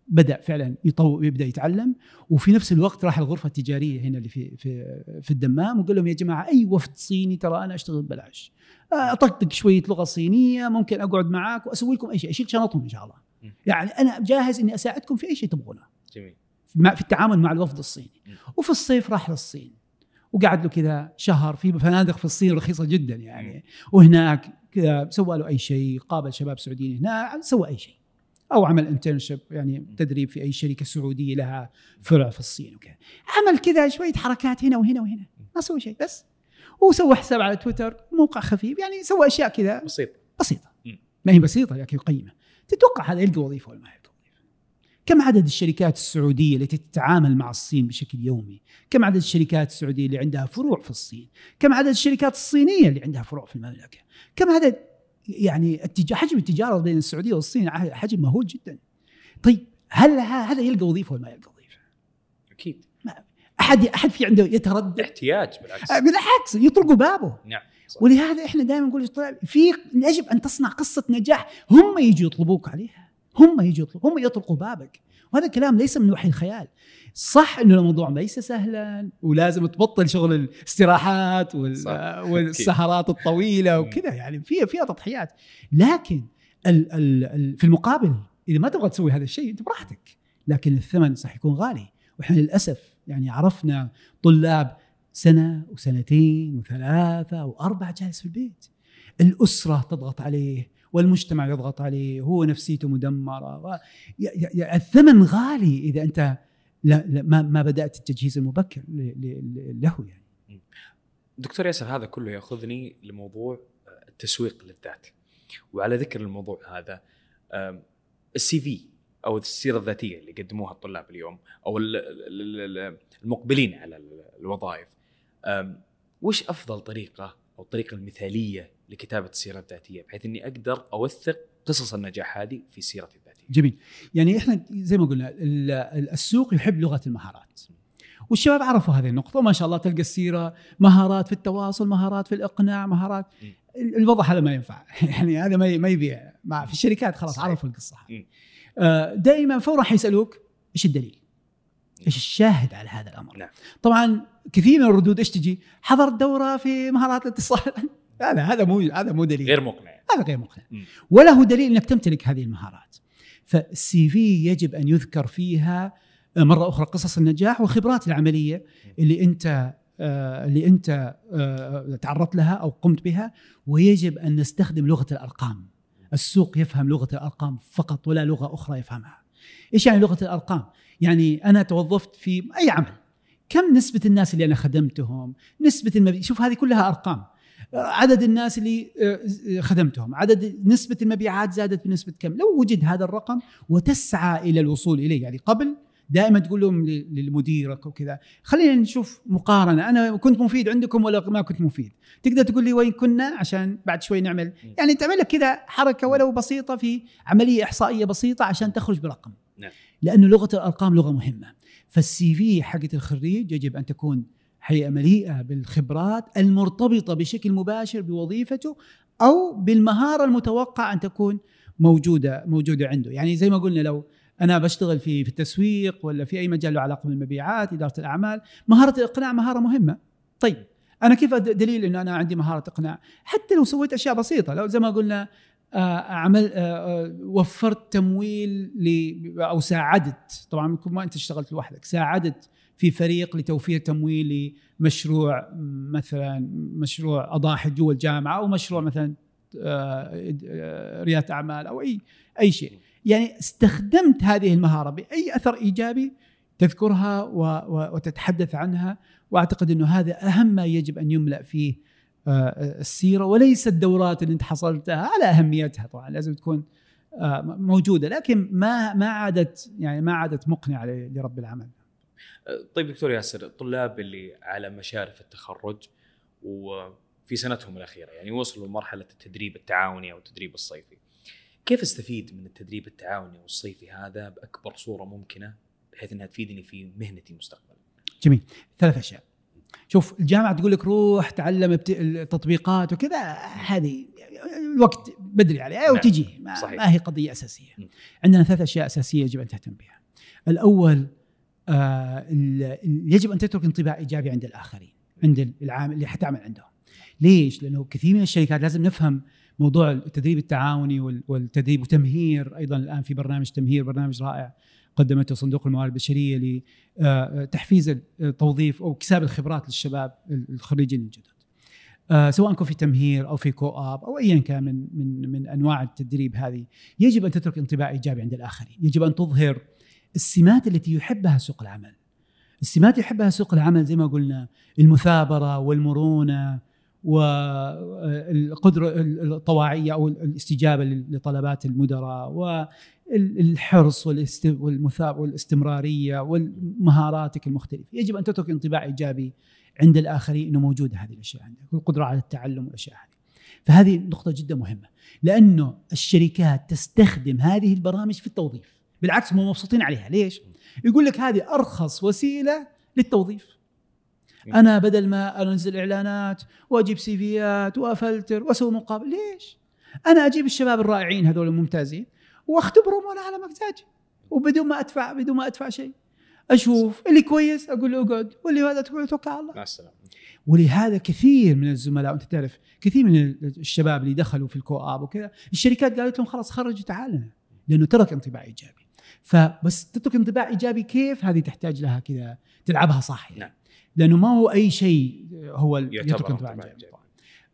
بدأ فعلا يطو يبدأ يتعلم وفي نفس الوقت راح الغرفة التجارية هنا اللي في في في الدمام وقال لهم يا جماعة أي وفد صيني ترى أنا أشتغل ببلاش. أطقطق شوية لغة صينية ممكن أقعد معاك وأسوي لكم أي شيء. أشيل شنطهم إن شاء الله. يعني أنا جاهز إني أساعدكم في أي شيء تبغونه. جميل. في التعامل مع الوفد الصيني. وفي الصيف راح للصين. وقعد له كذا شهر في فنادق في الصين رخيصة جدا يعني. وهناك كذا سوى له أي شيء قابل شباب سعوديين هناك سوى أي شيء. أو عمل انترنشيب يعني تدريب في أي شركة سعودية لها فرع في الصين وكذا. عمل كذا شوية حركات هنا وهنا وهنا ما سوى شيء بس. وسوى حساب على تويتر موقع خفيف يعني سوى أشياء كذا. بسيط بسيطة. مم. ما هي بسيطة لكن قيمة. تتوقع هذا يلقى وظيفة ولا ما يلقى وظيفة؟ كم عدد الشركات السعودية التي تتعامل مع الصين بشكل يومي؟ كم عدد الشركات السعودية اللي عندها فروع في الصين؟ كم عدد الشركات الصينية اللي عندها فروع في المملكة؟ كم عدد يعني التج... حجم التجارة بين السعودية والصين حجم مهول جدا. طيب هل هذا يلقى وظيفة ولا ما يلقى وظيفة؟ أكيد. أحد أحد في عنده يتردد؟ احتياج بالعكس. بالعكس يطرقوا بابه. نعم. صح. ولهذا إحنا دائما نقول في يجب أن تصنع قصة نجاح. هم يجوا يطلبوك عليها. هم يجوا يطلبوا هم يطرقوا بابك. وهذا كلام ليس من وحي الخيال. صح إنه الموضوع ليس سهلا ولازم تبطل شغل الاستراحات. والسهرات الطويلة وكذا يعني فيها فيها تضحيات. لكن ال... ال... ال... في المقابل إذا ما تبغى تسوي هذا الشيء أنت براحتك. لكن الثمن صح يكون غالي. وإحنا للأسف يعني عرفنا طلاب سنة وسنتين وثلاثة وأربعة جالس في البيت. الأسرة تضغط عليه والمجتمع يضغط عليه هو نفسيته مدمرة. الثمن غالي إذا أنت لا لا ما, ما بدأت التجهيز المبكر. له يعني دكتور ياسر هذا كله يأخذني لموضوع التسويق للذات وعلى ذكر الموضوع هذا السي في أو السيرة الذاتية اللي يقدموها الطلاب اليوم أو ال- ال- ال- المقبلين على ال- الوظائف وش أفضل طريقة أو الطريقة المثالية لكتابة السيرة الذاتية بحيث إني أقدر أوثق قصص النجاح هذه في سيرتي الذاتية جميل يعني إحنا زي ما قلنا ال- ال- السوق يحب لغة المهارات والشباب عرفوا هذه النقطة وما شاء الله تلقى السيرة مهارات في التواصل مهارات في الإقناع مهارات م. الوضع هذا ما ينفع يعني هذا ما يبيع مع في الشركات خلاص صحيح. عرفوا القصة. هذه آه، دائما فورا حيسالوك إيش الدليل؟ إيش الشاهد على هذا الأمر؟ نعم. طبعا كثير من الردود إيش تجي؟ حضرت دورة في مهارات الاتصال هذا هذا مو هذا مو دليل. غير مقنع. هذا غير مقنع. م. ولا هو دليل إنك تمتلك هذه المهارات. فالسي في يجب أن يذكر فيها مرة أخرى قصص النجاح والخبرات العملية اللي أنت آه، اللي أنت آه، تعرضت لها أو قمت بها ويجب أن نستخدم لغة الأرقام. السوق يفهم لغة الأرقام فقط ولا لغة أخرى يفهمها. إيش يعني لغة الأرقام؟ يعني أنا توظفت في أي عمل. كم نسبة الناس اللي أنا خدمتهم؟ نسبة المبيعات شوف هذه كلها أرقام. عدد الناس اللي آه، خدمتهم. عدد نسبة المبيعات زادت بنسبة كم؟ لو وجد هذا الرقم وتسعى إلى الوصول إليه. يعني قبل دائما تقول لهم لمديرك وكذا خلينا نشوف مقارنة. أنا كنت مفيد عندكم ولا ما كنت مفيد. تقدر تقول لي وين كنا؟ عشان بعد شوي نعمل. يعني تعمل لك كذا حركة ولو بسيطة في عملية إحصائية بسيطة عشان تخرج برقم. نعم. لأنه لغة الأرقام لغة مهمة. فالسي في حقت الخريج يجب أن تكون حقيقة مليئة بالخبرات المرتبطة بشكل مباشر بوظيفته أو بالمهارة المتوقع أن تكون موجودة موجودة عنده. يعني زي ما قلنا لو أنا بشتغل في في التسويق ولا في أي مجال له علاقة بالمبيعات إدارة الأعمال مهارة الإقناع مهارة مهمة. طيب أنا كيف دليل أنه أنا عندي مهارة إقناع؟ حتى لو سويت أشياء بسيطة لو زي ما قلنا آه، عمل آه، آه، وفرت تمويل أو ساعدت. طبعا ما أنت اشتغلت لوحدك ساعدت في فريق لتوفير تمويل لمشروع مثلا مشروع أضاحي جوا الجامعة أو مشروع مثلا آه، آه، ريادة أعمال أو أي أي شيء يعني استخدمت هذه المهارة بأي أثر إيجابي تذكرها وتتحدث عنها وأعتقد إنه هذا أهم ما يجب أن يملأ فيه آه، السيرة وليس الدورات اللي أنت حصلتها على أهميتها طبعا لازم تكون موجودة لكن ما ما عادت يعني ما عادت مقنعة لرب العمل. طيب دكتور ياسر الطلاب اللي على مشارف التخرج في سنتهم الأخيرة يعني وصلوا لمرحلة التدريب التعاوني أو التدريب الصيفي. كيف استفيد من التدريب التعاوني والصيفي هذا بأكبر صورة ممكنة بحيث إنها تفيدني في مهنتي مستقبلا؟ جميل ثلاث أشياء شوف الجامعة تقول لك روح تعلم التطبيقات وكذا هذه الوقت بدري عليها نعم. وتجي ما, صحيح. ما هي قضية أساسية م. عندنا ثلاث أشياء أساسية يجب أن تهتم بها الأول آه يجب أن تترك انطباع إيجابي عند الآخرين عند العامل اللي حتعمل عندهم ليش لأنه كثير من الشركات لازم نفهم موضوع التدريب التعاوني والتدريب وتمهير أيضا الآن في برنامج تمهير برنامج رائع قدمته صندوق الموارد البشرية لتحفيز التوظيف أو اكتساب الخبرات للشباب الخريجين الجدد. آه، سواء كان في تمهير أو في كو اب أو ايا كان من من من أنواع التدريب هذه يجب أن تترك انطباع إيجابي عند الآخرين، يجب أن تظهر السمات التي يحبها سوق العمل. السمات يحبها سوق العمل زي ما قلنا المثابرة والمرونة والقدرة الطواعية أو الاستجابة لطلبات المدراء والحرص والمثاب والاستمرارية ومهاراتك المختلفة، يجب أن تترك انطباع إيجابي عند الآخرين إنه موجوده هذه الأشياء عندك، والقدرة على التعلم والأشياء هذه. فهذه نقطة جدا مهمة، لأنه الشركات تستخدم هذه البرامج في التوظيف، بالعكس هم مبسوطين عليها، ليش؟ يقول لك هذه أرخص وسيلة للتوظيف. أنا بدل ما أنزل إعلانات وأجيب سيفيات وأفلتر وأسوي مقابل ليش؟ أنا أجيب الشباب الرائعين هذول الممتازين وأختبرهم وأنا على مكتاجي وبدون ما ادفع بدون ما أدفع شيء. أشوف اللي كويس أقول له أقعد. واللي هذا تقول توكل على الله. مع السلامة. ولهذا كثير من الزملاء وانت تعرف كثير من الشباب اللي دخلوا في الكو اب وكذا الشركات قالت لهم خلاص خرجوا تعال لأنه ترك انطباع إيجابي. فبس تترك انطباع إيجابي كيف؟ هذه تحتاج لها كذا تلعبها صح يعني. نعم. لأنه ما هو أي شيء هو يترك انطباع إيجابي.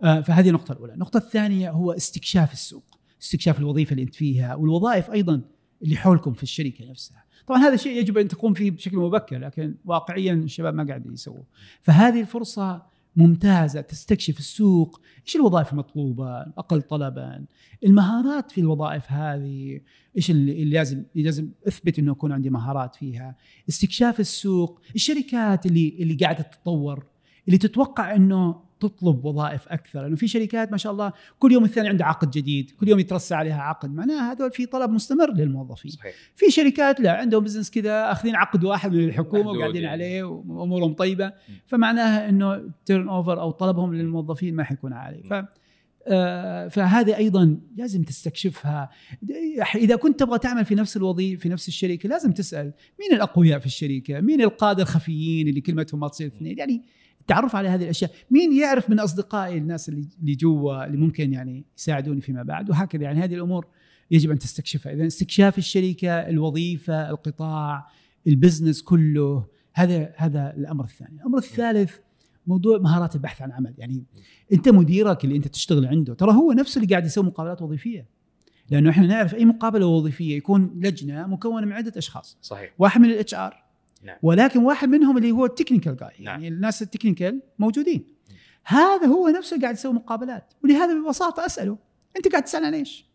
آه فهذه النقطة الأولى. النقطة الثانية هو استكشاف السوق استكشاف الوظيفة اللي أنت فيها والوظائف أيضا اللي حولكم في الشركة نفسها. طبعا هذا الشيء يجب أن تقوم فيه بشكل مبكر لكن واقعيا الشباب ما قاعد يسووا فهذه الفرصة ممتازة تستكشف السوق. إيش الوظائف المطلوبة؟ أقل طلبا. المهارات في الوظائف هذه إيش اللي لازم لازم أثبت إنه يكون عندي مهارات فيها؟ استكشاف السوق. الشركات اللي اللي قاعدة تتطور اللي تتوقع إنه تطلب وظائف أكثر لأنه في شركات ما شاء الله كل يوم الثاني عنده عقد جديد كل يوم يترسى عليها عقد معناها هذول في طلب مستمر للموظفين. صحيح. في شركات لا عندهم بزنس كذا أخذين عقد واحد من الحكومة وقاعدين يعني. عليه وأمورهم طيبة. فمعناها إنه turnover أو طلبهم للموظفين ما حيكون عالي. ف آه فهذه أيضا لازم تستكشفها. إذا كنت تبغى تعمل في نفس الوظيفة في نفس الشركة لازم تسأل مين الأقوياء في الشركة؟ مين القاده الخفيين اللي كلمتهم ما تصير اثنين؟ يعني التعرف على هذه الأشياء. مين يعرف من أصدقائي الناس اللي اللي جوا اللي ممكن يعني يساعدوني فيما بعد؟ وهكذا يعني هذه الأمور يجب أن تستكشفها. اذا استكشاف الشركة الوظيفة القطاع ال business كله هذا هذا الأمر الثاني. الأمر الثالث موضوع مهارات البحث عن عمل. يعني أنت مديرك اللي أنت تشتغل عنده ترى هو نفسه اللي قاعد يسوي مقابلات وظيفية. لأنه إحنا نعرف أي مقابلة وظيفية يكون لجنة مكونة من عدة أشخاص. صحيح. واحد من ال HR نعم. ولكن واحد منهم اللي هو ال technical guy نعم. يعني الناس ال technical موجودين هذا هو نفسه قاعد يسوي مقابلات ولهذا ببساطة أسأله أنت قاعد تسأل عن إيش؟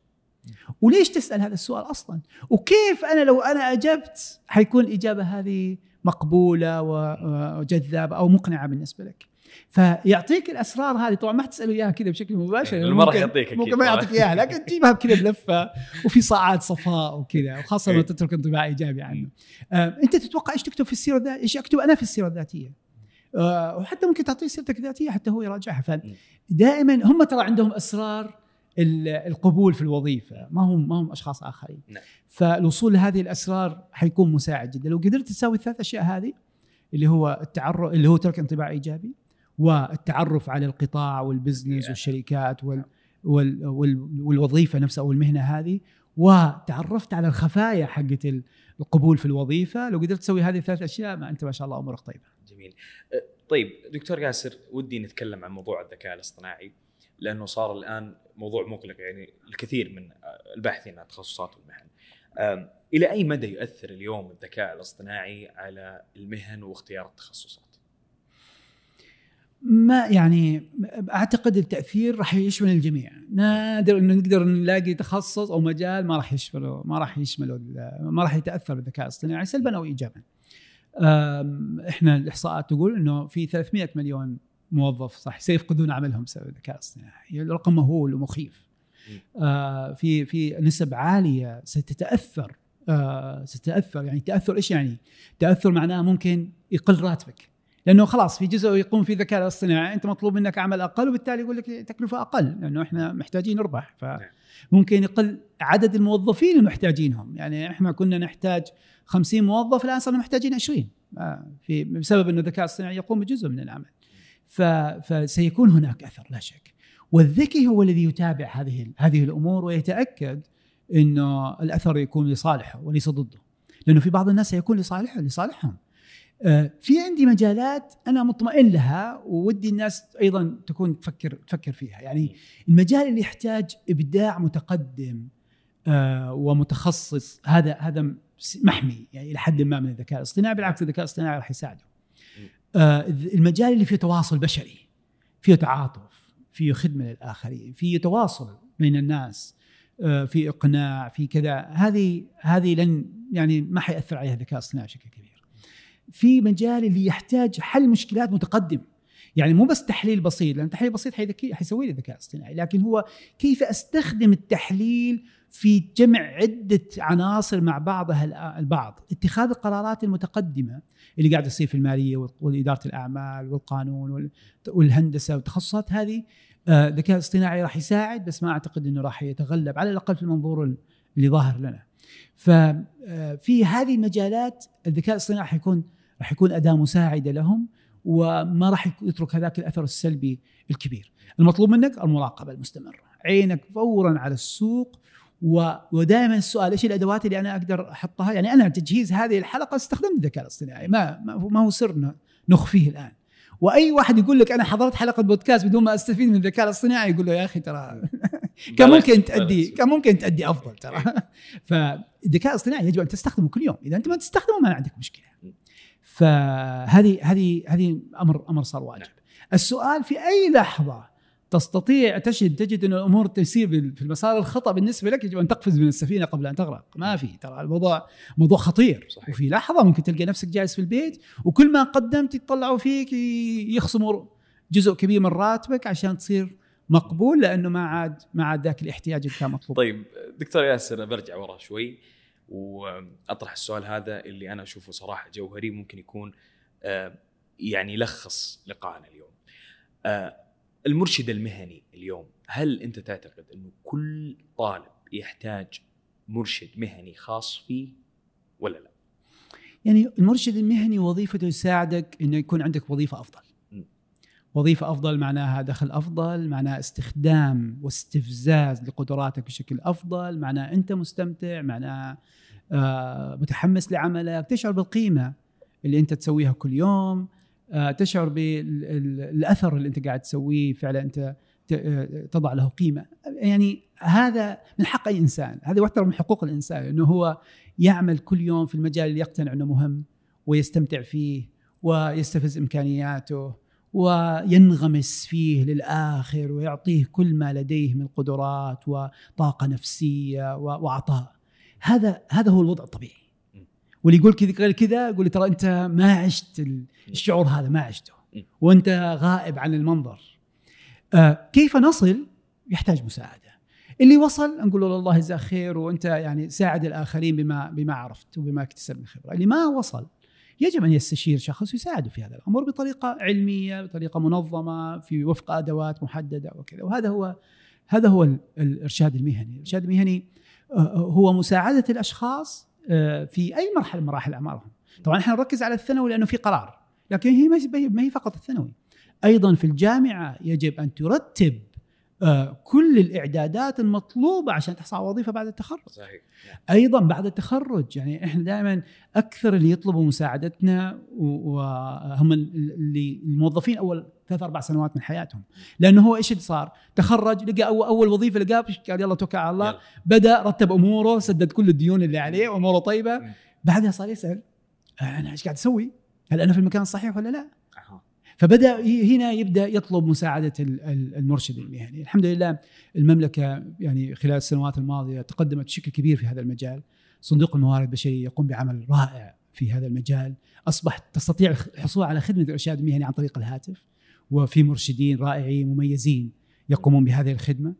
وليش تسأل هذا السؤال أصلا؟ وكيف أنا لو أنا أجبت حيكون الإجابة هذه مقبولة وجذابة أو مقنعة بالنسبة لك. فيعطيك الأسرار هذه طبعا ما حتساله اياها كذا بشكل مباشر يعني ما راح يعطيك ممكن ما يعطيك إياها لكن تجيبها كذا بلفة وفي صاعات صفاء وكذا وخاصة لما إيه. تترك انطباع إيجابي عنه. آه أنت تتوقع إيش تكتب في السيرة الذاتيه؟ إيش أكتب أنا في السيرة الذاتية؟ آه وحتى ممكن تعطيه سيرتك الذاتية حتى هو يراجعها فدائما هم ترى عندهم أسرار القبول في الوظيفة ما هم ما هم أشخاص آخرين نعم. فالوصول لهذه الأسرار حيكون مساعد جدا لو قدرت تسوي الثلاث أشياء هذه اللي هو التعرف اللي هو ترك انطباع إيجابي والتعرف على القطاع والبزنس والشركات وال وال وال والوظيفة نفسها أو المهنه هذه وتعرفت على الخفايا حقت القبول في الوظيفة لو قدرت تسوي هذه الثلاث أشياء ما أنت ما شاء الله أمورك طيبة. جميل. أه، طيب دكتور ياسر ودي نتكلم عن موضوع الذكاء الاصطناعي لأنه صار الآن موضوع مقلق يعني الكثير من الباحثين عن تخصصات والمهن. إلى أي مدى يؤثر اليوم الذكاء الاصطناعي على المهن واختيار التخصصات؟ ما يعني أعتقد التأثير راح يشمل الجميع. نادر إنه نقدر نلاقي تخصص أو مجال ما راح يشمله ما راح يشمله ما راح يتأثر بالذكاء الاصطناعي سلبا أو ايجابا. إحنا الإحصاءات تقول إنه في 300 مليون موظف صح سيفقدون عملهم بسبب الذكاء الاصطناعي. الرقم مهول ومخيف. آه في في نسب عالية ستتأثر. آه ستتأثر. يعني تأثر إيش يعني؟ تأثر معناه ممكن يقل راتبك. لأنه خلاص في جزء يقوم فيه الذكاء الاصطناعي أنت مطلوب منك عمل أقل وبالتالي يقول لك تكلفة أقل لأنه إحنا محتاجين نربح فممكن يقل عدد الموظفين المحتاجينهم. يعني إحنا كنا نحتاج 50 موظف الآن صرنا محتاجين 20 آه، في بسبب إنه الذكاء الاصطناعي يقوم بجزء من العمل. فسيكون هناك أثر لا شك. والذكي هو الذي يتابع هذه هذه الأمور ويتأكد إنه الأثر يكون لصالحه وليس ضده. لأنه في بعض الناس سيكون لصالحه لصالحهم. في عندي مجالات أنا مطمئن لها وودي الناس أيضا تكون تفكر تفكر فيها. يعني المجال اللي يحتاج إبداع متقدم آه، ومتخصص هذا هذا محمي يعني إلى حد ما من الذكاء الاصطناعي بالعكس الذكاء الاصطناعي راح يساعده. آه، المجال اللي فيه تواصل بشري فيه تعاطف فيه خدمة للآخرين فيه تواصل بين الناس في إقناع في كذا. هذه هذه لن يعني ما حيأثر عليها الذكاء الاصطناعي بشكل كبير. في مجال اللي يحتاج حل مشكلات متقدم. يعني مو بس تحليل بسيط لأن تحليل بسيط حيذكي حيسوي لي الذكاء الاصطناعي لكن هو كيف أستخدم التحليل في جمع عدة عناصر مع بعضها البعض؟ اتخاذ القرارات المتقدمة اللي قاعد تصير في المالية واداره الأعمال والقانون والهندسة والتخصصات هذه آه، الذكاء الاصطناعي راح يساعد بس ما أعتقد إنه راح يتغلب على الأقل في المنظور اللي ظاهر لنا. ففي آه، هذه المجالات الذكاء الاصطناعي حيكون راح يكون أداة مساعدة لهم وما راح يترك هذاك الأثر السلبي الكبير. المطلوب منك المراقبة المستمرة، عينك فورا على السوق ودائما السؤال إيش الأدوات اللي أنا أقدر أحطها؟ يعني أنا تجهيز هذه الحلقة استخدمت الذكاء الاصطناعي ما ما هو سر نخفيه الآن. وأي واحد يقول لك أنا حضرت حلقة بودكاست بدون ما أستفيد من الذكاء الاصطناعي يقول له يا أخي ترى كان ممكن تأدي كان ممكن تأدي أفضل ترى فالذكاء الاصطناعي يجب أن تستخدمه كل يوم إذا أنت ما تستخدمه ما عندك مشكلة فهذه هذه هذه أمر أمر صار واجب. السؤال في أي لحظة تستطيع تجد تجد أن الأمور تسير في المسار الخطأ بالنسبة لك يجب أن تقفز من السفينة قبل أن تغرق. ما في ترى الموضوع موضوع خطير. صحيح. وفي لحظة ممكن تلقى نفسك جالس في البيت وكل ما قدمت يطلعوا فيك يخصموا جزء كبير من راتبك عشان تصير مقبول لأنه ما عاد ما عاد ذاك الاحتياج اللي كان مطلوب. طيب دكتور ياسر برجع ورا شوي. وأطرح السؤال هذا اللي أنا أشوفه صراحة جوهري ممكن يكون آه، يعني يلخص لقائنا اليوم. آه، المرشد المهني اليوم هل أنت تعتقد أنه كل طالب يحتاج مرشد مهني خاص فيه ولا لا؟ يعني المرشد المهني وظيفته يساعدك إنه يكون عندك وظيفة أفضل. وظيفة أفضل معناها دخل أفضل معناها استخدام واستفزاز لقدراتك بشكل أفضل معناها أنت مستمتع معناها آه، متحمس لعملك تشعر بالقيمة اللي أنت تسويها كل يوم آه، تشعر بالأثر اللي أنت قاعد تسويه فعلا أنت آه، تضع له قيمة. يعني هذا من حق أي إنسان هذا واحدة من حقوق الإنسان أنه هو يعمل كل يوم في المجال اللي يقتنع أنه مهم ويستمتع فيه ويستفز إمكانياته. وينغمس فيه للآخر ويعطيه كل ما لديه من قدرات وطاقة نفسية وعطاء. هذا هذا هو الوضع الطبيعي. واللي يقول كذا غير كذا يقول ترى أنت ما عشت الشعور هذا ما عشته. وأنت غائب عن المنظر. آه كيف نصل؟ يحتاج مساعدة. اللي وصل نقول له الله يجزاك خير وأنت يعني ساعد الآخرين بما بما عرفت وبما اكتسب من خبرة. اللي ما وصل يجب أن يستشير شخص يساعده في هذا الأمر بطريقة علمية بطريقة منظمة في وفق أدوات محددة وكذا وهذا هو هذا هو الإرشاد المهني، الإرشاد المهني آه، آه، هو مساعدة الأشخاص آه، في أي مرحلة من مراحل أعمارهم. طبعا إحنا نركز على الثانوي لأنه في قرار، لكن هي ما هي فقط الثانوي. أيضا في الجامعة يجب أن ترتب كل الإعدادات المطلوبة عشان تحصل على وظيفة بعد التخرج. صحيح. أيضا بعد التخرج يعني إحنا دائما أكثر اللي يطلبوا مساعدتنا وهم اللي الموظفين أول ثلاث أربع سنوات من حياتهم لأنه هو إيش اللي صار؟ تخرج لقى اول, أول وظيفة لقاها قال يلا توكل على الله يلا. بدأ رتب أموره سدد كل الديون اللي عليه واموره طيبة بعدها صار يسأل أنا إيش قاعد أسوي؟ هل أنا في المكان الصحيح ولا لا؟ فبدأ هنا يبدأ يطلب مساعدة المرشد المهني، الحمد لله المملكة يعني خلال السنوات الماضية تقدمت بشكل كبير في هذا المجال، صندوق الموارد البشرية يقوم بعمل رائع في هذا المجال، اصبح تستطيع الحصول على خدمة الإرشاد المهني عن طريق الهاتف، وفي مرشدين رائعين مميزين يقومون بهذه الخدمة.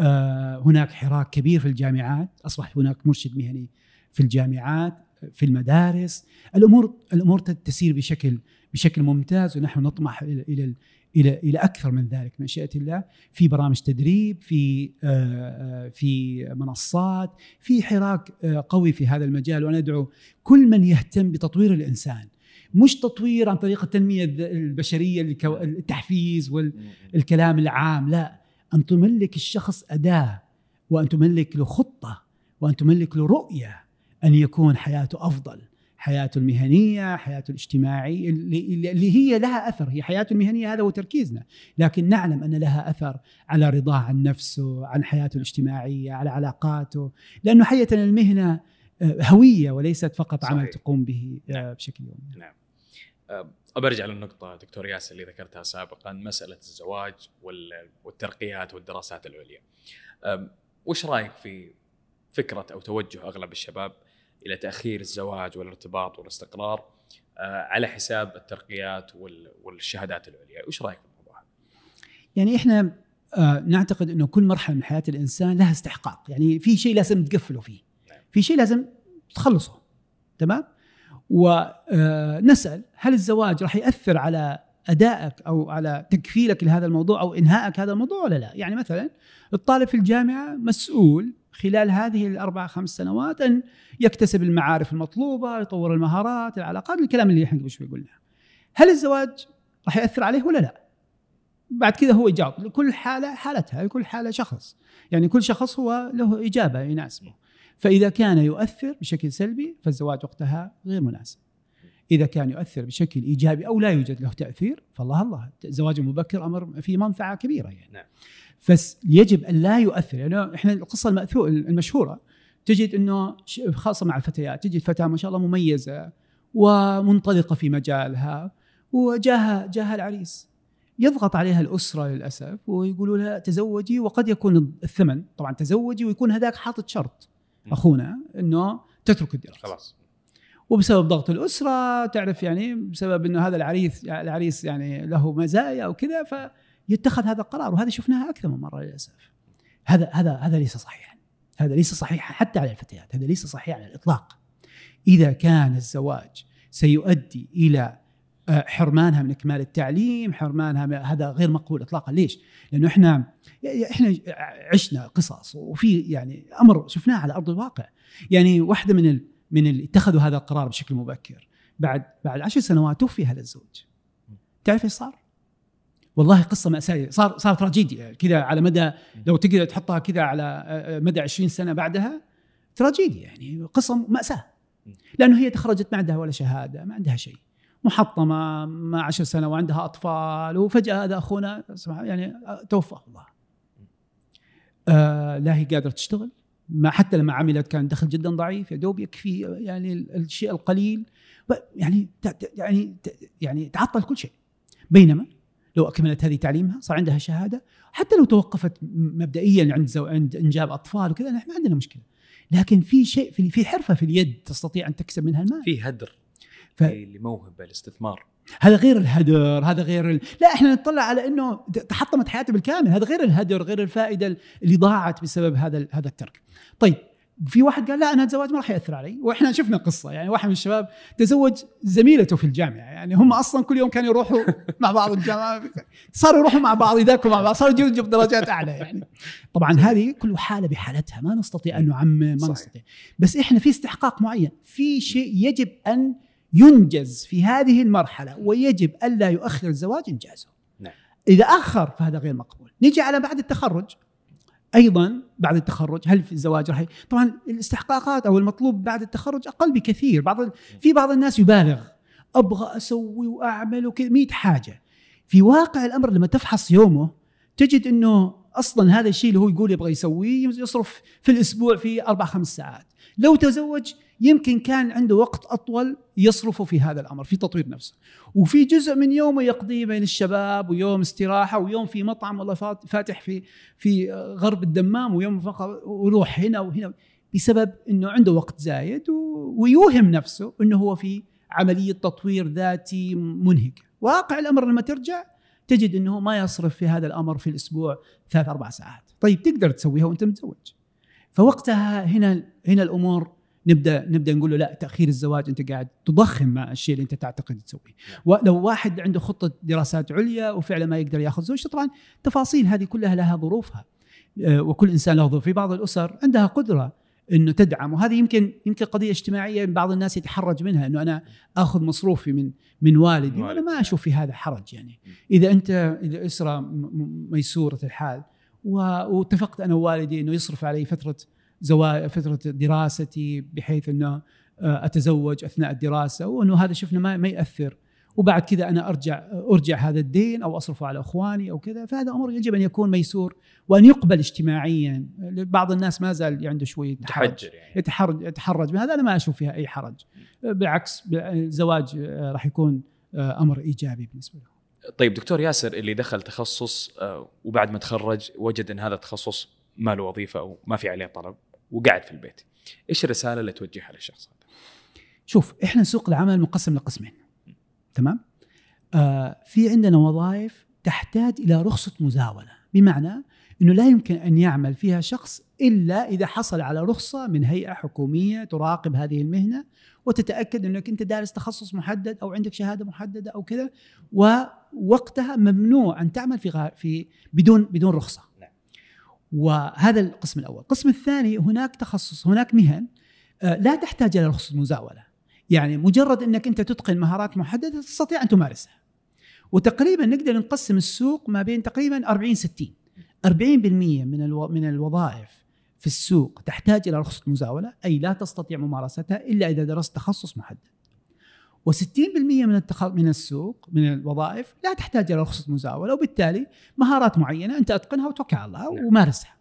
آه، هناك حراك كبير في الجامعات. اصبح هناك مرشد مهني في الجامعات في المدارس. الأمور الأمور تسير بشكل بشكل ممتاز ونحن نطمح إلى إلى إلى إلى أكثر من ذلك مشيئه الله. في برامج تدريب في آه، في منصات في حراك قوي في هذا المجال. وأنا أدعو كل من يهتم بتطوير الإنسان مش تطوير عن طريق التنمية البشرية التحفيز والكلام العام لا. أن تملك الشخص أداة وأن تملك له خطة وأن تملك له رؤية أن يكون حياته أفضل. حياته المهنية حياته الاجتماعيه اللي هي لها أثر هي حياته المهنية هذا هو تركيزنا لكن نعلم أن لها أثر على رضاه عن نفسه عن حياته الاجتماعية على علاقاته لأنه حقيقه المهنة آه، هوية وليست فقط صحيح. عمل تقوم به آه، نعم. بشكل يومي نعم أبرجع للنقطة دكتور ياسر اللي ذكرتها سابقا مسألة الزواج والترقيات والدراسات العليا. وش رأيك في فكرة أو توجه أغلب الشباب إلى تأخير الزواج والارتباط والاستقرار آه، على حساب الترقيات والشهادات العليا، وش رأيك في الموضوع يعني إحنا آه، نعتقد أنه كل مرحلة من حياة الإنسان لها استحقاق، يعني في شيء لازم تقفله فيه. نعم. في شيء لازم تخلصه. تمام؟ ونسال هل الزواج راح يأثر على أدائك أو على تكفيلك لهذا الموضوع أو إنهائك هذا الموضوع ولا لا؟ يعني مثلا الطالب في الجامعة مسؤول خلال هذه الأربع خمس سنوات أن يكتسب المعارف المطلوبة، يطور المهارات، العلاقات، الكلام اللي إحنا قبل شوي قلناه. هل الزواج راح يأثر عليه ولا لا؟ بعد كذا هو يجاوب لكل حالة حالتها لكل حالة شخص يعني كل شخص هو له إجابة يناسبه فإذا كان يؤثر بشكل سلبي فالزواج وقتها غير مناسب إذا كان يؤثر بشكل إيجابي أو لا يوجد له تأثير فالله الله الزواج المبكر أمر فيه منفعة كبيرة يعني نعم. فيجب أن لا يؤثر. يعني إحنا القصة المشهورة تجد أنه خاصة مع الفتيات تجد فتاة ما شاء الله مميزة ومنطلقة في مجالها وجاها جاها العريس. يضغط عليها الأسرة للأسف ويقولوا لها تزوجي وقد يكون الثمن. طبعا تزوجي ويكون هذاك حاطط شرط أخونا إنه تترك الدراسة. خلاص. وبسبب ضغط الأسرة تعرف يعني بسبب إنه هذا العريس العريس يعني له مزايا أو كذا فيتخذ هذا القرار وهذا شفناها أكثر من مرة للأسف. هذا هذا هذا ليس صحيحا. هذا ليس صحيح حتى على الفتيات هذا ليس صحيح على الإطلاق. إذا كان الزواج سيؤدي إلى آه، حرمانها من إكمال التعليم حرمانها هذا غير مقبول اطلاقا. ليش؟ لأنه إحنا إحنا عشنا قصص وفي يعني أمر شفناه على أرض الواقع. يعني واحدة من ال من اللي اتخذوا هذا القرار بشكل مبكر. بعد بعد عشر سنوات توفي هذا الزوج. تعرف إيش صار؟ والله قصة ماساويه صار صار تراجيديا كذا على مدى لو تقدر تحطها كذا على آه، آه، مدى 20 سنة بعدها تراجيديا يعني. قصة مأساة. لأنه هي تخرجت ما عندها ولا شهادة ما عندها شيء. محطمة مع عشر سنة وعندها أطفال وفجأة هذا أخونا يعني توفاه الله. آه لا هي قادرة تشتغل. ما حتى لما عملت كان دخل جدا ضعيف يا دوب يكفي يعني الشيء القليل. يعني يعني يعني تعطل كل شيء. بينما لو أكملت هذه تعليمها صار عندها شهادة. حتى لو توقفت مبدئيا عند زو عند إنجاب أطفال وكذا نحن ما عندنا مشكلة. لكن في شيء في في حرفة في اليد تستطيع أن تكسب منها المال. في هدر ف... لموهبة الاستثمار. هذا غير الهدر هذا غير ال... لا إحنا نطلع على إنه تحطمت حياته بالكامل. هذا غير الهدر غير الفائدة اللي ضاعت بسبب هذا هذا الترك. طيب في واحد قال لا أنا الزواج ما راح يأثر علي. وإحنا شفنا قصة يعني واحد من الشباب تزوج زميلته في الجامعة يعني هم أصلا كل يوم كانوا يروحوا مع بعض الجامعة صاروا يروحوا مع بعض يذاكروا مع بعض صاروا يجيبوا درجات أعلى يعني. طبعا هذه كل حالة بحالتها ما نستطيع أن نعمم ما. نستطيع. بس إحنا في استحقاق معين في شيء يجب أن ينجز في هذه المرحلة ويجب ألا يؤخر الزواج إنجازه. نعم. إذا أخر فهذا غير مقبول. نجي على بعد التخرج أيضا بعد التخرج هل في الزواج راح طبعا الاستحقاقات أو المطلوب بعد التخرج أقل بكثير. بعض في بعض الناس يبالغ أبغى أسوي وأعمل وكذا 100 حاجة. في واقع الأمر لما تفحص يومه تجد إنه أصلا هذا الشيء اللي هو يقول يبغى يسويه يصرف في الأسبوع في أربع خمس ساعات. لو تزوج يمكن كان عنده وقت أطول يصرفه في هذا الأمر في تطوير نفسه. وفي جزء من يومه يقضيه بين الشباب ويوم استراحة ويوم في مطعم والله فاتح في في غرب الدمام ويوم فقط ويروح هنا وهنا. بسبب إنه عنده وقت زايد ويوهم نفسه إنه هو في عملية تطوير ذاتي منهكه واقع الأمر لما ترجع تجد إنه ما يصرف في هذا الأمر في الأسبوع ثلاث أربع ساعات. طيب تقدر تسويها وأنت متزوج. فوقتها هنا هنا الأمور نبدأ نبدأ نقول له لا تأخير الزواج أنت قاعد تضخم مع الشيء اللي أنت تعتقد تسويه. ولو واحد عنده خطة دراسات عليا وفعلا ما يقدر يأخذ زوجته طبعا تفاصيل هذه كلها لها ظروفها. آه، وكل إنسان له ظروف. في بعض الأسر عندها قدرة إنه تدعم. وهذه يمكن يمكن قضية اجتماعية بعض الناس يتحرج منها إنه أنا آخذ مصروفي من من والدي. وأنا ما أشوف في هذا حرج يعني. إذا أنت إذا أسرة ميسورة الحال واتفقت أنا ووالدي إنه يصرف علي فترة زوا فتره دراستي بحيث إنه آه، أتزوج أثناء الدراسة وإنه هذا شفنا ما ما يأثر. وبعد كذا أنا أرجع أرجع هذا الدين أو أصرفه على إخواني أو كذا. فهذا أمر يجب أن يكون ميسور وأن يقبل اجتماعيا. بعض الناس ما زال عنده شوية تحرج يعني. يتحرج يتحرج هذا أنا ما أشوف فيها أي حرج. بالعكس الزواج آه، راح يكون آه، أمر إيجابي بالنسبة له طيب دكتور ياسر اللي دخل تخصص وبعد ما تخرج وجد إن هذا التخصص ما له وظيفة أو ما في عليه طلب. وقاعد في البيت. إيش الرسالة اللي توجهها للشخص هذا؟ شوف إحنا سوق العمل مقسم لقسمين. تمام؟ آه في عندنا وظائف تحتاج إلى رخصة مزاولة. بمعنى إنه لا يمكن أن يعمل فيها شخص إلا إذا حصل على رخصة من هيئة حكومية تراقب هذه المهنة وتتأكد إنك أنت دارس تخصص محدد أو عندك شهادة محددة أو كذا ووقتها ممنوع أن تعمل في في بدون بدون رخصة. وهذا القسم الأول، القسم الثاني هناك تخصص هناك مهن آه، لا تحتاج إلى رخصة مزاولة. يعني مجرد إنك أنت تتقن مهارات محددة تستطيع أن تمارسها. وتقريبا نقدر نقسم السوق ما بين تقريبا 40 60 40% من. من الوظائف في السوق تحتاج إلى رخصة مزاولة أي لا تستطيع ممارستها إلا إذا درست تخصص محدد. و60% من التخ... من السوق من الوظائف لا تحتاج إلى رخصة مزاولة وبالتالي مهارات معينة أنت أتقنها وتوكل على الله نعم. ومارسها.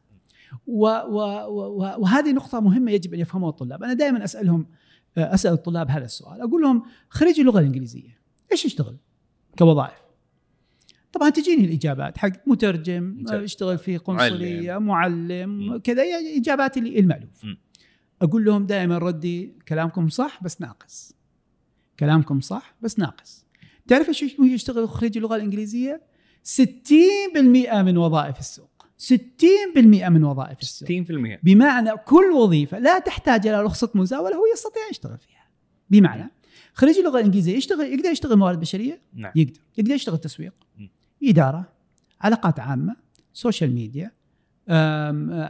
و... و... و... وهذه نقطة مهمة يجب أن يفهمها الطلاب، أنا دائما أسألهم أسأل الطلاب هذا السؤال، أقول لهم خريج اللغة الإنجليزية إيش يشتغل كوظائف؟ طبعا تجيني الإجابات حق مترجم اشتغل في قنصلية معلم, معلم كذا اجابات المألوف. أقول لهم دائما ردي كلامكم صح بس ناقص. كلامكم صح بس ناقص. تعرف إيش يشتغل خريج اللغة الإنجليزية؟ 60% من وظائف السوق. 60% من وظائف السوق. 60% بمعنى كل وظيفة لا تحتاج إلى رخصة مزاولة هو يستطيع يشتغل فيها. بمعنى خريج اللغة الإنجليزية يشتغل يقدر يشتغل موارد بشرية؟ نعم. يقدر. يقدر يشتغل تسويق إدارة علاقات عامة social media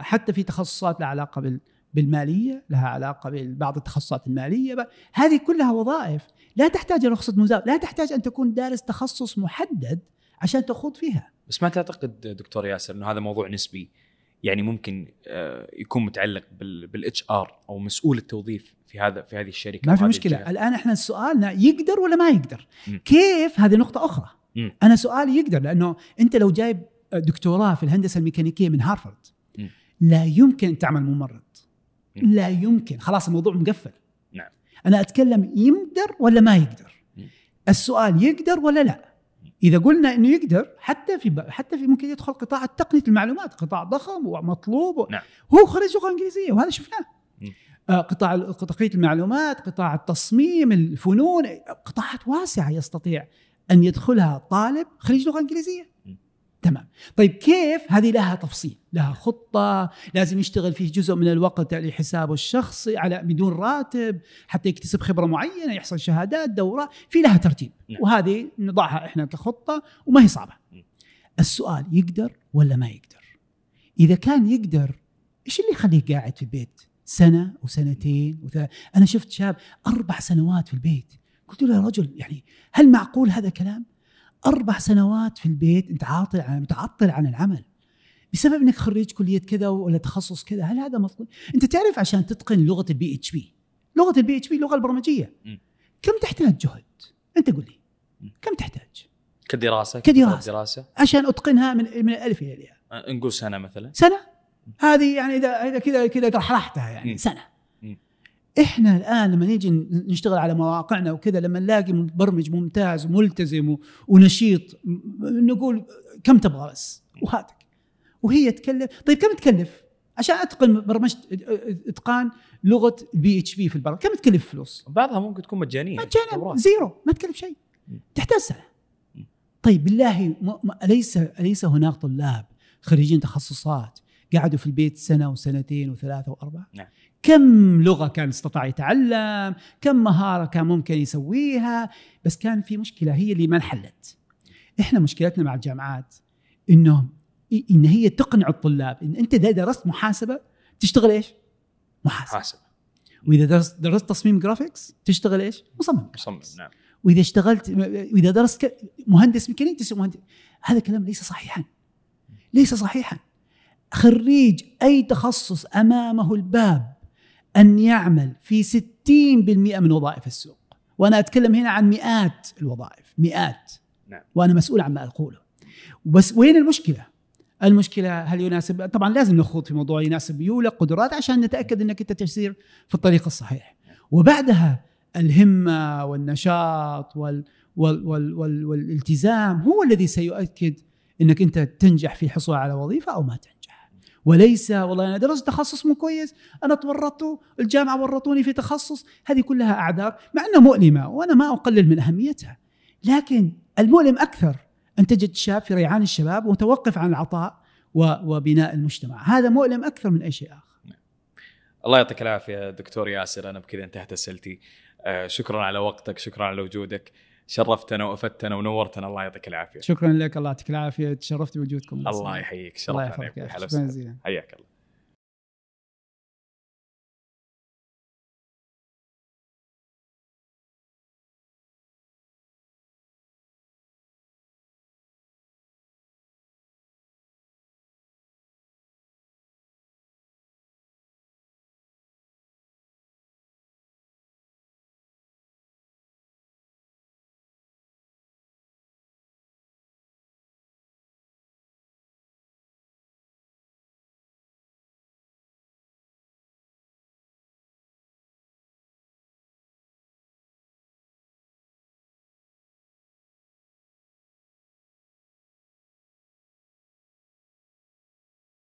حتى في تخصصات لها علاقة بالمالية لها علاقة ببعض التخصصات المالية. هذه كلها وظائف لا تحتاج رخصه مزاوله لا تحتاج أن تكون دارس تخصص محدد عشان تخوض فيها. بس ما تعتقد دكتور ياسر إنه هذا موضوع نسبي؟ يعني ممكن آه، يكون متعلق بال HR أو مسؤول التوظيف في هذا في هذه الشركة ما في مشكلة. الجهة. الآن إحنا سؤالنا يقدر ولا ما يقدر؟ م. كيف؟ هذه نقطة أخرى. م. أنا سؤالي يقدر لأنه أنت لو جايب دكتوراه في الهندسة الميكانيكية من هارفارد م. لا يمكن تعمل ممرض. لا يمكن. خلاص الموضوع مقفل. أنا أتكلم يقدر ولا ما يقدر؟ السؤال يقدر ولا لا؟ إذا قلنا إنه يقدر حتى في حتى في ممكن يدخل قطاع تقنيه المعلومات قطاع ضخم ومطلوب و... نعم. هو خريج لغة إنجليزية وهذا شفناه. آه قطاع تقنيه المعلومات قطاع التصميم الفنون قطاعات واسعة يستطيع أن يدخلها طالب خريج لغة إنجليزية. تمام. طيب كيف هذه لها تفصيل؟ لها خطة لازم يشتغل فيه جزء من الوقت لحسابه الشخصي على بدون راتب حتى يكتسب خبرة معينة يحصل شهادات دورات في لها ترتيب. نعم. وهذه نضعها إحنا كخطة وما هي صعبة. السؤال يقدر ولا ما يقدر؟ إذا كان يقدر إيش اللي يخليه قاعد في البيت؟ سنة وسنتين وثلاث أنا شفت شاب أربع سنوات في البيت. قلت له يا رجل يعني هل معقول هذا كلام أربع سنوات في البيت أنت عاطل عن متعطل عن العمل. بسبب إنك خريج كلية كذا ولا تخصص كذا هل هذا مطلوب؟ أنت تعرف عشان تتقن لغة البي اتش بي لغة البي اتش بي اللغة البرمجية. كم تحتاج جهد؟ أنت قل لي. كم تحتاج؟ كدراسة كدراسة. دراسة. عشان أتقنها من من الالف إلى الياء أه، نقول سنة مثلا. سنة؟ هذه يعني اذا إذا كذا كذا رحرحتها يعني. سنة. إحنا الآن لما نيجي نشتغل على مواقعنا وكذا لما نلاقي مبرمج ممتاز وملتزم ونشيط نقول كم تبغى بس؟ وهاتك. وهي تكلف طيب كم تكلف؟ عشان أتقن برمجة إتقان لغة ال PHP في البرمجة. كم تكلف فلوس؟ بعضها ممكن تكون مجانية. مجانية. zero. ما تكلف شيء. تحتاج سنة. طيب بالله. اليس أليس هناك طلاب خريجين تخصصات قعدوا في البيت سنة وسنتين وثلاثة وأربعة؟ نعم. كم لغة كان استطاع يتعلم كم مهارة كان ممكن يسويها بس كان في مشكلة هي اللي ما انحلت. إحنا مشكلتنا مع الجامعات انه إن هي تقنع الطلاب إن أنت إذا درست محاسبة تشتغل إيش؟ محاسبة. حاسب وإذا درست درست تصميم graphics تشتغل إيش؟ مصمم مصمم. نعم. وإذا اشتغلت وإذا درست مهندس ميكانيكي تصير مهندس. هذا الكلام ليس صحيحا. ليس صحيحا. خريج أي تخصص أمامه الباب أن يعمل في 60% من وظائف السوق. وأنا أتكلم هنا عن مئات الوظائف مئات. نعم. وأنا مسؤول عما أقوله. بس وين المشكلة؟ المشكلة هل يناسب؟ طبعا لازم نخوض في موضوع يناسب يولك قدرات عشان نتأكد إنك أنت تسير في الطريق الصحيح. وبعدها الهمة والنشاط وال وال وال وال والالتزام هو الذي سيؤكد إنك أنت تنجح في الحصول على وظيفة أو ما تنجح. وليس والله أنا درست تخصص مو كويس. أنا تورطت الجامعة ورطوني في تخصص. هذه كلها أعذار مع إنها مؤلمة وأنا ما أقلل من أهميتها. لكن المؤلم أكثر. أن تجد شاب في ريعان الشباب متوقف عن العطاء وبناء المجتمع. هذا مؤلم أكثر من أي شيء آخر. الله يعطيك العافية دكتور ياسر. أنا بكذا انتهت أسئلتي. آه، شكرا على وقتك شكرا على وجودك. شرفتنا وأفدتنا ونورتنا. الله يعطيك العافية. شكرا لك. الله يعطيك العافية. تشرفت بوجودكم. الله يحييك. يا عليك شكرا. جزيلا حياك الله.